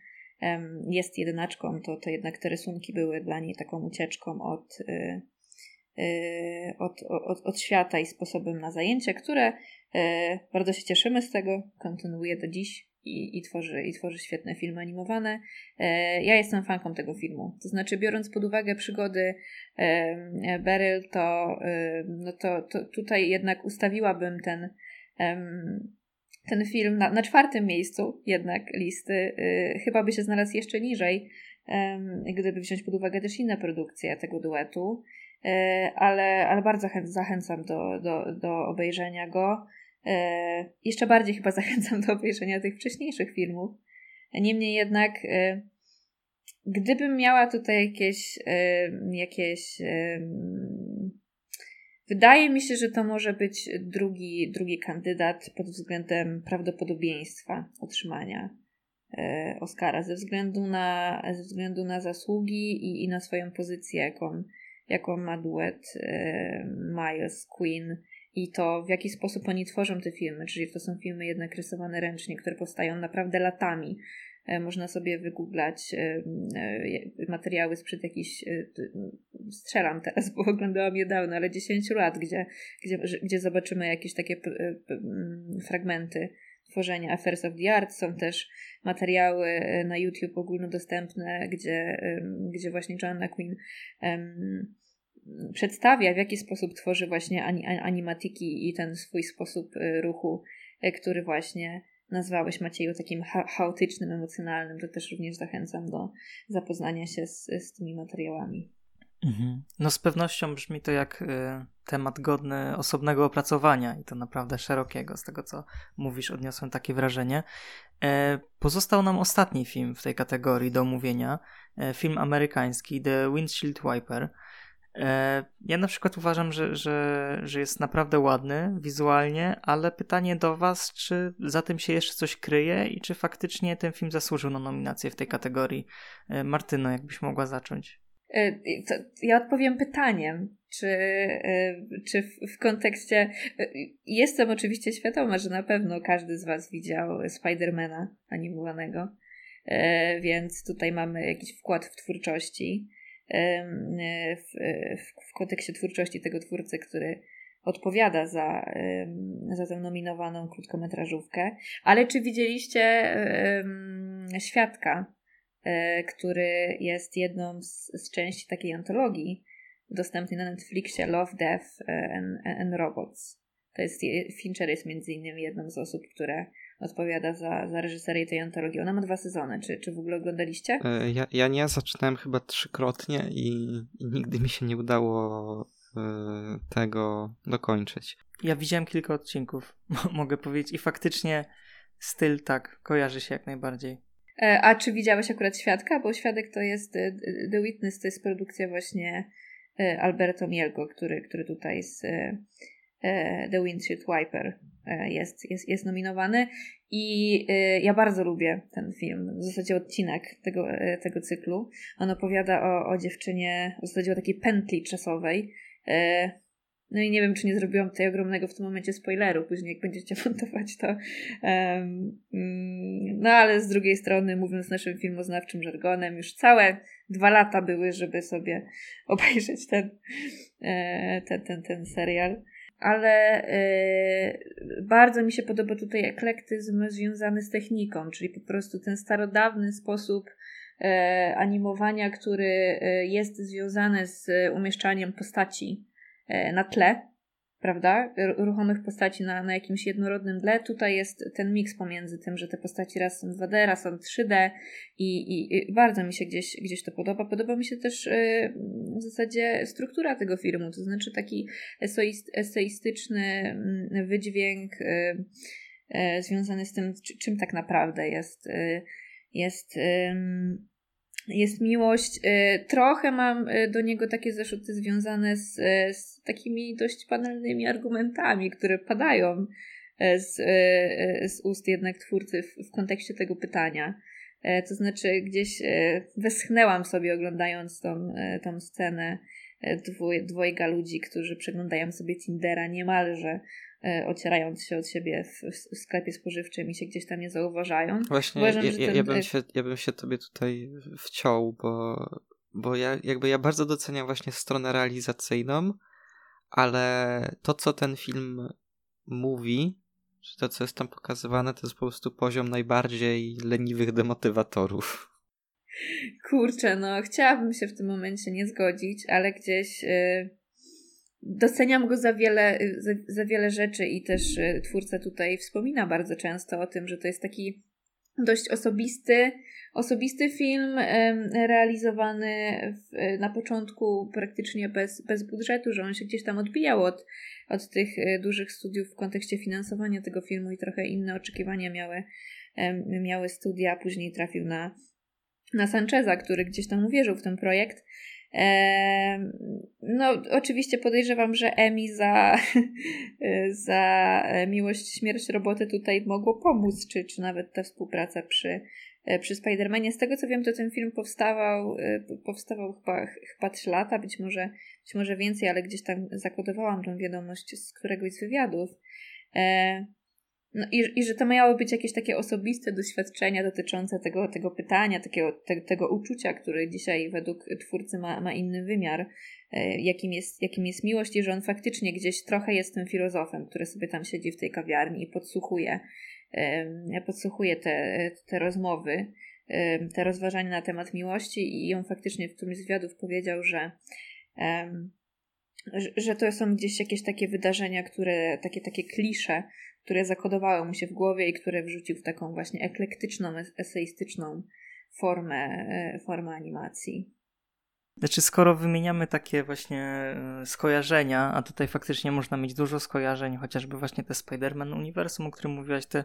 jest jedynaczką, to, to jednak te rysunki były dla niej taką ucieczką od, e, e, od, od, od świata i sposobem na zajęcie, które bardzo się cieszymy z tego, kontynuuje do dziś i, i, tworzy, i tworzy świetne filmy animowane. E, ja jestem fanką tego filmu. To znaczy, biorąc pod uwagę przygody e, Beryl, to, e, no to, to tutaj jednak ustawiłabym ten, ten film na, na czwartym miejscu jednak listy. Chyba by się znalazł jeszcze niżej, gdyby wziąć pod uwagę też inne produkcje tego duetu. Ale, ale bardzo zachęcam do, do, do obejrzenia go. E, jeszcze bardziej chyba zachęcam do obejrzenia tych wcześniejszych filmów. Niemniej jednak, e, gdybym miała tutaj jakieś, e, jakieś Wydaje mi się, że to może być drugi, drugi kandydat pod względem prawdopodobieństwa otrzymania Oscara, ze względu na, ze względu na zasługi i, i na swoją pozycję, jaką, jaką ma duet Miles Queen i to w jaki sposób oni tworzą te filmy, czyli to są filmy jednak rysowane ręcznie, które powstają naprawdę latami. E, można sobie wygooglać e, e, materiały sprzed jakichś, strzelam teraz, bo oglądałam je dawno, ale 10 lat, gdzie, gdzie, gdzie zobaczymy jakieś takie fragmenty tworzenia Affairs of the Art. Są też materiały na YouTube ogólnodostępne, gdzie, gdzie właśnie Joanna Quinn przedstawia, w jaki sposób tworzy właśnie animatiki i ten swój sposób y, ruchu, y, który właśnie nazwałeś Macieju takim cha chaotycznym, emocjonalnym, to też również zachęcam do zapoznania się z, z tymi materiałami. Mhm. No z pewnością brzmi to jak y, temat godny osobnego opracowania i to naprawdę szerokiego. Z tego co mówisz, odniosłem takie wrażenie. E, pozostał nam ostatni film w tej kategorii do omówienia. E, film amerykański The Windshield Wiper. E, ja na przykład uważam, że, że, że jest naprawdę ładny wizualnie, ale pytanie do Was, czy za tym się jeszcze coś kryje i czy faktycznie ten film zasłużył na nominację w tej kategorii? E, Martyno, jakbyś mogła zacząć? E, ja odpowiem pytaniem, czy, czy w, w kontekście. Jestem oczywiście świadoma, że na pewno każdy z Was widział Spidermana animowanego, więc tutaj mamy jakiś wkład w twórczości w, w, w kontekście twórczości tego twórcy, który odpowiada za, za tę nominowaną krótkometrażówkę. Ale czy widzieliście Świadka, e, który jest jedną z, z części takiej antologii dostępnej na Netflixie Love, Death and, and Robots? To jest, Fincher jest między innymi jedną z osób, które odpowiada za, za reżyserię tej antologii. Ona ma dwa sezony. Czy, czy w ogóle oglądaliście? E, ja, ja nie, zaczynałem chyba trzykrotnie i, i nigdy mi się nie udało y, tego dokończyć. Ja widziałem kilka odcinków, mogę powiedzieć, i faktycznie styl tak kojarzy się jak najbardziej. E, a czy widziałeś akurat Świadka? Bo Świadek to jest The Witness, to jest produkcja właśnie Alberto Mielgo, który, który tutaj z The Windshield Wiper E, jest, jest, jest nominowany i e, ja bardzo lubię ten film, w zasadzie odcinek tego, e, tego cyklu. On opowiada o, o dziewczynie, w zasadzie o takiej pętli czasowej, no i nie wiem, czy nie zrobiłam tutaj ogromnego w tym momencie spoileru, później jak będziecie montować to. Um, no ale z drugiej strony, mówiąc naszym filmoznawczym żargonem, już całe dwa lata były, żeby sobie obejrzeć ten, e, ten, ten, ten serial. Ale e, bardzo mi się podoba tutaj eklektyzm związany z techniką, czyli po prostu ten starodawny sposób e, animowania, który jest związany z umieszczaniem postaci E, na tle, prawda? Ruchomych postaci na, na jakimś jednorodnym tle. Tutaj jest ten miks pomiędzy tym, że te postaci raz są 2D, raz są 3D i, i, i bardzo mi się gdzieś, gdzieś to podoba. Podoba mi się też yy, w zasadzie struktura tego filmu, to znaczy taki eseistyczny mm, wydźwięk yy, yy, związany z tym, czym tak naprawdę jest, y, jest jest miłość. Y, trochę mam y, do niego takie zarzuty związane z, y, z takimi dość banalnymi argumentami, które padają z, z ust jednak twórcy w, w kontekście tego pytania. To znaczy, gdzieś weschnęłam sobie oglądając tą, tą scenę dwoj, dwojga ludzi, którzy przeglądają sobie Tindera niemalże ocierając się od siebie w, w, sklepie spożywczym i się gdzieś tam nie zauważają. Właśnie, Uważam, ja, ja, ten... ja, bym się, ja bym się tobie tutaj wciął, bo, bo ja jakby ja bardzo doceniam właśnie stronę realizacyjną, ale to, co ten film mówi, czy to, co jest tam pokazywane, to jest po prostu poziom najbardziej leniwych demotywatorów. Kurczę, no chciałabym się w tym momencie nie zgodzić, ale gdzieś... Yy doceniam go za wiele, za, za, wiele rzeczy i też y, twórca tutaj wspomina bardzo często o tym, że to jest taki dość osobisty, osobisty film realizowany w, na początku praktycznie bez, bez budżetu, że on się gdzieś tam odbijał od, od tych y, dużych studiów w kontekście finansowania tego filmu i trochę inne oczekiwania miały, miały studia, później trafił na, na Sancheza, który gdzieś tam uwierzył w ten projekt. No, oczywiście podejrzewam, że Emi za, za miłość, śmierć roboty tutaj mogło pomóc, czy, czy nawet ta współpraca przy, przy Spider-Manie. Z tego co wiem, to ten film powstawał, powstawał chyba, chyba 3 lata, być może, być może więcej, ale gdzieś tam zakodowałam tą wiadomość z któregoś z wywiadów. No i, i że to miały być jakieś takie osobiste doświadczenia dotyczące tego, tego pytania, takiego, te, tego uczucia, które dzisiaj według twórcy ma, ma inny wymiar, e, jakim, jest, jakim jest miłość i że on faktycznie gdzieś trochę jest tym filozofem, który sobie tam siedzi w tej kawiarni i podsłuchuje, e, podsłuchuje te, te rozmowy, e, te rozważania na temat miłości i on faktycznie w którymś z wywiadów powiedział, że że to są gdzieś jakieś takie wydarzenia, które, takie, takie klisze, które zakodowały mu się w głowie i które wrzucił w taką właśnie eklektyczną, eseistyczną formę, e, formę animacji. Znaczy, skoro wymieniamy takie właśnie e, skojarzenia, a tutaj faktycznie można mieć dużo skojarzeń, chociażby właśnie te Spider-Man uniwersum, o którym mówiłaś, te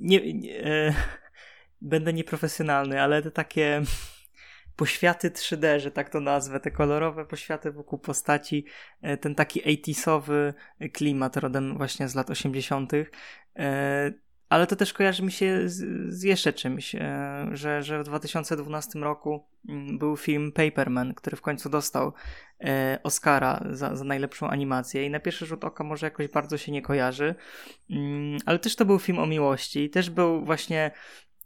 nie, nie e, będę nieprofesjonalny, ale te takie poświaty 3D, że tak to nazwę, te kolorowe poświaty wokół postaci, e, ten taki 80sowy klimat rodem właśnie z lat 80. E, ale to też kojarzy mi się z, z jeszcze czymś, e, że, że w 2012 roku mm, był film Paperman, który w końcu dostał Oscara za, za najlepszą animację. I na pierwszy rzut oka może jakoś bardzo się nie kojarzy, mm, ale też to był film o miłości. Też był właśnie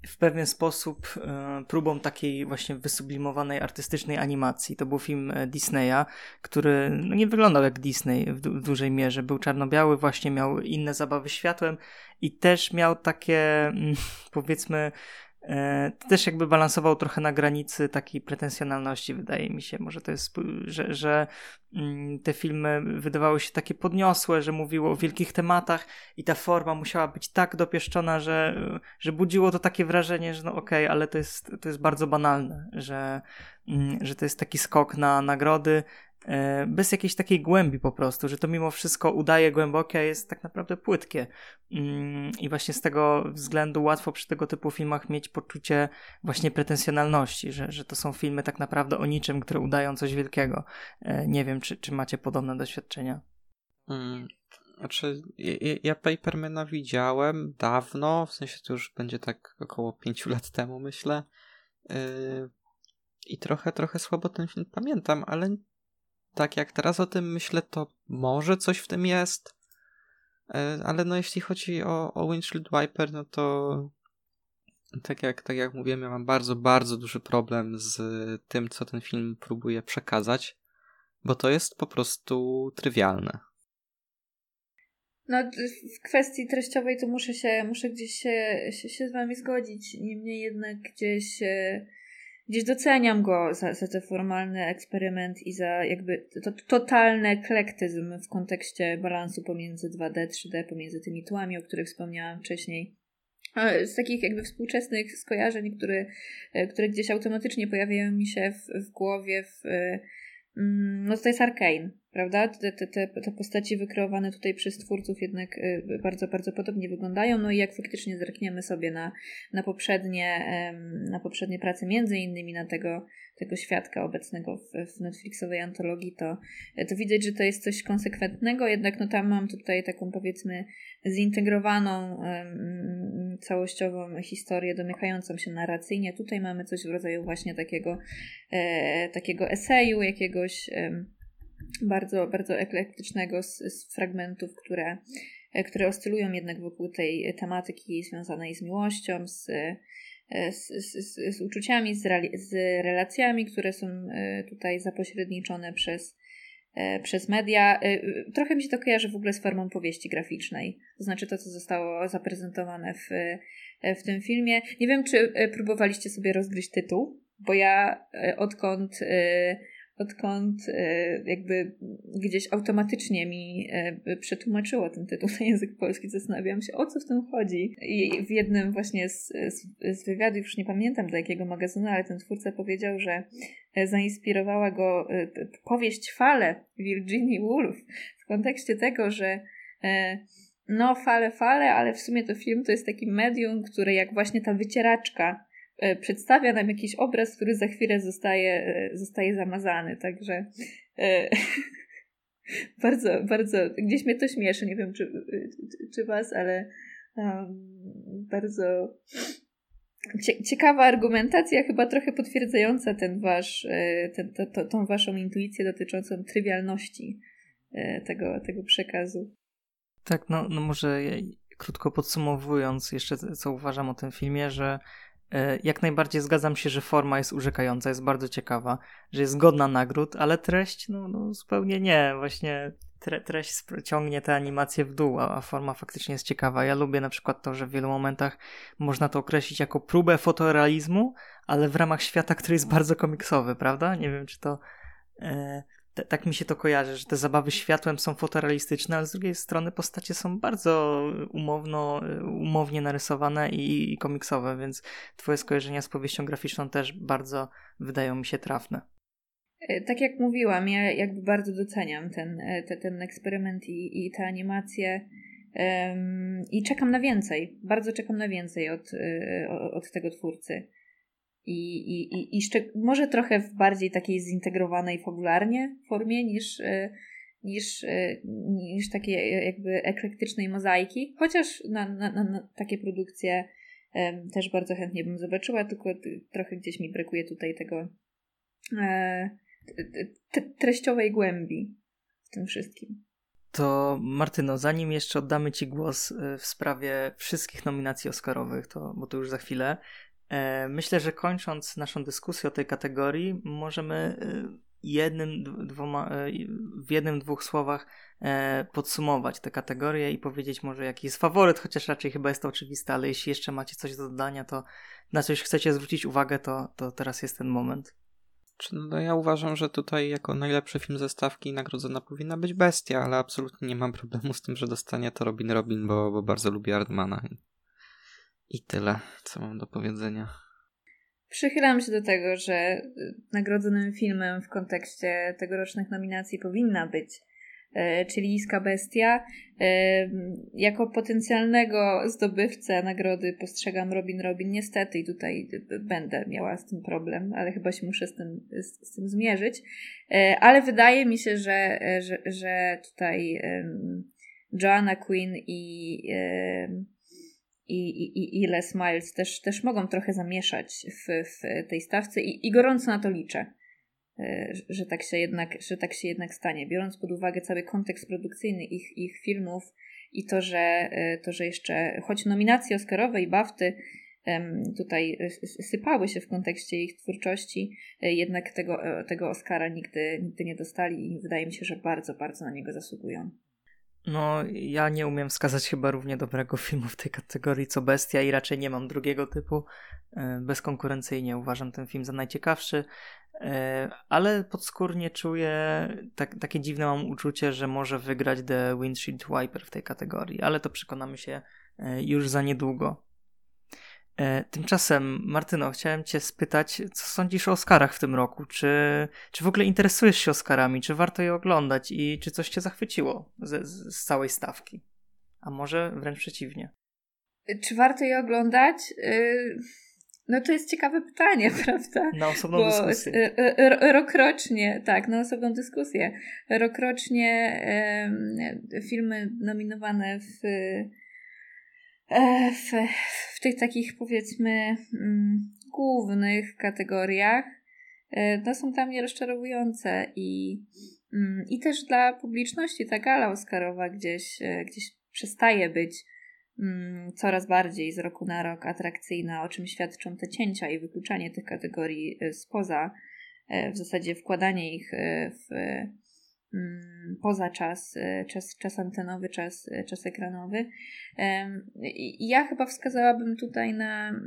w pewien sposób e, próbą takiej właśnie wysublimowanej artystycznej animacji. To był film e, Disneya, który no, nie wyglądał jak Disney w, du w dużej mierze. Był czarno-biały, właśnie miał inne zabawy światłem i też miał takie, mm, powiedzmy, też jakby balansował trochę na granicy takiej pretensjonalności, wydaje mi się. Może to jest, że, że mm, te filmy wydawały się takie podniosłe, że mówiło o wielkich tematach i ta forma musiała być tak dopieszczona, że, że budziło to takie wrażenie, że no okej, okay, ale to jest, to jest bardzo banalne, że, mm, że to jest taki skok na nagrody, E, bez jakiejś takiej głębi po prostu, że to mimo wszystko udaje głębokie, a jest tak naprawdę płytkie. Mm, I właśnie z tego względu łatwo przy tego typu filmach mieć poczucie właśnie pretensjonalności, że, że to są filmy tak naprawdę o niczym, które udają coś wielkiego. E, nie wiem, czy, czy macie podobne doświadczenia. Hmm. Znaczy, ja, ja Papermana widziałem dawno, w sensie to już będzie tak około pięciu lat temu, myślę. Yy, I trochę, trochę słabo ten film pamiętam, ale tak jak teraz o tym myślę, to może coś w tym jest. E, ale no jeśli chodzi o, o Windshield Wiper, no to tak jak, tak jak mówiłem, ja mam bardzo, bardzo duży problem z tym, co ten film próbuje przekazać, bo to jest po prostu trywialne. No, w kwestii treściowej to muszę się, muszę gdzieś się, się, się z wami zgodzić. Niemniej jednak gdzieś, e, gdzieś doceniam go za, za ten formalny eksperyment i za jakby to, totalny eklektyzm w kontekście balansu pomiędzy 2D, 3D, pomiędzy tymi tłami, o których wspomniałam wcześniej. Z takich jakby współczesnych skojarzeń, które, e, które gdzieś automatycznie pojawiają mi się w, w głowie, w, e, mm, no to jest Arkane prawda? Te, te, te, postaci wykreowane tutaj przez twórców jednak y, bardzo, bardzo podobnie wyglądają. No i jak faktycznie zerkniemy sobie na, na, poprzednie, na poprzednie prace, między innymi na tego, tego świadka obecnego w, w Netflixowej antologii, to, to widać, że to jest coś konsekwentnego, jednak no tam mam tutaj taką powiedzmy zintegrowaną całościową historię, domykającą się narracyjnie. Tutaj mamy coś w rodzaju właśnie takiego, e, takiego eseju, jakiegoś bardzo, bardzo eklektycznego z, z fragmentów, które, e, które oscylują jednak wokół tej tematyki związanej z miłością, z, e, z, z, z uczuciami, z, z relacjami, które są e, tutaj zapośredniczone przez, przez media. Trochę mi się to kojarzy w ogóle z formą powieści graficznej. To znaczy to, co zostało zaprezentowane w, w tym filmie. Nie wiem, czy próbowaliście sobie rozgryźć tytuł, bo ja odkąd odkąd e, jakby gdzieś automatycznie mi e, przetłumaczyło ten tytuł na język polski. Zastanawiałam się, o co w tym chodzi. I w jednym właśnie z, z, z wywiadów, już nie pamiętam do jakiego magazynu, ale ten twórca powiedział, że e, zainspirowała go powieść Fale Virginia Woolf w kontekście tego, że no fale, fale, ale w sumie to film to jest taki medium, które jak właśnie ta wycieraczka przedstawia nam jakiś obraz, który za chwilę zostaje, e, zostaje zamazany. Także e, bardzo, bardzo, gdzieś mnie to śmieszy, nie wiem czy, czy, was, ale um, bardzo ciekawa argumentacja, chyba trochę potwierdzająca ten wasz, ten, to, tą waszą intuicję dotyczącą trywialności tego, tego przekazu. Tak, no, no może krótko podsumowując, jeszcze co uważam o tym filmie, że E, jak najbardziej zgadzam się, że forma jest urzekająca, jest bardzo ciekawa, że jest godna nagród, ale treść, no, no zupełnie nie. Właśnie tre, treść ciągnie te animacje w dół, a, a, forma faktycznie jest ciekawa. Ja lubię na przykład to, że w wielu momentach można to określić jako próbę fotorealizmu, ale w ramach świata, który jest bardzo komiksowy, prawda? Nie wiem, czy to. E, tak mi się to kojarzy, że te zabawy światłem są fotorealistyczne, ale z drugiej strony postacie są bardzo umowno, umownie narysowane i, i komiksowe, więc twoje skojarzenia z powieścią graficzną też bardzo wydają mi się trafne. E, tak jak mówiłam, ja jakby bardzo doceniam ten, e, te, ten eksperyment i, i te animacje um, i czekam na więcej. Bardzo czekam na więcej od, e, od tego twórcy i, i, i, i może trochę w bardziej takiej zintegrowanej fabularnie formie niż, e, niż, e, niż takiej jakby eklektycznej mozaiki, chociaż na, na, na takie produkcje um, też bardzo chętnie bym zobaczyła, tylko trochę gdzieś mi brakuje tutaj tego e, treściowej głębi w tym wszystkim. To Martyno, zanim jeszcze oddamy Ci głos e, w sprawie wszystkich nominacji Oscarowych, to, bo to już za chwilę, E, myślę, że kończąc naszą dyskusję o tej kategorii, możemy e, jednym, dwoma, e, w jednym, dwóch słowach podsumować te kategorie i powiedzieć może jaki jest faworyt, chociaż raczej chyba jest to oczywiste, ale jeśli jeszcze macie coś do dodania, to na coś chcecie zwrócić uwagę, to, to teraz jest ten moment. No ja uważam, że tutaj jako najlepszy film ze stawki nagrodzona powinna być Bestia, ale absolutnie nie mam problemu z tym, że dostanie to Robin Robin, bo, bo bardzo lubię Ardmana. I tyle, co mam do powiedzenia. Przychylam się do tego, że nagrodzonym filmem w kontekście tegorocznych nominacji powinna być czyli Iska Bestia. E, jako potencjalnego zdobywcę nagrody postrzegam Robin Robin niestety i tutaj będę miała z tym problem, ale chyba się muszę z tym, z, z tym zmierzyć. Ale wydaje mi się, że, że, że tutaj Joanna Quinn i i, i, i Les też, też mogą trochę zamieszać w, w tej stawce i, i gorąco na to liczę. że tak się jednak, że tak się jednak stanie. Biorąc pod uwagę cały kontekst produkcyjny ich, ich filmów i to, że, to, że jeszcze choć nominacje Oscarowe i BAFTY tutaj sypały się w kontekście ich twórczości, jednak tego, tego Oscara nigdy, nigdy nie dostali i wydaje mi się, że bardzo, bardzo na niego zasługują. No, ja nie umiem wskazać chyba równie dobrego filmu w tej kategorii co Bestia i raczej nie mam drugiego typu. E, bezkonkurencyjnie uważam ten film za najciekawszy, e, ale podskórnie czuję tak, takie dziwne mam uczucie, że może wygrać The Windshield Wiper w tej kategorii, ale to przekonamy się e, już za niedługo. E, tymczasem, Martyno, chciałem Cię spytać, co sądzisz o Oscarach w tym roku? Czy, czy w ogóle interesujesz się Oscarami? Czy warto je oglądać? I czy coś Cię zachwyciło z, z całej stawki? A może wręcz przeciwnie? Czy warto je oglądać? Y, no to jest ciekawe pytanie, prawda? Na osobną Bo dyskusję. Y, y, rokrocznie, tak, na osobną dyskusję. Rokrocznie filmy nominowane w w, w tych takich powiedzmy mm, głównych kategoriach e, no, są dla mnie rozczarowujące i, mm, i też dla publiczności ta gala Oscarowa gdzieś, e, gdzieś przestaje być mm, coraz bardziej z roku na rok atrakcyjna, o czym świadczą te cięcia i wykluczanie tych kategorii spoza, w zasadzie wkładanie ich w poza czas, e, czas, czas antenowy, czas, e, czas ekranowy. Ja chyba wskazałabym tutaj na,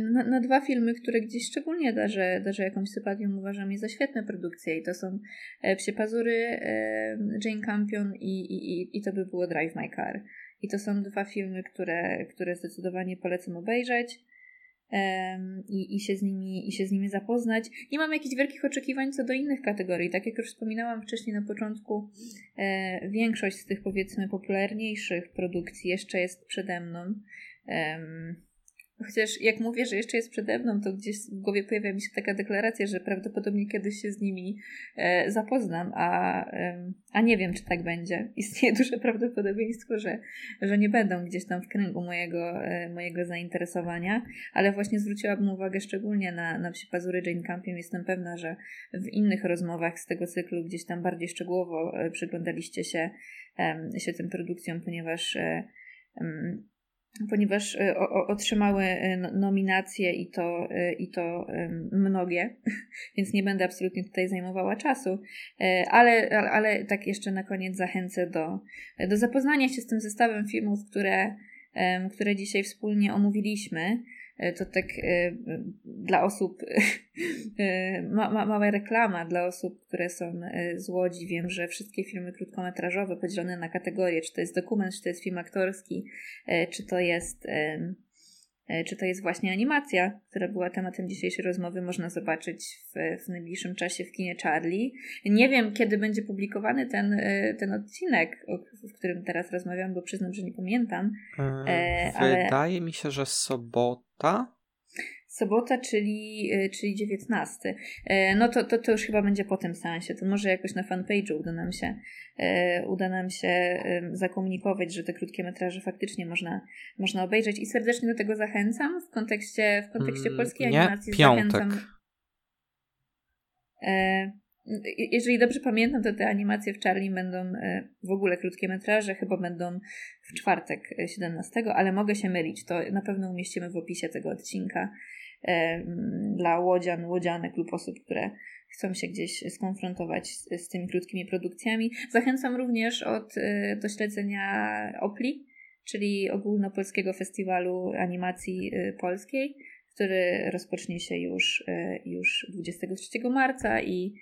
na, na, dwa filmy, które gdzieś szczególnie darzę, darzę jakąś sympatią, uważam je za świetne produkcje i to są e, Psie Pazury, Jane Campion i, i, i to by było Drive My Car. I to są dwa filmy, które, które zdecydowanie polecam obejrzeć i, i, się z nimi, i się z nimi zapoznać. Nie mam jakichś wielkich oczekiwań co do innych kategorii. Tak jak już wspominałam wcześniej na początku, e, większość z tych powiedzmy popularniejszych produkcji jeszcze jest przede mną. Chociaż jak mówię, że jeszcze jest przede mną, to gdzieś w głowie pojawia mi się taka deklaracja, że prawdopodobnie kiedyś się z nimi e, zapoznam, a, e, a nie wiem, czy tak będzie. Istnieje duże prawdopodobieństwo, że, że nie będą gdzieś tam w kręgu mojego, e, mojego zainteresowania, ale właśnie zwróciłabym uwagę szczególnie na, na psi pazury Jane Campion. Jestem pewna, że w innych rozmowach z tego cyklu gdzieś tam bardziej szczegółowo e, przyglądaliście się, się tym produkcjom, ponieważ e, ponieważ e, otrzymały e, no, nominacje i to, e, i to mnogie, więc nie będę absolutnie tutaj zajmowała czasu, ale, ale tak jeszcze na koniec zachęcę do, do zapoznania się z tym zestawem filmów, które, które dzisiaj wspólnie omówiliśmy. E, to tak e, dla osób, e, ma, ma, mała reklama dla osób, które są z Łodzi. Wiem, że wszystkie filmy krótkometrażowe podzielone na kategorie, czy to jest dokument, czy to jest film aktorski, czy to jest czy to jest właśnie animacja, która była tematem dzisiejszej rozmowy, można zobaczyć w, w najbliższym czasie w kinie Charlie. Nie wiem, kiedy będzie publikowany ten, e, ten odcinek, o, w którym teraz rozmawiam, bo przyznam, że nie pamiętam. E, Wydaje ale... mi się, że sobota sobota, czyli, y, czyli 19. E, no to, to, to już chyba będzie po tym seansie. To może jakoś na fanpage'u uda nam się e, uda nam się zakomunikować, że te krótkie metraże faktycznie można, można obejrzeć i serdecznie do tego zachęcam w kontekście, w kontekście mm, polskiej nie, animacji. Piątek. Zachęcam. E, jeżeli dobrze pamiętam, to te animacje w Charlie będą e, w ogóle krótkie metraże, chyba będą w czwartek 17, ale mogę się mylić. To na pewno umieścimy w opisie tego odcinka dla łodzian, łodzianek lub osób, które chcą się gdzieś skonfrontować z, tymi krótkimi produkcjami. Zachęcam również od, e, do śledzenia OPLI, czyli Ogólnopolskiego Festiwalu Animacji e, Polskiej, który rozpocznie się już, już 23 marca i,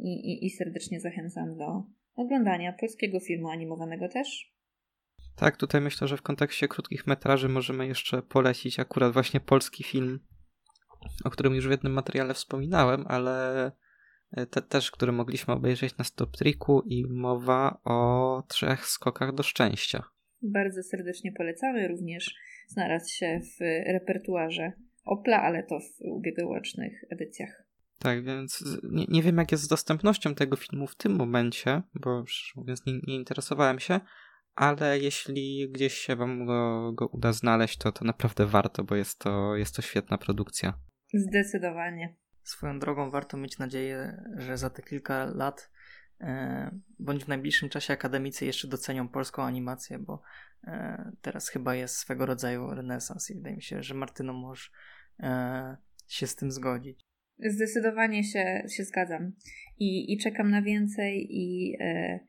i, I serdecznie zachęcam do oglądania polskiego filmu animowanego też. Tak, tutaj myślę, że w kontekście krótkich metraży możemy jeszcze polecić akurat właśnie polski film, o którym już w jednym materiale wspominałem, ale e, te, też, który mogliśmy obejrzeć na Stop Tricku i mowa o trzech skokach do szczęścia. Bardzo serdecznie polecamy, również znalazł się w repertuarze Opla, ale to w ubiegłorocznych edycjach. Tak, więc nie, nie wiem, jak jest z dostępnością tego filmu w tym momencie, bo mówiąc, nie, nie interesowałem się, ale jeśli gdzieś się wam go, go, uda znaleźć, to, to naprawdę warto, bo jest to, jest to świetna produkcja. Zdecydowanie. Swoją drogą warto mieć nadzieję, że za te kilka lat e, bądź w najbliższym czasie akademicy jeszcze docenią polską animację, bo e, teraz chyba jest swego rodzaju renesans i wydaje mi się, że Martyno możesz e, się z tym zgodzić. Zdecydowanie się, się zgadzam I, i czekam na więcej i e,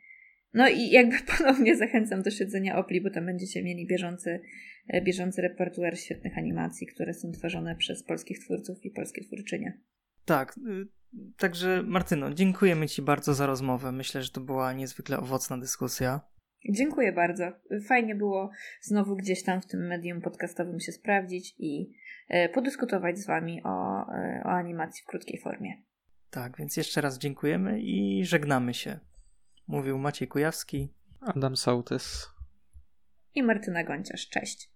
no i jakby ponownie zachęcam do śledzenia Opli, bo tam będziecie mieli bieżący, e, bieżący repertuar świetnych animacji, które są tworzone przez polskich twórców i polskie twórczynie. Tak, y, także Martyno, dziękujemy Ci bardzo za rozmowę. Myślę, że to była niezwykle owocna dyskusja. Dziękuję bardzo. Fajnie było znowu gdzieś tam w tym medium podcastowym się sprawdzić i e, podyskutować z Wami o, e, o animacji w krótkiej formie. Tak, więc jeszcze raz dziękujemy i żegnamy się. Mówił Maciej Kujawski, Adam Sołtys i Martyna Gonciarz. Cześć.